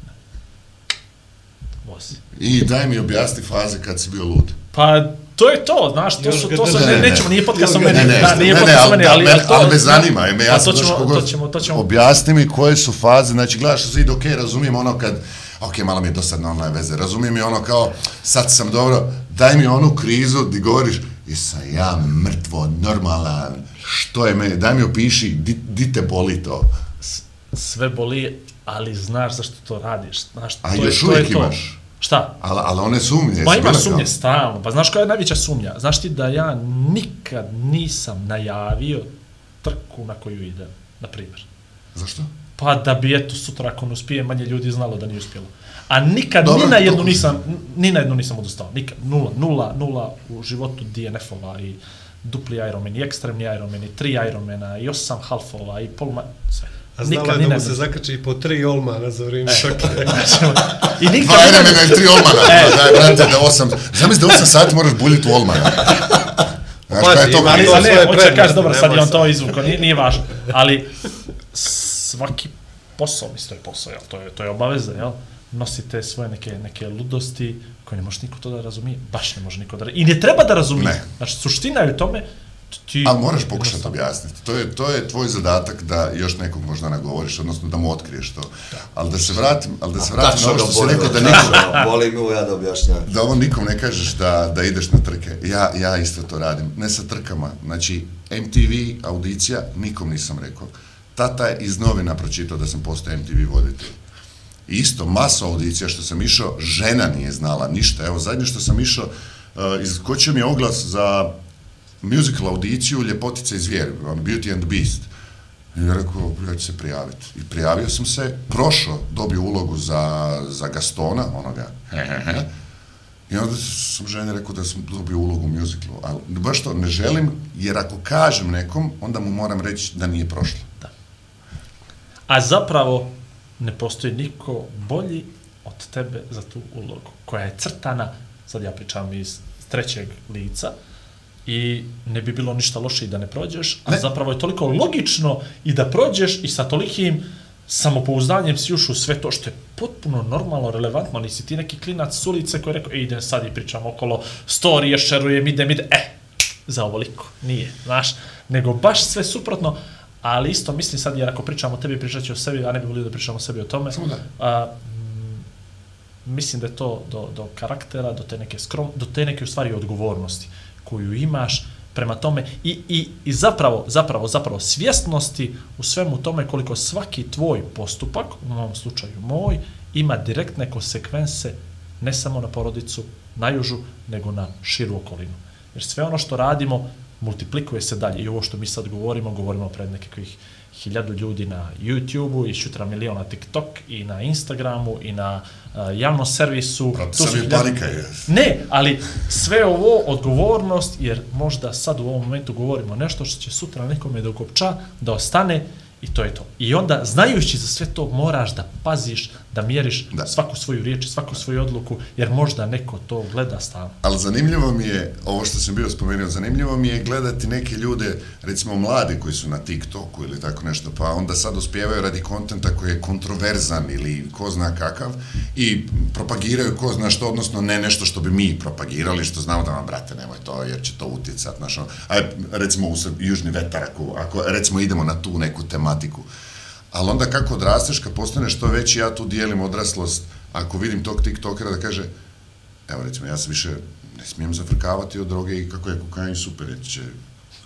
Vozi. I daj mi objasni faze kad si bio lud. Pa, to je to, znaš, to Još su, to su, ne, ne, ne, ne. nećemo, nije podcast o meni, ne, da, nije ne, podcast o ali, meni, ali, ali, ali to... ali me zanima, ime, ja sam to ćemo, koga- to ćemo, to ćemo, Objasni mi koje su faze, znači gledaš u zid, ok, razumijem ono kad, ok, malo mi je dosadno online veze, razumijem i ono kao, sad sam dobro, daj mi onu krizu di govoriš, jesam ja mrtvo, normalan, što je meni, daj mi opiši, di, di te boli to? sve boli, ali znaš zašto to radiš, znaš, A to je, još to je uvijek to. imaš? Šta? Ali, ali one sumnje, Pa ima sumnje kao- stalno. Pa znaš koja je najveća sumnja? Znaš ti da ja nikad nisam najavio trku na koju idem, na primjer. Zašto? Pa da bi eto sutra ako ne uspije manje ljudi znalo da nije uspjelo. A nikad Dobro, ni na jednu to- nisam, ni na jednu nisam odustao. Nikad. Nula, nula, nula u životu DNF-ova i dupli Ironman, i ekstremni Ironman, i tri Ironmana, i osam halfova, i polma, sve. A znala je ni da mu se zakači po tri olmana za vrijeme trke. I nikad Dva ni na Ironmana i tri Olmana, e. daj, brate, da osam, zamisli da osam sati moraš buljiti u Olmana. Znaš Pazi, kaj je to ima Ali, ali svoje ne, hoće kaži, dobro, sad je on to izvuko, nije, nije važno. Ali svaki posao, misli, to je posao, jel? To je, to je obaveza, jel? Nosite svoje neke, neke ludosti koje ne može niko to da razumije, baš ne može niko da razumije. I ne treba da razumije. Ne. Znači, suština je u tome, ti... Ali moraš pokušati objasniti. To je, to je tvoj zadatak da još nekog možda nagovoriš, odnosno da mu otkriješ to. Ali da se vratim, ali da se vratim na ovo što si rekao da nikom, Volim mu ja da objašnjam. da ovo nikom ne kažeš da, da ideš na trke. Ja, ja isto to radim. Ne sa trkama. Znači, MTV audicija, nikom nisam rekao. Tata je iz novina pročitao da sam postao MTV voditelj. Isto, masa audicija što sam išao, žena nije znala ništa. Evo, zadnje što sam išao, uh, izkočio mi je oglas za musical audiciju Ljepotica i zvijer, on Beauty and Beast. I ja rekao, ja ću se prijaviti. I prijavio sam se, prošao, dobio ulogu za, za Gastona, onoga, I onda sam ženi rekao da sam dobio ulogu u musiclu, ali baš to ne želim, jer ako kažem nekom, onda mu moram reći da nije prošlo. Da. A zapravo ne postoji niko bolji od tebe za tu ulogu, koja je crtana, sad ja pričam iz trećeg lica, i ne bi bilo ništa loše i da ne prođeš, a Ne. zapravo je toliko logično i da prođeš i sa tolikim samopouzdanjem si ušao u sve to što je potpuno normalno, relevantno, nisi ti neki klinac s ulice koji je rekao, e, idem sad i pričam okolo, storije, šerujem, idem, idem, e, za ovoliko, nije, znaš, nego baš sve suprotno, ali isto mislim sad, jer ako pričamo o tebi, pričat ću o sebi, a ne bi volio da pričamo o sebi o tome, Samo da. a, mm, mislim da je to do, do karaktera, do te neke skrom, do te neke u stvari odgovornosti koju imaš prema tome i, i, i zapravo, zapravo, zapravo svjesnosti u svemu tome koliko svaki tvoj postupak, u ovom slučaju moj, ima direktne konsekvense ne samo na porodicu, najužu, nego na širu okolinu. Jer sve ono što radimo multiplikuje se dalje. I ovo što mi sad govorimo, govorimo pred nekakvih hiljadu ljudi na YouTube-u i šutra miliona na TikTok i na Instagramu i na uh, javnom servisu. Brate, mi je hiljadu- panika je. Ne, ali sve ovo odgovornost, jer možda sad u ovom momentu govorimo nešto što će sutra nekome da ukopča, da ostane i to je to. I onda, znajući za sve to, moraš da paziš, da mjeriš Da. svaku svoju riječ, svaku svoju odluku, jer možda neko to gleda stalno. Ali zanimljivo mi je, ovo što sam bio spomenuo, zanimljivo mi je gledati neke ljude, recimo mlade koji su na TikToku ili tako nešto, pa onda sad uspijevaju radi kontenta koji je kontroverzan ili ko zna kakav i propagiraju ko zna što, odnosno ne nešto što bi mi propagirali, što znamo da vam, brate, nemoj to, jer će to utjecat, znaš, ono, recimo u južni vetar, ako, ako recimo idemo na tu neku tematiku, Ali onda kako odrasteš, kad postaneš što veći, ja tu dijelim odraslost, ako vidim tog tiktokera da kaže, evo recimo, ja se više ne smijem zafrkavati od droge i kako je kokain super, jer će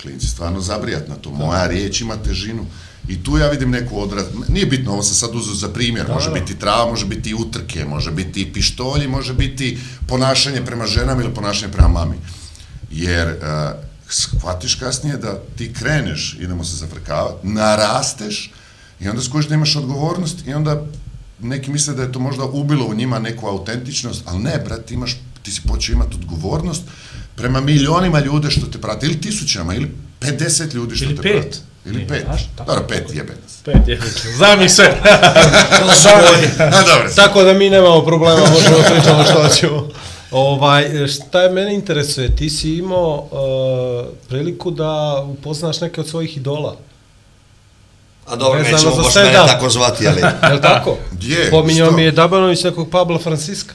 klinci stvarno zabrijat na to. Moja riječ ima težinu. I tu ja vidim neku odraz... Nije bitno, ovo sam sad uzeo za primjer. Može biti trava, može biti utrke, može biti pištolji, može biti ponašanje prema ženama ili ponašanje prema mami. Jer uh, shvatiš kasnije da ti kreneš, idemo se zafrkavati, narasteš i onda skužiš da imaš odgovornost i onda neki misle da je to možda ubilo u njima neku autentičnost, ali ne, brat, ti, imaš, ti si počeo imati odgovornost prema milionima ljude što te prate, ili tisućama, ili 50 ljudi što Ili te pet. prate. Ili pet. tako. Dobro, pet jebe nas. Pet je, znam. A, dobro, Tako da mi nemamo problema, možemo da pričamo što ćemo. Ovaj, šta je mene interesuje, ti si imao uh, priliku da upoznaš neke od svojih idola. A dobro, Vezano nećemo mene tako zvati, ali... Je li tako? Gdje? Pominjao Što? mi je Dabanović nekog Pabla Franciska.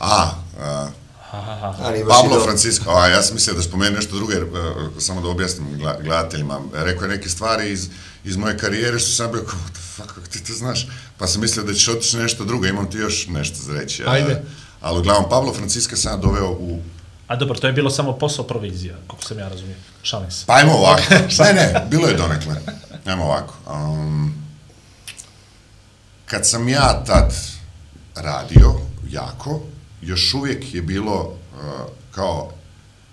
A, a, A, nije baš Pablo. Francisco, a ja sam mislio da spomenu nešto drugo, jer, uh, samo da objasnim gledateljima. Rekao je neke stvari iz, iz moje karijere što sam bio kao, what the fuck, kako ti to znaš? Pa sam mislio da ćeš otići nešto drugo, imam ti još nešto za reći. Ajde. Ali uglavnom, Pablo Francisca sam doveo u... A dobro, to je bilo samo posao provizija, kako sam ja razumio. Šalim se. Pa ajmo ovako. ne, ne, bilo je donekle. Ajmo ovako. Um, kad sam ja tad radio jako, još uvijek je bilo uh, kao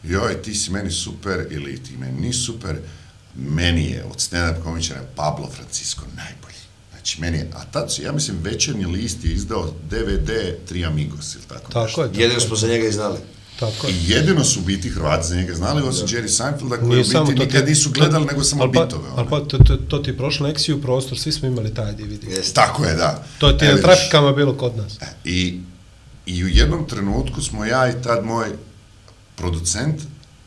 joj, ti si meni super ili ti meni nisi super, meni je od stand-up komičara Pablo Francisco najbolji. Znači, meni je, a tad su, ja mislim, večernji list je izdao DVD Tri Amigos ili tako, Tako nešto. je. Tako Jedino je. smo za njega i znali. Tako je. I jedino su u biti Hrvati za njega znali, osim Jerry Seinfelda, koji u Nije biti nikad ti- nisu gledali, nego samo ali pa, bitove. Ali pa, to, to, to ti je prošlo Nexiju prostor, svi smo imali taj DVD. Jeste. Tako je, da. To ti E, je na trafikama bilo kod nas. I, I u jednom trenutku smo ja i tad moj producent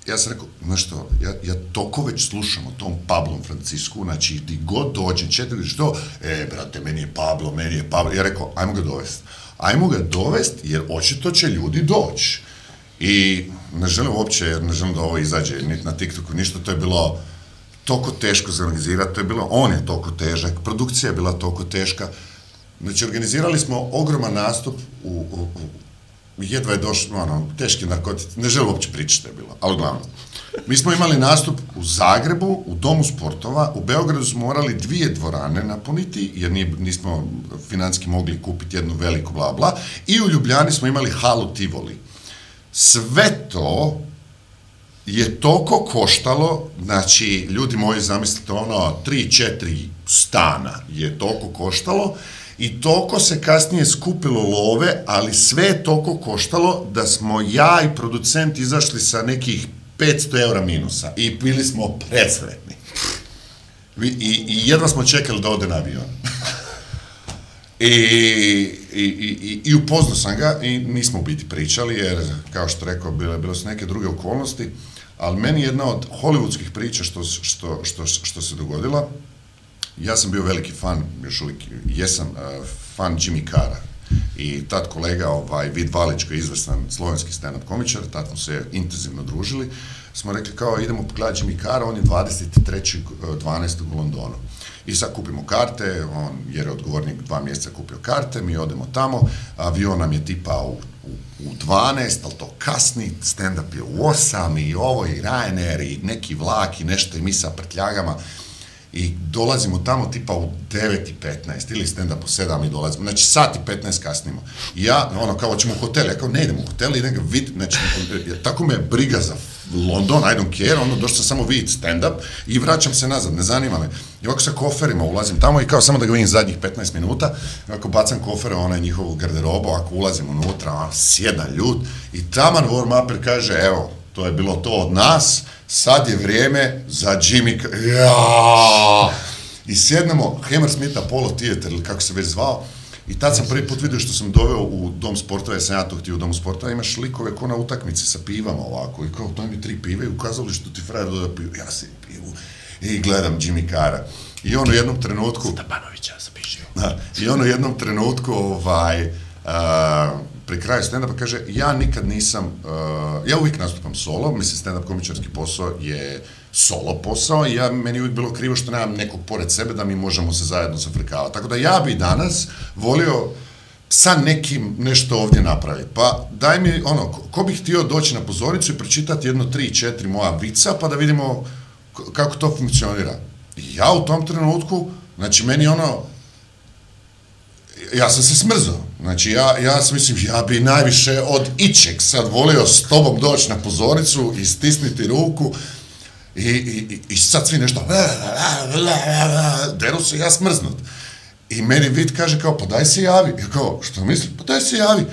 ja sam rekao, znaš što, ja, ja toko već slušam o tom Pablom Francisku, znači di god dođem, četiri, što, e, brate, meni je Pablo, meni je Pablo, ja rekao, ajmo ga dovest. Ajmo ga dovest, jer očito će ljudi doći. I ne želim uopće, jer ne želim da ovo izađe niti na TikToku, ništa, to je bilo toliko teško za organizirati, to je bilo, on je toliko težak, produkcija je bila toliko teška. Znači, organizirali smo ogroman nastup u, u, u jedva je došlo, ono, teški narkotici, ne želim uopće pričati što je bilo, ali uglavnom. Mi smo imali nastup u Zagrebu, u Domu sportova, u Beogradu smo morali dvije dvorane napuniti, jer nije, nismo financijski mogli kupiti jednu veliku bla bla, i u Ljubljani smo imali halu Tivoli. Sve to je toliko koštalo, znači, ljudi moji, zamislite, ono, tri, četiri stana je toliko koštalo, i toliko se kasnije skupilo love, ali sve je toliko koštalo da smo ja i producent izašli sa nekih 500 eura minusa i bili smo predsretni. I, i, i jedva smo čekali da ode na avion. I, i, i, i upoznao sam ga i nismo u biti pričali, jer, kao što rekao, bile, bile su neke druge okolnosti, ali meni jedna od hollywoodskih priča što, što, što, što se dogodila, ja sam bio veliki fan, još uvijek jesam uh, fan Jimmy Cara. I tad kolega, ovaj, Vid Valić, koji je izvrstan slovenski stand-up komičar, tad smo se intenzivno družili, smo rekli kao idemo pogledati Jimmy Cara, on je 23.12. Eh, u Londonu. I sad kupimo karte, on jer je odgovornik dva mjeseca kupio karte, mi odemo tamo, avion nam je tipa u, u, u 12, ali to kasni, stand-up je u 8 i ovo i Ryanair i neki vlak i nešto i mi sa prtljagama. I dolazimo tamo tipa u 9.15 ili stand-up u 7 i dolazimo, znači sat i 15 kasnimo. I ja, ono, kao, ćemo u hotel, ja kao, ne idemo u hotel, idem ga vid, znači, tako me briga za London, I don't care, onda došao sam samo vidjeti stand-up i vraćam se nazad, ne zanima me. I ovako sa koferima ulazim tamo i kao samo da ga vidim zadnjih 15 minuta, ovako bacam kofere, onaj njihovu garderobu, ako ulazim unutra, ono, a sjedan ljud i taman warm-upper kaže, evo, to je bilo to od nas, sad je vrijeme za Jimmy... Ja! I sjednemo, Hammersmith Polo Theater, ili kako se već zvao, i tad sam prvi put vidio što sam doveo u dom sportova, ja sam ja to htio u dom sportova, imaš likove ko na utakmici sa pivama ovako, i kao, daj mi tri pive, i ukazali što ti frajer doda pivu, ja sam pivu, i gledam Jimmy Cara. I on u jednom trenutku... Stabanovića zapišio. Da, I on u jednom trenutku, ovaj, uh, pri kraju stand-upa kaže, ja nikad nisam, uh, ja uvijek nastupam solo, mislim stand-up komičarski posao je solo posao i ja, meni uvijek bilo krivo što nemam nekog pored sebe da mi možemo se zajedno zafrikavati. Tako da ja bi danas volio sa nekim nešto ovdje napraviti. Pa daj mi, ono, ko, ko bi htio doći na pozornicu i pročitati jedno, tri, četiri moja vica, pa da vidimo kako to funkcionira. I ja u tom trenutku, znači meni ono, ja sam se smrzao. Znači, ja, ja sam mislim, ja bi najviše od ičeg sad volio s tobom doći na pozornicu i stisniti ruku i, i, i sad svi nešto deru se ja smrznut. I meni vid kaže kao, pa daj se javi. Ja kao, što misli? Pa daj se javi.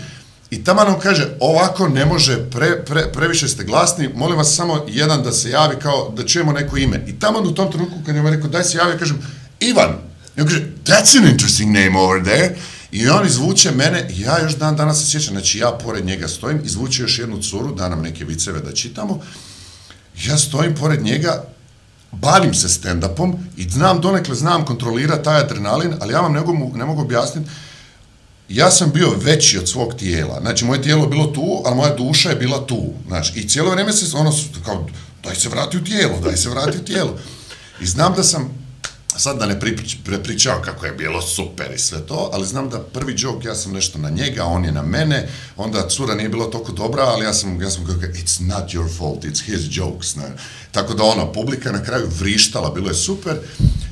I tamo nam kaže, ovako ne može, pre, pre, previše ste glasni, molim vas samo jedan da se javi kao da čujemo neko ime. I tamo u tom trenutku kad je me rekao, daj se javi, ja kažem, Ivan, I on kaže, that's an interesting name over there. I on izvuče mene, ja još dan danas se sjećam, znači ja pored njega stojim, izvuče još jednu curu, da nam neke viceve da čitamo. Ja stojim pored njega, bavim se stand-upom i znam, donekle znam kontrolirati taj adrenalin, ali ja vam ne mogu, ne mogu objasniti, ja sam bio veći od svog tijela. Znači, moje tijelo je bilo tu, ali moja duša je bila tu. Znači, i cijelo vrijeme se, ono, kao, daj se vrati u tijelo, daj se vrati u tijelo. I znam da sam sad da ne prepričavam kako je bilo super i sve to, ali znam da prvi joke, ja sam nešto na njega, on je na mene, onda cura nije bilo toliko dobra, ali ja sam, ja sam kako, it's not your fault, it's his jokes. Ne? Tako da ono, publika na kraju vrištala, bilo je super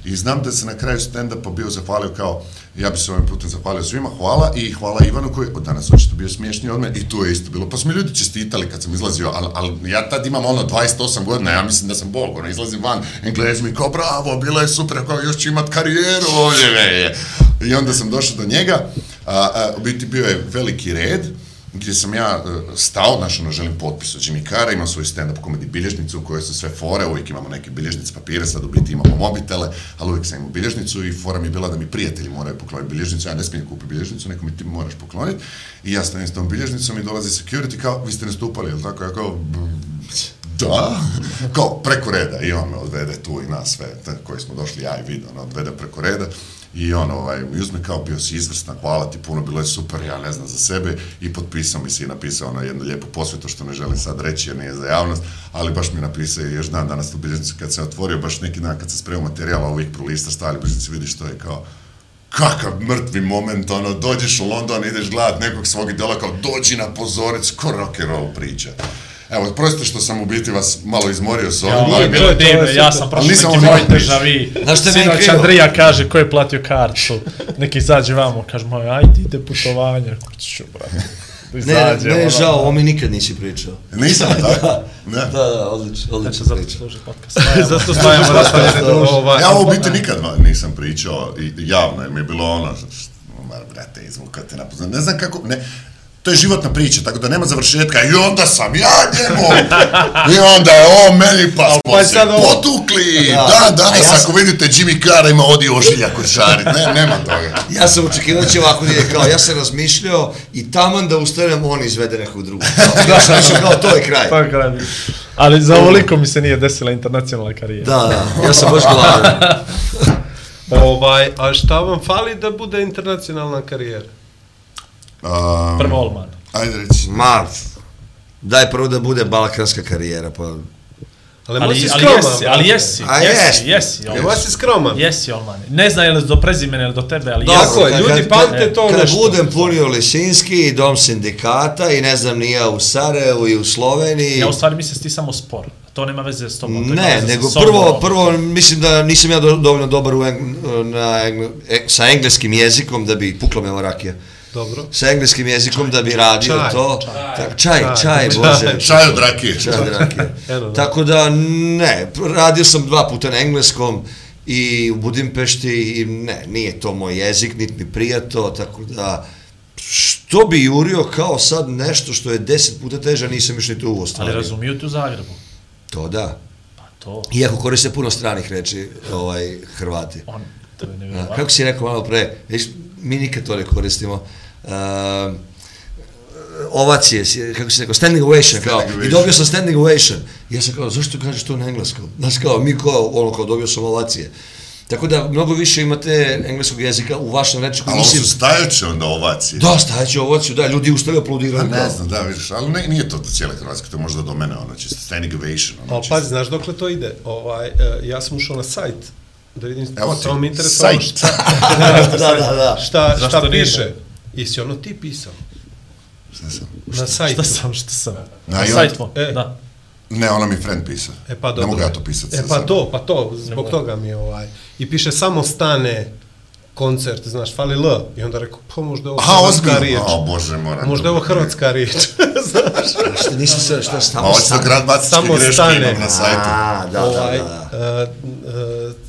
i znam da se na kraju stand-upa bio zahvalio kao, ja bi se ovim putem zahvalio svima, hvala i hvala Ivanu koji od danas očito bio smiješniji od mene i tu je isto bilo. Pa su mi ljudi čestitali kad sam izlazio, ali, ali ja tad imam ono 28 godina, ja mislim da sam bog, ono izlazim van, englezi mi kao bravo, bilo je super, kao još ću imat karijeru ovdje. E, e. I onda sam došao do njega, a, a, u biti bio je veliki red, gdje sam ja e, stao, znaš, ono, želim potpis od Jimmy Cara, imam svoju stand-up komedi bilježnicu u kojoj su sve fore, uvijek imamo neke bilježnice papire, sad u biti imamo mobitele, ali uvijek sam imao bilježnicu i fora mi je bila da mi prijatelji moraju pokloniti bilježnicu, ja ne smijem kupiti bilježnicu, neko mi ti moraš pokloniti, i ja stavim s tom bilježnicom i dolazi security kao, vi ste nastupali, ili tako, ja kao, Da, kao preko reda i on me odvede tu i nas sve te koji smo došli, ja i vid, ono, odvede preko reda i on ovaj, i uzme kao bio si izvrstan, hvala ti puno, bilo je super, ja ne znam za sebe i potpisao mi se i napisao ono na jednu lijepu posvetu što ne želim sad reći jer nije za javnost, ali baš mi je napisao i još dan danas u biznicu kad se otvorio, baš neki dan kad se spremao materijala ovih prolista stavili u vidi vidiš što je kao kakav mrtvi moment, ono, dođeš u London, ideš gledat nekog svog idola, kao dođi na pozorec, ko rock and roll priča. Evo, prostite što sam u biti vas malo izmorio s ovim, Ja, ovo je bilo je divno, ja sam prošao neki moj vu. Znaš je meni Sinoć krivo? Andrija kaže, ko je platio kartu? Neki izađe vamo, kaže, moj, ajde, ide putovanje. Kuću, brate. Ne, Izađe, ne, ono. žao, ovo mi nikad nisi pričao. Nisam, tako? Ne. Da, da, odlično, Znači, odlično zato služi podcast. Zato spajamo rastavljene druže. Ovaj, Ja ovo biti nikad nisam pričao i- javno, jer mi je bilo ono, ma, brate, izvukate na pozornicu. Ne znam kako, ne, to je životna priča, tako da nema završetka. I onda sam ja njemu, i onda je on meni pa smo pa se potukli. Da. Da, danas ja sam- ako vidite Jimmy Carra ima odi ožiljak od šarit. Ne, nema toga. Ja sam očekivao će ovako nije kao, ja sam razmišljao i taman da ustanem, on izvede nekog drugog. Ja sam mišljao kao, to je kraj. To je kraj. Ali za ovoliko mi se nije desila internacionalna karijera. Da, da, ja sam baš gladan. ovaj, a šta vam fali da bude internacionalna karijera? Um, Prvo Olman. Ajde reći. Ma, daj prvo da bude balkanska karijera, pa... Ali, Ali, ali, si ali skroman, jesi, ali jesi, A jesi, jest. jesi, Evo Olman. si skroman. Jesi, Olman. Ne znam je li do prezimena ili do tebe, ali Dobro, jesi. Tako je, kad- ljudi kad- pamte to Kad nešto. budem punio Lisinski i dom sindikata i ne znam nija u Sarajevu i u Sloveniji... Ja u stvari mislim da ti samo spor. To nema veze s tobom. Ne, nego sobom. prvo, prvo mislim da nisam ja do, dovoljno dobar u eng, na, engle, e, sa engleskim jezikom da bi pukla me ova rakija. Dobro. Sa engleskim jezikom da bi radio Čaj, to. čaj. Tak, čaj, čaj, Čaj, bože. Čaj od rakije. Čaj od rakije. Tako da ne, radio sam dva puta na engleskom i u Budimpešti i ne, nije to moj jezik, niti mi prija to, tako da što bi jurio kao sad nešto što je deset puta teže, nisam još ni tu u Ali razumiju ti u Zagrebu. To da. Pa to, Iako koriste puno stranih reči, ovaj, Hrvati. on, to je nevjerovatno. kako si rekao malo pre, viš, mi nikad to ne koristimo. Uh, ovacije, si- kako si rekao, standing ovation, kao, Standing i dobio sam standing ovation. I ja sam kao, zašto kažeš to na engleskom? Znaš kao, mi kao, ono kao, dobio sam ovacije. Tako da, mnogo više imate engleskog jezika u vašem rečniku. Ali Mislim, su stajaće onda ovacije. da, stajaće ovaciju, da, ljudi ustaju Pa aplaudiraju. ne kao. znam, da, vidiš, ali ne, nije to do cijele Hrvatske, to je možda do mene, ono, čisto standing ovation, ono, Ali čisto. pazi, znaš dokle to ide? Ovaj, e, ja sam ušao na sajt da vidim, Evo ti, samo mi interesovalo sajt. šta, da, da, da. šta, šta nije piše. da? I si ono ti pisao? Šta sam? Na sajtu. Šta sam, šta sam? Na, Na i on- sajt tvoj, E. da. Ne, ona mi friend pisao. E pa Ne dobro. mogu ja to pisati. E pa sebe. to, pa to, zbog toga mi je ovaj. I piše samo stane koncert, znaš, fali L. I onda rekao, pa možda je ovo Aha, hrvatska ozbiljno. riječ. O, bože, moram. Možda je ovo hrvatska riječ. znaš, Šta, nisam se, šta, Ma, stamo hoćete stane? grad batičke Samo greške stane. imam na sajtu. A, da, da, ovaj, da, da. e,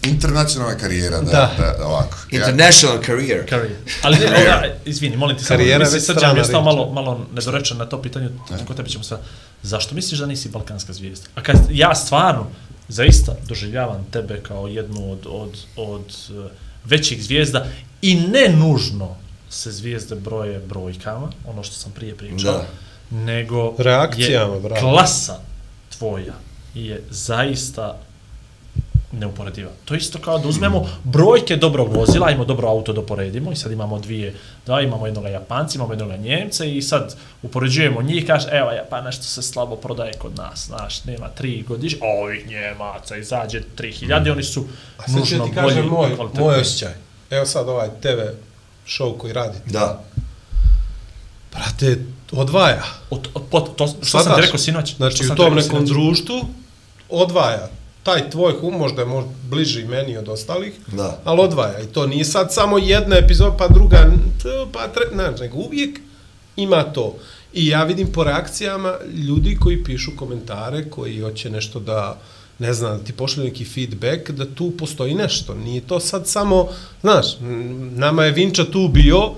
e, Internacionalna karijera, da, Da. da, ovako. Ja, International career. Karijera. Ali ne, ovoga, izvini, molim ti samo, Karijera mislim, već sad ja je stao malo, malo nedorečen na to pitanje, kod tebe ćemo sad, zašto misliš da nisi balkanska zvijezda? A kad ja stvarno, zaista doživljavam tebe kao jednu od, od, od eh, većih zvijezda i ne nužno se zvijezde broje brojkama, ono što sam prije pričao, Da. nego Reakcijama, je bravo. klasa tvoja je zaista neuporediva. To isto kao da uzmemo brojke dobrog vozila, ajmo dobro auto da poredimo i sad imamo dvije, da imamo jednog Japanca, imamo jednog Njemca i sad upoređujemo njih kaže, evo Japana što se slabo prodaje kod nas, znaš, nema tri godiš, a ovih Njemaca izađe 3000, oni su a sad ću nužno ti bolji kažem i moj, kvalitetniji. moj osjećaj. Evo sad ovaj TV show koji radite. Da. Brate, odvaja. Od, od, pot, to, što sam ti rekao sinoć? Znači, u ti tom nekom sinoć? društvu odvaja. Taj tvoj hum možda je možda bliži meni od ostalih, Da. ali odvaja. I to nije sad samo jedna epizoda, pa druga, pa tre, ne, nego uvijek ima to. I ja vidim po reakcijama ljudi koji pišu komentare, koji hoće nešto da, ne znam, da ti pošli neki feedback, da tu postoji nešto. Nije to sad samo, znaš, nama je Vinča tu bio,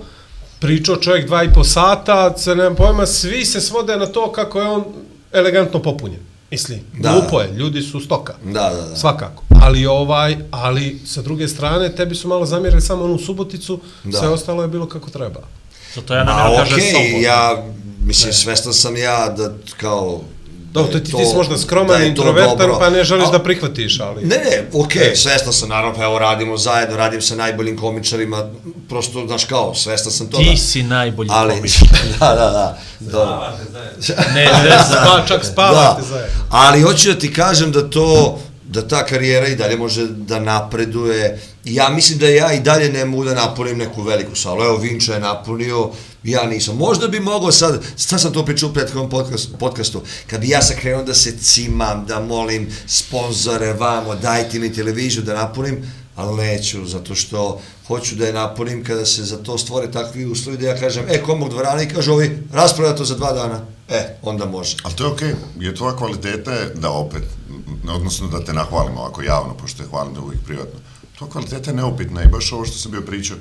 pričao čovjek dva i po sata, se nemam pojma, svi se svode na to kako je on elegantno popunjen. Mislim, Da. glupo je, ljudi su stoka. Da, da, da. Svakako. Ali ovaj, ali sa druge strane, tebi su malo zamjerili samo onu suboticu, Da. sve ostalo je bilo kako treba. Zato ja Ma namjerno kažem okej, slobodno. ja, mislim, svestan sam ja da kao Dobro, to ti, ti si možda skroman, da to introvertan, dobro. pa ne želiš A- da prihvatiš, ali... Ne, ne, okej, okay, svestan sam, naravno, pa evo radimo zajedno, radim sa najboljim komičarima, prosto, znaš kao, svestan sam toga. Ti si najbolji Ali, komičar. da, da, da. Dobro. Ne, ne, Spa, čak spavate da. zajedno. Ali hoću da ti kažem da to da ta karijera i dalje može da napreduje. Ja mislim da ja i dalje ne mogu da napunim neku veliku salu. Evo, Vinča je napunio, ja nisam. Možda bi mogao sad, sad sam to pričao u prethodnom podcast, podcastu, kad bi ja sad krenuo da se cimam, da molim sponzore vamo, dajte mi televiziju da napunim, ali neću, zato što hoću da je napunim kada se za to stvore takvi uslovi da ja kažem, e, komog dvorana i kaže ovi, raspravlja to za dva dana. E, onda može. Ali to je okej, jer tvoja kvaliteta je da opet, odnosno da te nahvalimo ovako javno, pošto je hvalim da uvijek privatno. Tvoja kvaliteta je neupitna i baš ovo što sam bio pričao,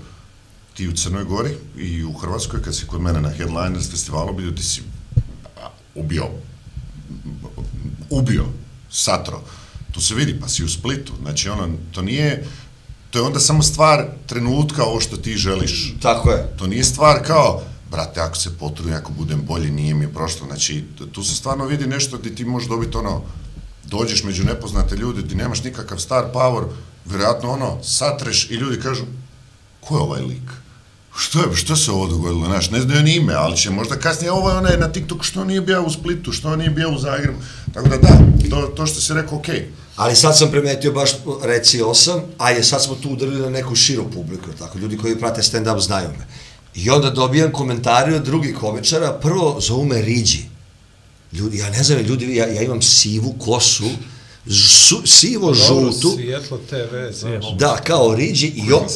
ti u Crnoj Gori i u Hrvatskoj, kad si kod mene na Headliners festivalu bio, ti si ubio, ubio, satro. Tu se vidi, pa si u Splitu. Znači, ono, to nije, to je onda samo stvar trenutka ovo što ti želiš. Tako je. To nije stvar kao, brate, ako se potrudim, ako budem bolji, nije mi prošlo. Znači, tu se stvarno vidi nešto gdje ti možeš dobiti ono, dođeš među nepoznate ljude, ti nemaš nikakav star power, vjerojatno ono, satreš i ljudi kažu, ko je ovaj lik? Što je, što se ovo dogodilo, znaš, ne znaju ni ime, ali će možda kasnije, ovo je onaj na TikTok, što nije bio u Splitu, što nije bio u Zagrebu, tako da da, to, to što si rekao, okej, Ali sad sam primetio baš, reci osam, a je sad smo tu udarili na neku širu publiku, tako, ljudi koji prate stand-up znaju me. I onda dobijam komentari od drugih komičara, prvo zovu me Riđi. Ljudi, ja ne znam, ljudi, ja, ja imam sivu kosu, su, sivo Dobro, žutu, Svijetlo TV, znaš. da, kao Riđi, i, on,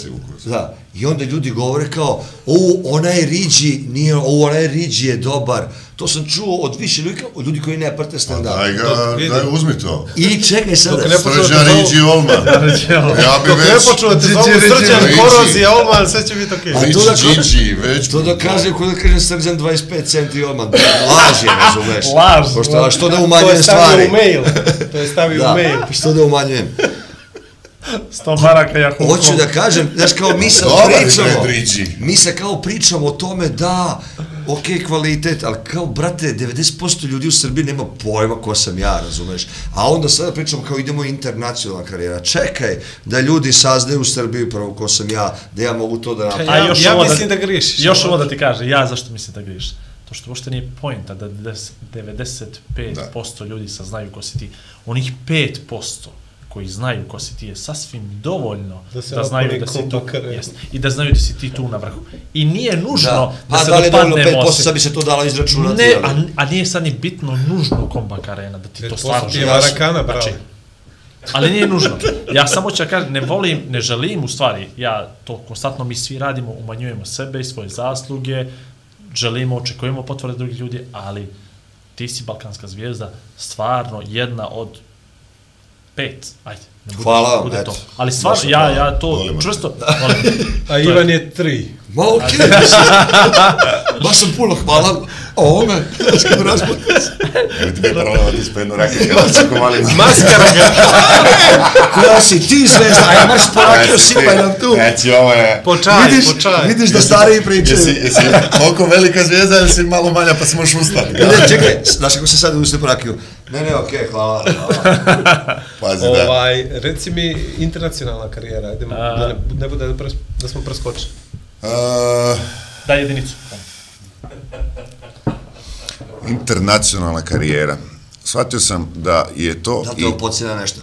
da, i onda ljudi govore kao, o, onaj Riđi, nije, o, onaj Riđi je dobar. To sam čuo od više ljudi, od ljudi koji ne prate pa stand-up. daj ga, Dok daj, uzmi to. I čekaj sada, Dok ne počne da te Srđan Riđi Olman. Ja bi Dok ne već... počnu da te zovu Riđi, srđan, Riđi. korozija, olman, sve će biti okej. A Riđi, da Điđi, već... To da kaže, ko da kaže Srđan 25 centi odmah, laž je, razumeš? Laž, Pošto, što da To je umanjujem stavio stvari? u mail. To je stavio u mail. što da umanjujem? Sto maraka ja Hoću da kažem, znaš, kao mi sad je pričamo, mi se kao pričamo o tome da, ok, kvalitet, ali kao, brate, 90% ljudi u Srbiji nema pojma ko sam ja, razumeš? A onda sada pričamo kao idemo internacionalna karijera. Čekaj, da ljudi saznaju u Srbiji prvo ko sam ja, da ja mogu to da napravim. A Ja- još ja mislim da griješiš. Još ovo da ti kaže, ja zašto mislim da griješiš? To što uopšte nije pojenta da des- 95% ljudi saznaju ko si ti. Onih 5% koji znaju ko si ti je sasvim dovoljno Da da znaju da si tu, jest, i da znaju da si ti tu na vrhu. I nije nužno Da, da, pa se da li je dovoljno dopadnemo 5%, se- sad bi se to dalo izračunati. Ne, a, a nije sad ni bitno nužno kombak arena, da ti to 5% stvarno želiš. Marakana, bravo. Znači, ali nije nužno. Ja samo ću da kažem, ne volim, ne želim u stvari, ja to konstantno mi svi radimo, umanjujemo sebe i svoje zasluge, želimo, očekujemo potvrde drugih ljudi, ali ti si balkanska zvijezda, stvarno jedna od pet, ajde. Ne bude, Hvala vam, bude eto. to. Ali stvarno, ja, ja to Volimo čvrsto volim. A Ivan je tri. Ma okej, baš sam puno hvala o ovome, znaš kako razpod. Evo ti bi provati s pednu rakiju, kako mali... Maskara ga. Koja si ti zvezda, aj marš porakio, sipaj nam tu. Znači, ovo je... Po čaj, Vidiš, po čaj. vidiš da stariji pričaju. Jesi, jesi koliko velika zvijezda ili si malo manja pa si možeš ustati? Ne, čekaj, znaš kako se sad uste porakiju? Ne, ne, okej, hvala. hvala. Pazi da. Ovaj, reci mi internacionalna karijera, idemo, da ne, ne bude da, pres, da smo preskočili. Uh, Daj jedinicu. internacionalna karijera. Shvatio sam da je to Da i te ovo podsjeda nešto.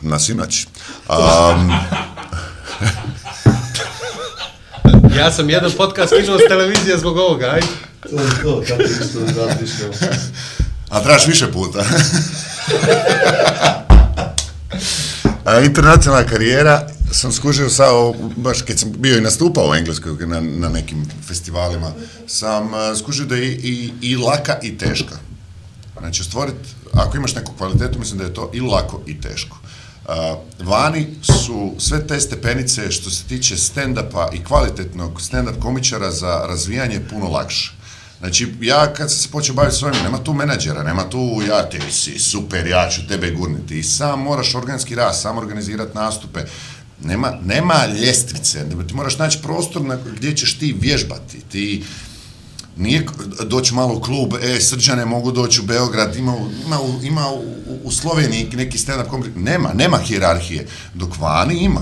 na sinoć. Um, Ja sam jedan podcast kinuo s televizije zbog ovoga, ajde. To je to, kako isto razmišljamo. a trebaš više puta. a, internacionalna karijera sam skužio sa, baš kad sam bio i nastupao u Engleskoj na, na nekim festivalima, sam skužio da je i, i laka i teška. Znači, stvoriti, ako imaš neku kvalitetu, mislim da je to i lako i teško. Uh, vani su sve te stepenice što se tiče stand-upa i kvalitetnog stand-up komičara za razvijanje puno lakše. Znači, ja kad sam se počeo baviti s ovim, nema tu menadžera, nema tu ja ti si super, ja ću tebe gurniti. I sam moraš organski rast, sam organizirati nastupe. Nema, nema ljestvice, ti moraš naći prostor na gdje ćeš ti vježbati. Ti, nije doći malo klub, e, srđane mogu doći u Beograd, ima, ima, ima u, u Sloveniji neki stand-up komedi, nema, nema hijerarhije, dok vani ima,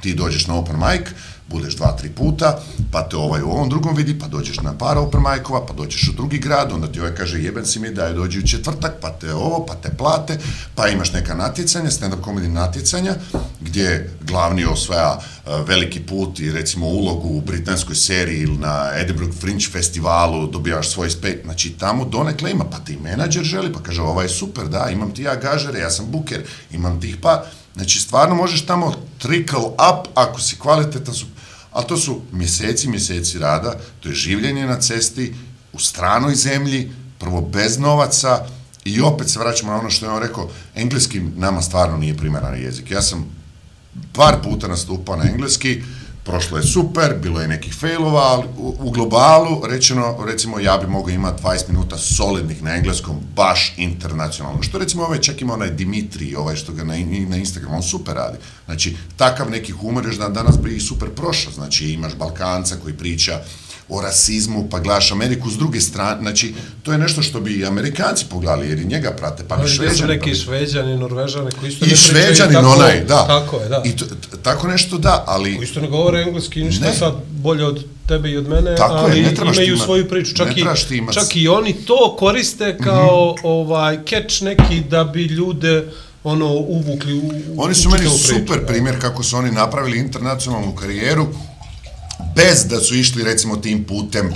ti dođeš na open mic, budeš dva, tri puta, pa te ovaj u ovom drugom vidi, pa dođeš na par open pa dođeš u drugi grad, onda ti ovaj kaže jeben si mi daj dođi u četvrtak, pa te ovo, pa te plate, pa imaš neka natjecanja, stand-up comedy natjecanja, gdje glavni osvaja e, veliki put i recimo ulogu u britanskoj seriji ili na Edinburgh Fringe festivalu, dobijaš svoj spet, znači tamo donekle ima, pa ti menadžer želi, pa kaže ovaj je super, da, imam ti ja gažere, ja sam buker, imam tih pa, znači stvarno možeš tamo trickle up ako si kvalitetan, su, ali to su mjeseci, mjeseci rada, to je življenje na cesti, u stranoj zemlji, prvo bez novaca, i opet se vraćamo na ono što je on rekao, engleski nama stvarno nije primaran jezik. Ja sam par puta nastupao na engleski, prošlo je super, bilo je nekih failova, ali u, u globalu, rečeno, recimo, ja bi mogao imati 20 minuta solidnih na engleskom, baš internacionalno. Što recimo ovaj čak ima onaj Dimitri, ovaj što ga na, na Instagramu, on super radi. Znači, takav neki humor još da danas bi super prošao. Znači, imaš Balkanca koji priča o rasizmu, pa gledaš Ameriku s druge strane, znači, to je nešto što bi i Amerikanci pogledali, jer i njega prate, pa bi Ali gdje su Šveđani. neki šveđani, norvežani koji isto I ne pričaju šveđanin tako- onaj, da. Tako je, da. I tako nešto da, ali... Koji isto ne govore engleski, ništa Ne. sad bolje od tebe i od mene, Tako je, ali ti imaju imat- svoju priču. Čak, ne i, čak i oni to koriste kao ovaj catch neki da bi ljude ono uvukli u, u Oni su meni super primjer kako su oni napravili internacionalnu karijeru bez da su išli recimo tim putem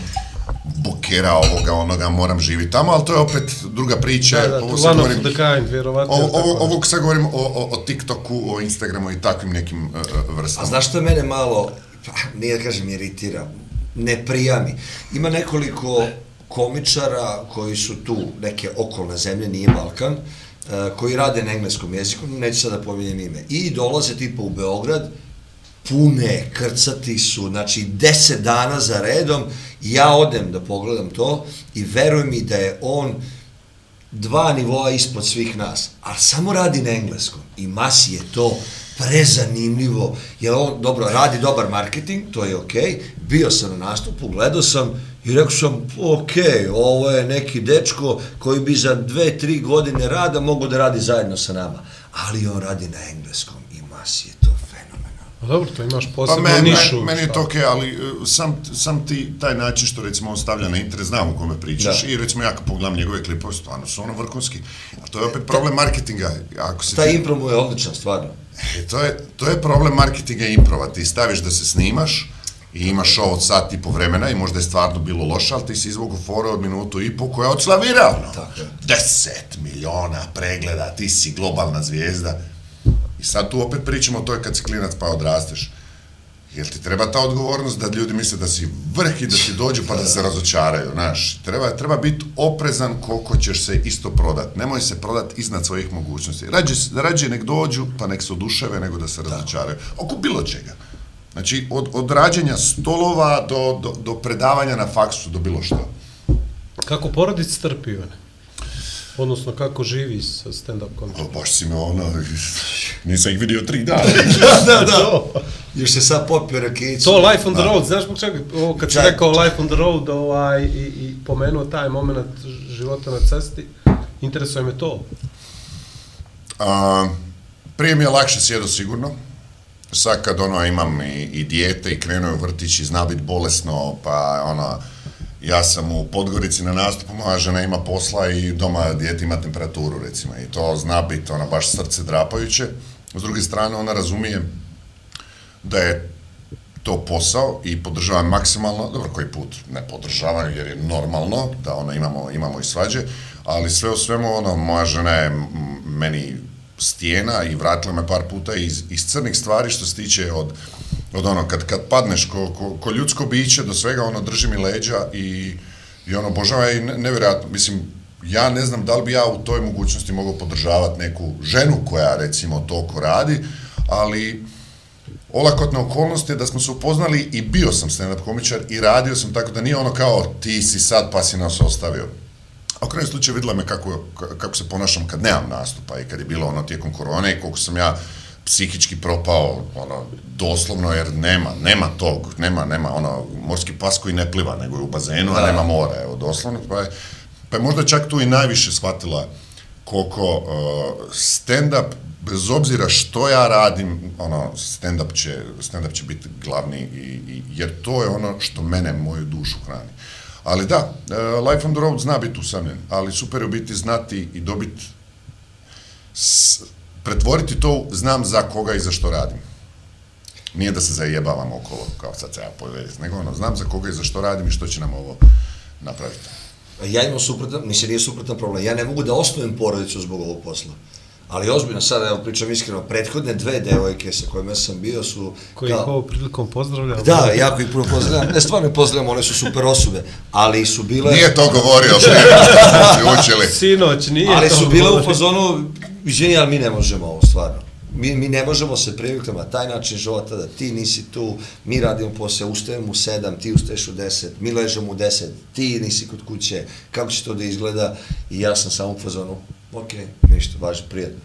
bukera ovoga, onoga, moram živjeti tamo, ali to je opet druga priča. Da, da, ovo sad govorim- the kind, vjerovatno. Ovo, ovo, ovo sad govorim o, o, o TikToku, o Instagramu i takvim nekim uh, vrstama. A znaš što mene malo, pa, nije da kažem iritira, ne prijami. Ima nekoliko komičara koji su tu, neke okolne zemlje, nije Balkan, eh, koji rade na engleskom jeziku, neću sada pominjem ime, i dolaze tipa u Beograd, pune, krcati su, znači deset dana za redom, ja odem da pogledam to i veruj mi da je on dva nivoa ispod svih nas, ali samo radi na engleskom i masi je to prezanimljivo, jer on, dobro, radi dobar marketing, to je okej, okay. bio sam na nastupu, gledao sam i rekao sam, okej, okay, ovo je neki dečko koji bi za dve, tri godine rada mogo da radi zajedno sa nama, ali on radi na engleskom i masi je. Pa dobro, to imaš Pa posebnu meni, nišu. meni je to okej, ali uh, sam, sam ti taj način što recimo on stavlja na interes, znam o kome pričaš Da. i recimo ja kad pogledam njegove klipove, stvarno su ono vrhunski. A to je opet problem marketinga. Ako se Taj ti, impro mu je odličan, stvarno. e, to, je, to je problem marketinga i improva. Ti staviš da se snimaš i imaš show od sat i po vremena i možda je stvarno bilo loše, ali ti si izvogu fora od minutu i po koja je odšla viralno. Tako je. 10 miliona pregleda, ti si globalna zvijezda. I sad tu opet pričamo o toj kad si klinac pa odrasteš. Jel ti treba ta odgovornost da ljudi misle da si vrh i da ti dođu pa da se razočaraju, znaš? Treba, treba biti oprezan koliko ćeš se isto prodat. Nemoj se prodat iznad svojih mogućnosti. Rađe, rađe nek dođu pa nek se oduševe nego da se razočaraju. Oko bilo čega. Znači, od, od rađenja stolova do, do, do predavanja na faksu, do bilo što. Kako porodic trpi, Ivane? Odnosno, kako živi sa stand-up komedijom? Baš si me ono, nisam ih vidio tri dana. da, da. Još se sad popio rakicu. To Life on the Road, znaš zbog čega? Kad si rekao Life on the Road ovaj, i, i pomenuo taj moment života na cesti, interesuje me to. A, prije mi je lakše sjedo sigurno. Sad kad ono imam i, i dijete i krenuo je u vrtić i zna biti bolesno, pa ono, ja sam u Podgorici na nastupu, moja žena ima posla i doma dijete ima temperaturu recimo i to zna biti ona baš srce drapajuće. S druge strane ona razumije da je to posao i podržava maksimalno, dobro koji put ne podržava, jer je normalno da ona imamo, imamo i svađe, ali sve u svemu ono, moja žena je meni stijena i vratila me par puta iz, iz crnih stvari što se tiče od, od ono, kad, kad padneš ko, ko, ko ljudsko biće do svega, ono, drži mi leđa i, i ono, božava je i nevjerojatno, mislim, ja ne znam da li bi ja u toj mogućnosti mogao podržavati neku ženu koja, recimo, toliko radi, ali olakotna okolnost je da smo se upoznali i bio sam stand-up komičar i radio sam tako da nije ono kao ti si sad pa si nas ostavio. A u krajnjem slučaju vidjela me kako, ka- kako se ponašam kad nemam nastupa i kad je bilo ono tijekom korone i koliko sam ja psihički propao, ono, doslovno, jer nema, nema tog, nema, nema, ono, morski pas koji ne pliva, nego je u bazenu, a nema mora, evo, doslovno, pa je, pa je možda čak tu i najviše shvatila koliko uh, stand-up, bez obzira što ja radim, ono, stand-up će, stand-up će biti glavni, i, i, jer to je ono što mene, moju dušu hrani. Ali da, uh, Life on the Road zna biti usamljen, ali super je biti znati i dobiti pretvoriti to, znam za koga i za što radim. Nije da se zajebavam okolo, kao sad se ja povijest, nego ono, znam za koga i za što radim i što će nam ovo napraviti. Ja imam suprotan, mislim nije suprotan problem, ja ne mogu da osnujem porodicu zbog ovog posla. Ali ozbiljno, sad evo pričam iskreno, prethodne dve devojke sa kojima sam bio su... Koji ih ovo prilikom pozdravljam. Da, jako ih puno pozdravljam. Ne, stvarno pozdravljam, one su super osobe, ali su bile... Nije to govorio što učili. Sinoć, nije ali to su bile u fazonu, izvini, ali mi ne možemo ovo, stvarno. Mi, mi ne možemo se privikati na taj način života da ti nisi tu, mi radimo posao, ustajemo u sedam, ti ustaješ u deset, mi ležemo u deset, ti nisi kod kuće, kako će to da izgleda i ja sam samo u fazonu, ok, ništa, važno, prijatno.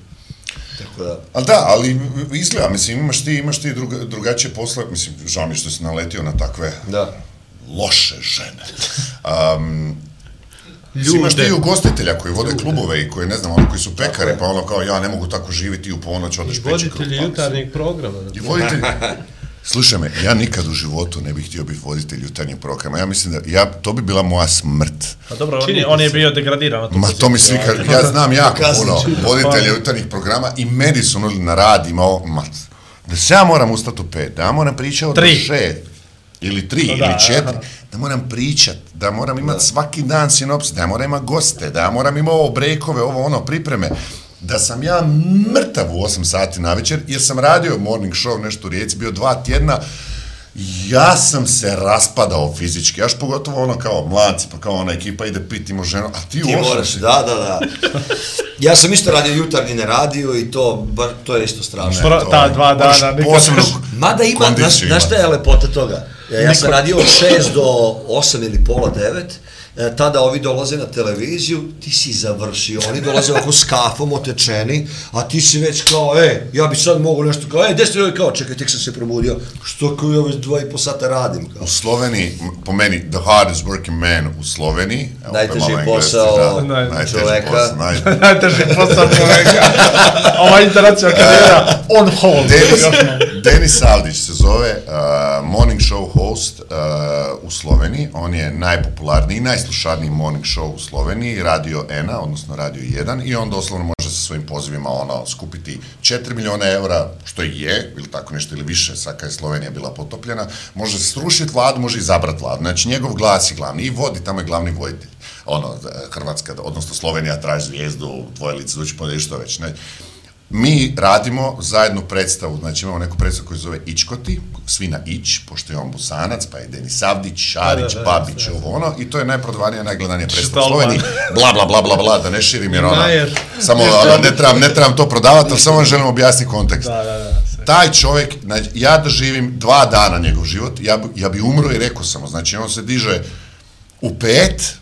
Tako da, Ali da, ali izgleda, mislim, imaš ti, imaš ti druga, drugačije posle, mislim, žao mi što si naletio na takve da. loše žene. Um, Ljude. Imaš ti ugostitelja koji vode klubove i koji, ne znam, ono, koji su pekari, pa ono kao, ja ne mogu tako živiti i u ponoć odeš I peći kruh. voditelji Pa, jutarnjeg programa. I voditelj... Slušaj me, ja nikad u životu ne bih htio biti voditelj jutarnjeg programa. Ja mislim da, ja, to bi bila moja smrt. Pa dobro, on, Čini je, on je bio degradiran. Ma to mi svi kažu, ja znam jako puno voditelja jutarnjih programa i meni su nuli na rad imao, ma, da se ja moram ustati u pet, da ja moram pričati od šest, ili tri, Da, ili četiri, aha. da moram pričat, da moram imati svaki dan sinopsis, da moram imati goste, da moram imati ovo brejkove, ovo ono, pripreme, da sam ja mrtav u 8 sati na večer, jer sam radio morning show nešto u Rijeci, bio dva tjedna, ja sam se raspadao fizički, još pogotovo ono kao mladci, pa kao ona ekipa ide pit, ima ženu, a ti, Ti osam moraš, da, da, da. Ja sam isto radio jutarnji na radiju i to, ba, to je isto strašno. To- ta dva dana, nikad- posebno Mada ima, znaš, šta je lepota toga? Ja, ja sam radio od 6 do 8 ili pola 9, e, tada ovi dolaze na televiziju, ti si završio, oni dolaze ovako s kafom otečeni, a ti si već kao, e, ja bi sad mogu nešto, kao, e, gde ste ovi, kao, čekaj, tek sam se probudio, što kao ja već dva i po sata radim, kao. U Sloveniji, po meni, the hardest working man u Sloveniji, evo, Najteži posao da, naj- najteži čoveka. posao, naj, Najteži posao čoveka. Ova internacija karijera on hold. Denis. Denis Aldić se zove uh, morning show host uh, u Sloveniji. On je najpopularniji i najslušaniji morning show u Sloveniji, Radio Ena, odnosno Radio 1, i on doslovno može sa svojim pozivima ono, skupiti 4 miliona eura, što i je, ili tako nešto, ili više, sad kad je Slovenija bila potopljena, može srušiti vladu, može izabrati vladu. Znači, njegov glas je glavni i vodi, tamo je glavni voditelj. Ono, Hrvatska, odnosno Slovenija traži zvijezdu, tvoje lice doći podeš što već, ne. Mi radimo zajedno predstavu, znači imamo neku predstavu koju zove Ičkoti, svi na Ić, pošto je on Busanac, pa je Denis Avdić, Šarić, Da, da, da, Babić, ovo ono, i to je najprodavanija, najgledanija predstava u. Sloveniji, bla, bla, bla, bla, bla, da ne širim, jer ona, samo, ne trebam, ne trebam to prodavati, ali samo vam želim objasniti kontekst. Da, da, da. Taj čovjek, znači, ja da živim dva dana njegov život, ja, bi- ja bi umro i rekao sam, mu, znači on se diže u pet,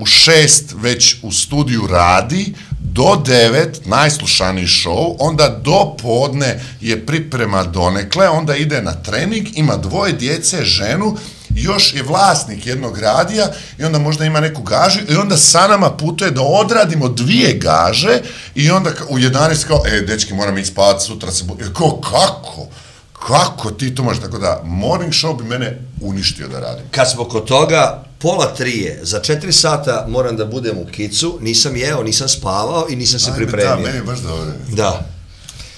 u šest već u studiju radi, do devet najslušaniji show, onda do podne je priprema donekle, onda ide na trening, ima dvoje djece, ženu, još je vlasnik jednog radija i onda možda ima neku gažu i onda sa nama putuje da odradimo dvije gaže i onda u 11 kao, e, dečki, moram ići spavati, sutra se... bu-" Kao, kako? Kako ti to možeš? Tako da, morning show bi mene uništio da radim. Kad smo kod toga, pola tri je, za četiri sata moram da budem u kicu, nisam jeo, nisam spavao i nisam se Ajme, pripremio. Da, meni je baš dobro. Da.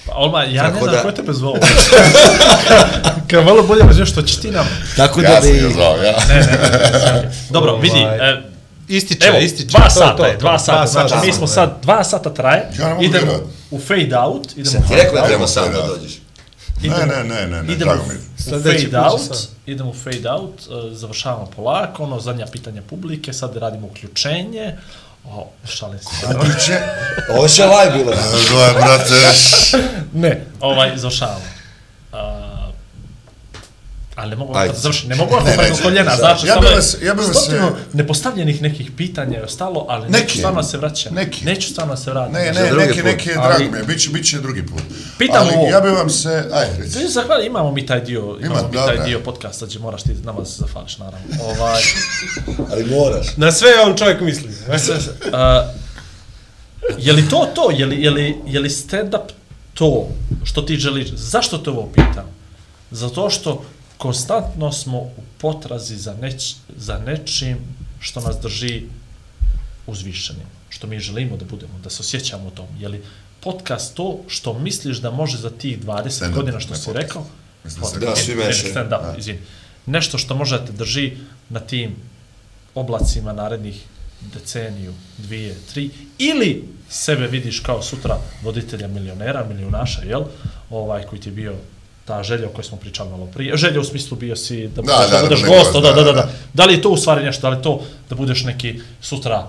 Pa, Olma, ja Tako ne znam da- ko je tebe zvao. Kad malo bolje razumiješ što će ti nam... Tako da Ja sam bi... ga zvao, ja. Dobro, vidi, Ovaj, e, Ističe, Evo, ističe. dva to, sata to, je, to, dva sata, znači mi da. smo sad, dva sata traje, Ja ne mogu idemo u fade out, idemo Sam ti rekao da out, treba sam da da. Dođeš. Ne, ne, ne, ne, ne, idemo drago mi je. u Sljedeći fade out, idemo u fade out, e, završavamo polako, ono, zadnja pitanja publike, sad radimo uključenje, o, šalim se. Biće, Ovo će live bilo. gledaj, brate, ne, ovaj, završavamo. A Ali ne mogu Ajde. da završim, ne mogu ako Ne, preko koljena, Ja znači je vas- ja vas, stotinu e, nepostavljenih nekih pitanja je ostalo, ali Neki. neću stvarno se vraćam. Neki. Neću stvarno se vraćam. Ne, ne, neki, put. neki, Ali- drago mi je, bit će, bit će drugi put. Pitam Ali ovo. ja bi vam se, aj, reci. Ti zahvali, imamo mi taj dio, imamo mi taj dio podcasta, gdje moraš ti nama se zahvališ, naravno. Ovaj, Ali moraš. Na sve on čovjek misli. a, je li to to? Je li, je li, je li stand-up to što ti želiš? Zašto te ovo pitam? Zato što konstantno smo u potrazi za, neć, za nečim što nas drži uzvišenim. Što mi želimo da budemo, da se osjećamo u tom. Je li podcast to što misliš da može za tih 20 Stand-up, godina što si podcast. rekao? Da svi. Stand up, izvini. Nešto što može da te drži na tim oblacima narednih deceniju, dvije, tri, ili sebe vidiš kao sutra voditelja milionera, milionaša, jel? Ovaj koji ti je bio ta želja o kojoj smo pričali malo prije. Želja u smislu bio si da, Da, da, da budeš bude gost, da, da, da, da, da. da. Da li je to u stvari nešto, da li to da budeš neki sutra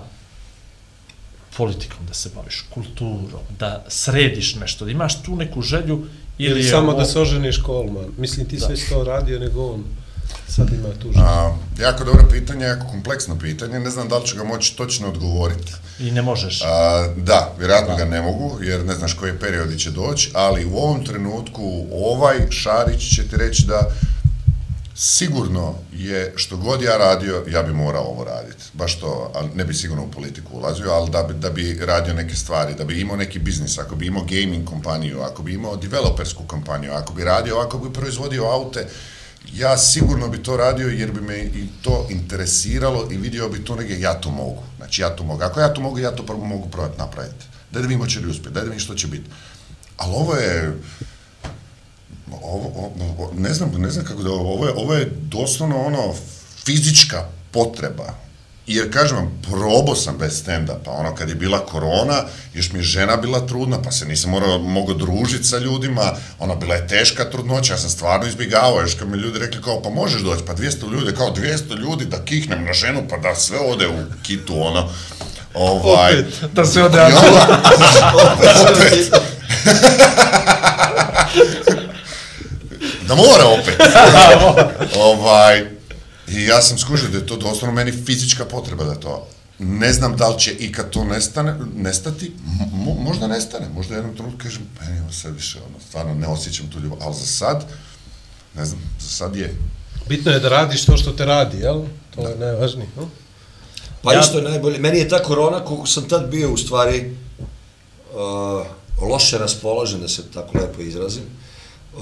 politikom da se baviš, kulturom, da središ nešto, da imaš tu neku želju ili, Ili je samo ovo- da se oženiš kolman. Mislim, ti sve si to radio, nego on sad ima tu. A, jako dobro pitanje, jako kompleksno pitanje, ne znam da li ću ga moći točno odgovoriti. I ne možeš. A, da, vjerojatno ga ne mogu, jer ne znaš koje periodi će doći, ali u ovom trenutku ovaj Šarić će ti reći da sigurno je što god ja radio, ja bi morao ovo raditi. Baš to, ali ne bi sigurno u politiku ulazio, ali da bi, da bi radio neke stvari, da bi imao neki biznis, ako bi imao gaming kompaniju, ako bi imao developersku kompaniju, ako bi radio, ako bi proizvodio aute, ja sigurno bi to radio jer bi me i to interesiralo i vidio bi to negdje, ja to mogu. Znači ja to mogu. Ako ja to mogu, ja to prvo mogu probati napraviti. Daj da vidimo će li uspjeti, daj da vidim što će biti. Ali ovo je, ovo, ovo, ne znam, ne znam kako da, ovo je, ovo je doslovno ono fizička potreba. Jer, kažem vam, probao sam bez stand-upa, ono, kad je bila korona, još mi je žena bila trudna, pa se nisam morao, mogao družiti sa ljudima, ono, bila je teška trudnoća, ja sam stvarno izbjegavao, još kad mi ljudi rekli kao, pa možeš doći, pa 200 ljudi, kao 200 ljudi da kihnem na ženu, pa da sve ode u kitu, ono, ovaj, da se ode i onda, Opet. da mora. Opet. ovaj, I ja sam skužio da je to doslovno meni fizička potreba da to. Ne znam da li će i kad to nestane, nestati, mo, možda nestane, možda jednom trenutku kažem, meni ovo sad više, ono, stvarno ne osjećam tu ljubav, ali za sad, ne znam, za sad je. Bitno je da radiš to što te radi, jel? To je najvažnije. no? Pa Ja- isto je najbolje. Meni je ta korona, koliko sam tad bio u stvari uh, loše raspoložen, da se tako lepo izrazim, uh,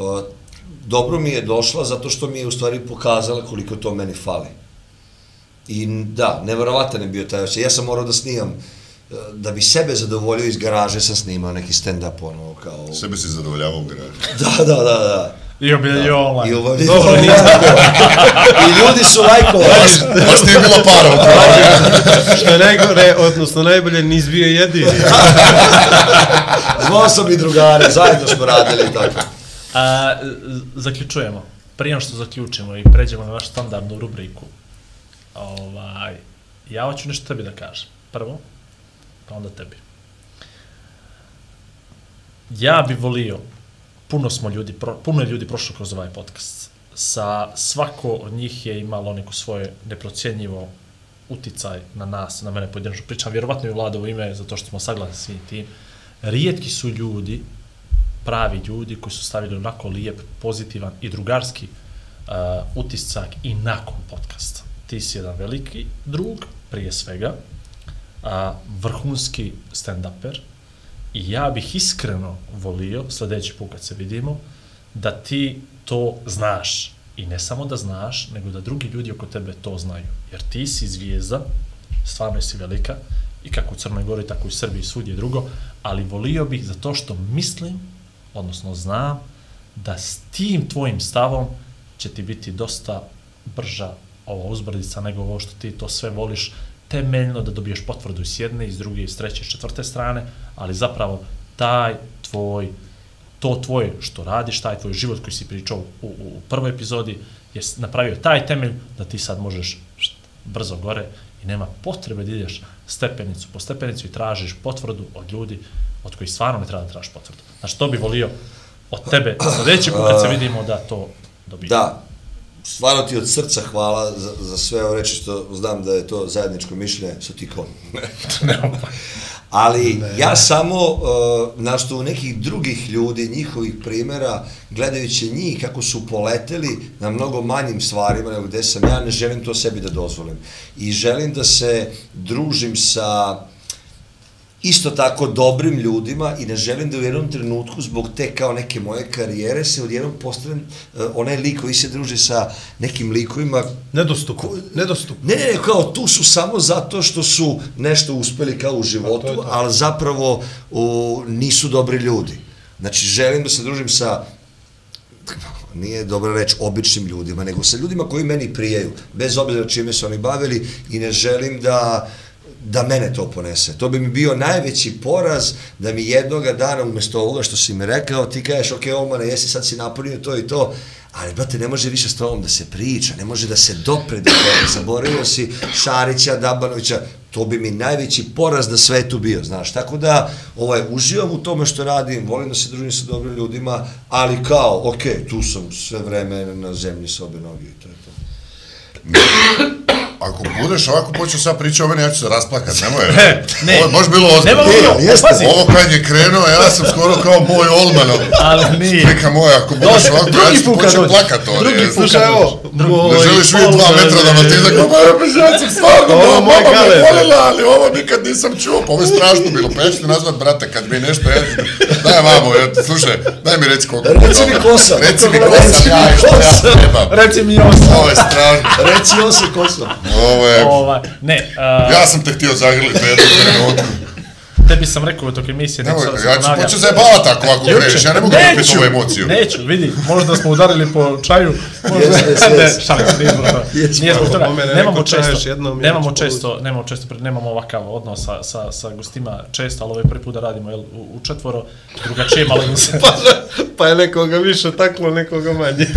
dobro mi je došla zato što mi je u stvari pokazala koliko to meni fali. I da, neverovatan je bio taj osjećaj. Ja sam morao da snimam, uh, da bi sebe zadovoljio iz garaže sam snimao neki stand-up, ono, kao... Sebe si zadovoljavao u garažu. Da, da, da, da. I obilje i online. I, Dobro, nije I ljudi su lajkovali. Baš ti je bilo para u pravu. Što je najgore, odnosno najbolje, nis bio jedini. Zvao sam i drugare, zajedno smo radili i tako. A, zaključujemo. Prije nego što zaključimo i pređemo na vašu standardnu rubriku, ovaj, ja hoću nešto tebi da kažem. Prvo, pa onda tebi. Ja bi volio, puno smo ljudi, pro, puno je ljudi prošlo kroz ovaj podcast. Sa svako od njih je imalo neko svoje neprocjenjivo uticaj na nas, na mene pojedinačno pričam, vjerovatno i vlada u ime, zato što smo saglasni svim tim. Rijetki su ljudi, pravi ljudi koji su stavili onako lijep, pozitivan i drugarski uh, utisak i nakon podcasta. Ti si jedan veliki drug, prije svega, uh, vrhunski stand-uper i ja bih iskreno volio, sljedeći put kad se vidimo, da ti to znaš. I ne samo da znaš, nego da drugi ljudi oko tebe to znaju. Jer ti si zvijezda, stvarno si velika, i kako u Crnoj Gori, tako i u Srbiji i svudje drugo, ali volio bih zato što mislim, odnosno znam, da s tim tvojim stavom će ti biti dosta brža ova uzbrdica nego ovo što ti to sve voliš temeljno da dobiješ potvrdu i s jedne, iz druge, i s treće, iz četvrte strane, ali zapravo taj tvoj to tvoje što radiš, taj tvoj život koji si pričao u, u prvoj epizodi, je napravio taj temelj da ti sad možeš št, brzo gore i nema potrebe da ideš stepenicu po stepenicu i tražiš potvrdu od ljudi od kojih stvarno ne treba da tražiš potvrdu. Znači, to bi volio od tebe sljedeći put kad se vidimo da to dobiješ. Da, stvarno ti od srca hvala za, za sve ove reči što znam da je to zajedničko mišljenje, su ti kon. Ali ja samo, uh, na što u nekih drugih ljudi, njihovih primjera, gledajući njih kako su poleteli na mnogo manjim stvarima nego gde sam ja, ne želim to sebi da dozvolim. I želim da se družim sa isto tako dobrim ljudima i ne želim da u jednom trenutku zbog te kao neke moje karijere se odjednom postavim uh, onaj lik koji se druži sa nekim likovima Nedostupno, nedostupno. Ne, ne, ne, kao tu su samo zato što su nešto uspeli kao u životu, to. ali zapravo o, nisu dobri ljudi. Znači, želim da se družim sa nije dobra reč običnim ljudima, nego sa ljudima koji meni prijaju, bez obzira čime se oni bavili i ne želim da da mene to ponese. To bi mi bio najveći poraz da mi jednoga dana umjesto ovoga što si mi rekao, ti kažeš, ok, Olmane, jesi sad si napunio to i to, ali, brate, ne može više s tobom da se priča, ne može da se dopre do toga. Zaboravio si Šarića, Dabanovića, to bi mi najveći poraz na svetu bio, znaš. Tako da, ovaj, uživam u tome što radim, volim da se družim sa dobrim ljudima, ali kao, ok, tu sam sve vreme na zemlji sa obe noge i to je to. Ako budeš ovako počeo sad pričati o meni, ja ću se rasplakat, nemoj. ne. Ovo je baš bilo ozbiljno. Nema ovo, E, jeste. pazi, Ovo kad je krenuo, ja sam skoro kao moj Olmanov. ali nije. Neka moja, ako budeš ovako, ja ću dođe. plakat ovdje. Drugi put Slušaj, kad evo, Ne želiš vidjeti dva metra da me ti tako, ma ja sam stvarno, Ovo mama me Galeb. voljela, ali ovo nikad nisam čuo, ovo je strašno bilo, pa ja ću te nazvat, brate, kad mi nešto je, daj mamo, ja, slušaj, daj mi reci koliko. Reci mi ko sam. Reci mi ko sam ja i što ja trebam. Reci mi osam. Ovo je strašno, Reci on se ko sam. Ovo je, Ovaj, ne, uh, ja sam te htio zagrliti u jednom trenutku. Tebi sam rekao dok emisije, neću sad da se ja ću ponavljam. početi zajebavati ako ovako kreneš, ja ne mogu kupiti ovu emociju. Neću, vidi, možda smo udarili po čaju, možda, ne, šalim se, nije zbog toga. Jes, Nije zbog toga, nemamo često, ja nemamo često, nemamo često, nemamo ovakav odnos sa, sa, sa gostima često, ali ovaj prvi put da radimo jel, u, u četvoro, drugačije malo mi se, Pa, pa je nekoga više taklo, nekoga manje.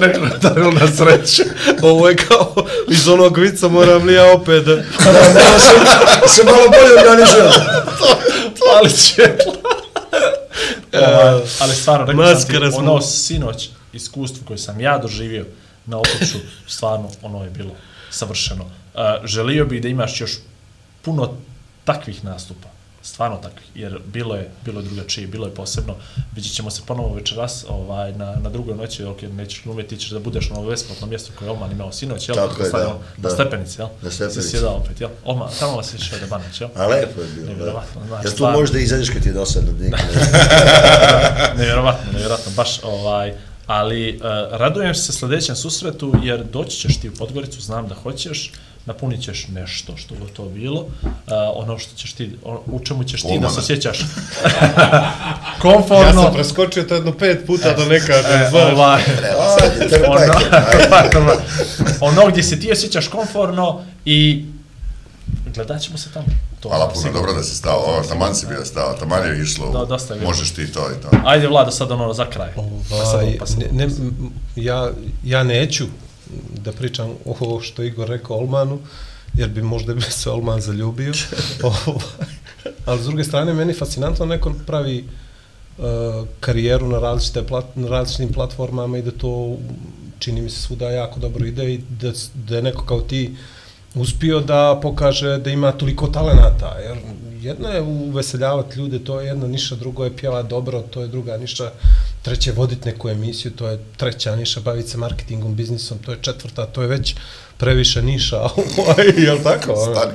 neko darilo na sreću. Ovo je kao iz onog vica moram li ja opet da... Se malo bolje organizujem. Pali svjetlo. Ovaj, ali stvarno, rekao sam ti, Maskara smo. ono sinoć iskustvo koje sam ja doživio na otoču, stvarno ono je bilo savršeno. Uh, želio bih da imaš još puno takvih nastupa, stvarno takvih, jer bilo je, bilo je drugačije, bilo je posebno. Vidjet ćemo se ponovo večeras ovaj, na, na drugoj noći, ok, nećeš glumiti, ti ćeš da budeš na ovo besplatno mjesto koje je Oman imao sinoć, jel? Tako je, da, Na da. stepenici, jel? Na stepenici. Si sjedao opet, jel? Oman, tamo vas išao da banać, jel? A lepo je bilo. da. Nevjerovatno, znači, Jel tu stvarno. možda izađeš kad ti je dosadno? Nikad ne. nevjerovatno, nevjerovatno, baš ovaj, ali uh, radujem se sljedećem susretu jer doći ćeš ti u Podgoricu, znam da hoćeš, napunit ćeš nešto što god to bilo, uh, ono što ćeš ti, o, u čemu ćeš ti da Olmana. se sjećaš Ja komfortno, sam preskočio to jedno pet puta do neka, e, znaš. ovaj, Ajde, ono, trpajte. ajde. ono gdje se ti osjećaš komforno i gledat ćemo se tamo. To Hvala puno, siguran. dobro da si stao, ovo, taman si bio stao, taman je išlo, Da, dosta je možeš ti to i to. Ajde Vlado, sad ono za kraj. Pa sad, Ovaj, pa sad, ne, ne, ja, ja neću da pričam o ovo što Igor rekao Olmanu, jer bi možda bi se Olman zaljubio. Ovaj, Ali s druge strane, meni je fascinantno neko pravi uh, karijeru na, različite plat, na različitim platformama i da to čini mi se svuda jako dobro ide i da, da je neko kao ti uspio da pokaže da ima toliko talenata, jer jedno je uveseljavati ljude, to je jedna niša, drugo je pjevati dobro, to je druga niša, treće je voditi neku emisiju, to je treća niša, baviti se marketingom, biznisom, to je četvrta, to je već previše niša, ovaj, jel tako? Ono, Stani.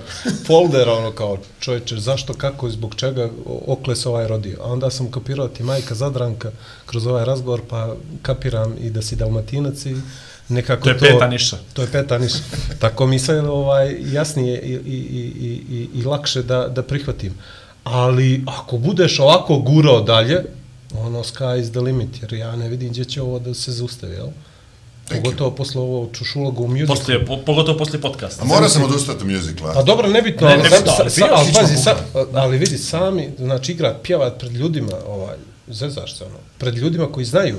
folder, ono kao, čovječe, zašto, kako i zbog čega, o- okle se ovaj rodio. A onda sam kapirao ti majka Zadranka kroz ovaj razgovor, pa kapiram i da si dalmatinac i nekako To je peta niša. To je peta niša. Tako mi sve ovaj, jasnije i, i, i, i, i, i lakše da, da prihvatim. Ali ako budeš ovako gurao dalje, ono sky is the limit, jer ja ne vidim gdje će ovo da se zaustavi, jel? Pogotovo posle ovo čušuloga u musicu. Poslije, po, pogotovo poslije podcasta. A mora sam odustati od musicala. Pa dobro, nebitno, Ne, ali, nebitno, sa- ali sa- ali, slično pazi, sa, bukvalno. ali vidi, sami, znači igrat, pjevat pred ljudima, ovaj, zezaš se, ono, pred ljudima koji znaju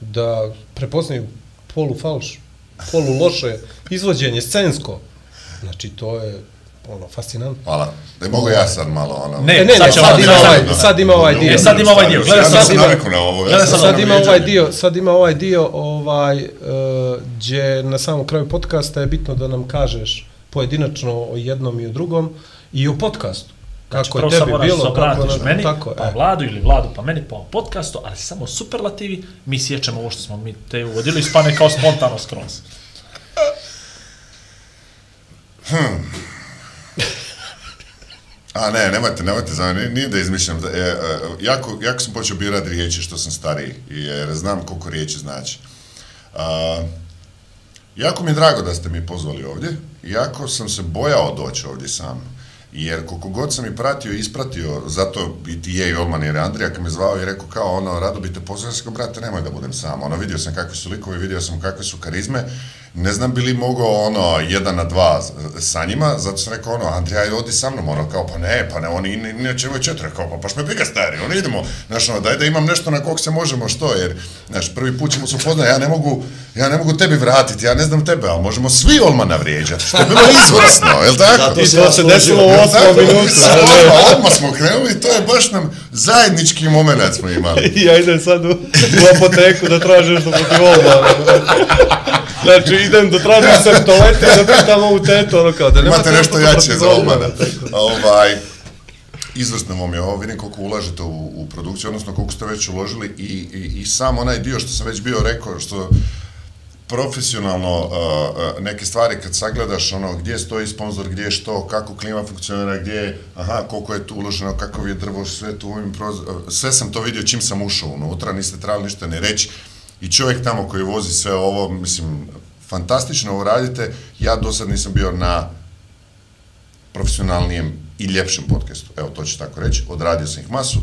da prepoznaju polu falš, polu loše izvođenje, scensko, znači to je ono, fascinantno. Hvala. Da mogu ja sad malo ono... Ne, E, ne, sad ne, ćemo sad ima ovaj, sad ima ovaj dio. E, sad ima ovaj dio, gledaj sad ima- na ovo. sad sad ono ima ovaj dio, sad ima ovaj dio ovaj uh, gdje na samom kraju podcasta je bitno da nam kažeš pojedinačno o jednom i o drugom i o podcastu. Znači, Kako je prvo sad tebi bilo, se kako obratiš na, meni, tako, pa e. Vladu ili Vladu, pa meni po podcastu, ali samo superlativi, mi sjećamo ovo što smo mi te uvodili, ispane kao spontano skroz. A ne, nemojte, nemojte, za nije, nije da izmišljam. Da, e, e, jako, jako sam počeo birati riječi što sam stariji, jer znam koliko riječi znači. A, jako mi je drago da ste mi pozvali ovdje, jako sam se bojao doći ovdje sam. Jer koliko god sam i pratio i ispratio, zato i ti je i Olman jer Andrija kad me zvao i rekao kao ono, rado bi te pozvao, ja sam brate, nemoj da budem sam. Ono, vidio sam kakvi su likovi, vidio sam kakve su karizme, ne znam bi li mogao ono, jedan na dva sa njima, zato sam rekao ono, Andrija, ajde, odi sa mnom, ono, kao, pa ne, pa ne, oni ne, ne će imaju četiri, kao, pa baš me briga stari, ono, idemo, znaš, ono, daj da imam nešto na kog se možemo, što, jer, znaš, prvi put ćemo se upoznati, ja ne mogu, ja ne mogu tebi vratiti, ja ne znam tebe, ali možemo svi Olmana vrijeđati, što je bilo izvrsno, jel tako? Zato I se to se desilo u osmom tako? minutu. Odmah, smo krenuli i to je baš nam zajednički moment smo imali. I ja idem sad u, u apoteku da tražim nešto protiv. Znači, idem da tražim septolete i da pitam ovu tetu, ono kao, da Imate nemate nešto jače za Olmana, tako. Ovaj, izvrsno vam je ovo, vidim koliko ulažete u, u produkciju, odnosno koliko ste već uložili i, i, i sam onaj dio što sam već bio rekao, što profesionalno uh, neke stvari kad sagledaš ono gdje stoji sponsor, gdje je što, kako klima funkcionira, gdje je, aha, koliko je tu uloženo, kakav je drvo, sve tu ovim sve sam to vidio čim sam ušao unutra, niste trebali ništa ne reći i čovjek tamo koji vozi sve ovo, mislim, fantastično ovo radite, ja do sad nisam bio na profesionalnijem i ljepšem podcastu. Evo, to ću tako reći. Odradio sam ih masu.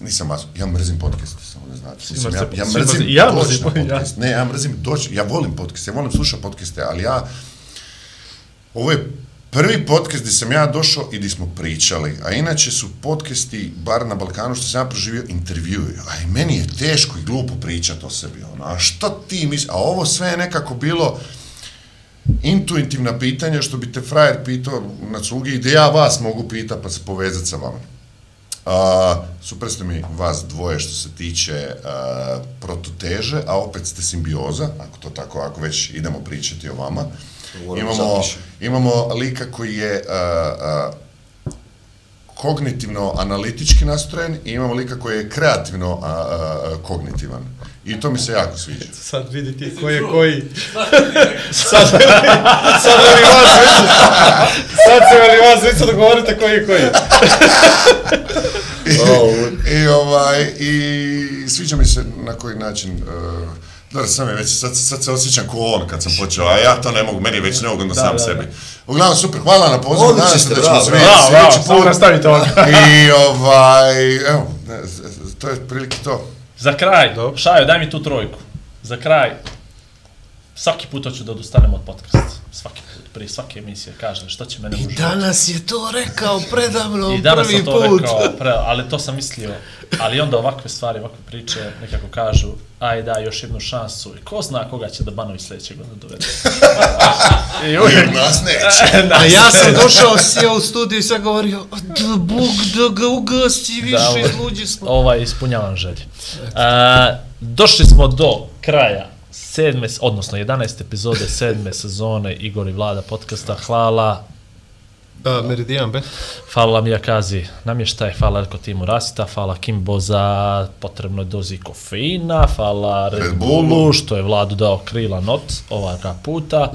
Nisam masu. Ja mrzim podcast, samo da znate. Mislim, ja, ja mrzim ja doći na ja. podcast. Ne, ja mrzim doći. Ja volim podcast, ja volim slušati podcaste, ali ja... Ovo je prvi podcast gdje sam ja došao i gdje smo pričali, a inače su podcasti, bar na Balkanu, što sam ja proživio, intervjuju. A i meni je teško i glupo pričati o sebi. Ono. A što ti misliš? A ovo sve je nekako bilo intuitivna pitanja što bi te frajer pitao na cugi gdje ja vas mogu pitati pa se povezati sa vama. Uh, super ste mi vas dvoje što se tiče e, uh, prototeže, a opet ste simbioza, ako to tako, ako već idemo pričati o vama. Uh, Imamo, imamo lika koji je a, a, kognitivno analitički nastrojen i imamo lika koji je kreativno a, a, a, kognitivan. I to mi se jako sviđa. Sad vidi ti ko je koji. sad, sad veli vas već, sad se veli vas već dogovorite koji je koji. I, i, ovaj, i sviđa mi se na koji način, uh, dobro, sam je već, sad, sad se osjećam ko on kad sam počeo, a ja to ne mogu, meni je već neugodno sam da, sebi. Uglavnom, super, hvala na pozivu, nadam se da ćemo se vidjeti bravo, sljedeći samo put. nastavite ovo. I ovaj, evo, ne, to je prilike to. Za kraj, Dobro. Šajo, daj mi tu trojku. Za kraj, svaki put hoću da odustanem od podcasta. Svaki put, prije svake emisije, kažem što će mene I uživati. danas je to rekao predavno I danas prvi sam to put. rekao, pre, ali to sam mislio. Ali onda ovakve stvari, ovakve priče nekako kažu, aj da, još jednu šansu. I ko zna koga će da Banović sljedeće godine dovede. I uvijek, Nas neće. A ja sam došao, sjeo u studiju i sad govorio, da Bog da ga ugasi više, ovo- izluđi smo. ovaj, ispunjavam želje. A, došli smo do kraja sedme, odnosno 11. epizode sedme sezone Igor i Vlada podcasta. Hvala Da, Meridian Bet. Hvala mi Akazi namještaj, hvala Elko Timu Rasita, hvala Kimbo za potrebnoj dozi kofeina, hvala Red Bullu. što je Vladu dao krila not ovoga puta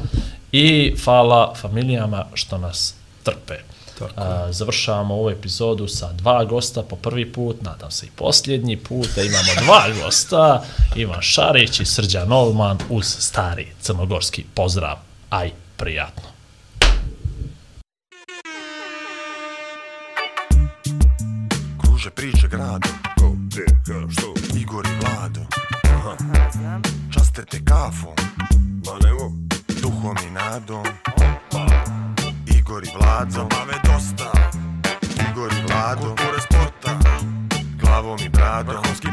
i hvala familijama što nas trpe. Tako A, završavamo ovu epizodu sa dva gosta po prvi put, nadam se i posljednji put, da imamo dva gosta, Ivan Šarić i Srđan Olman uz stari crnogorski pozdrav. Aj, prijatno. Kruže priče grado Ko, gdje, ka, što? Igor i Vlado Časte te kafom Ma nemo. Duhom i nadom Igor i Vlado Zabave dosta. Igor i Vlado. Kulture sporta. Glavom i bradom. Vrhovski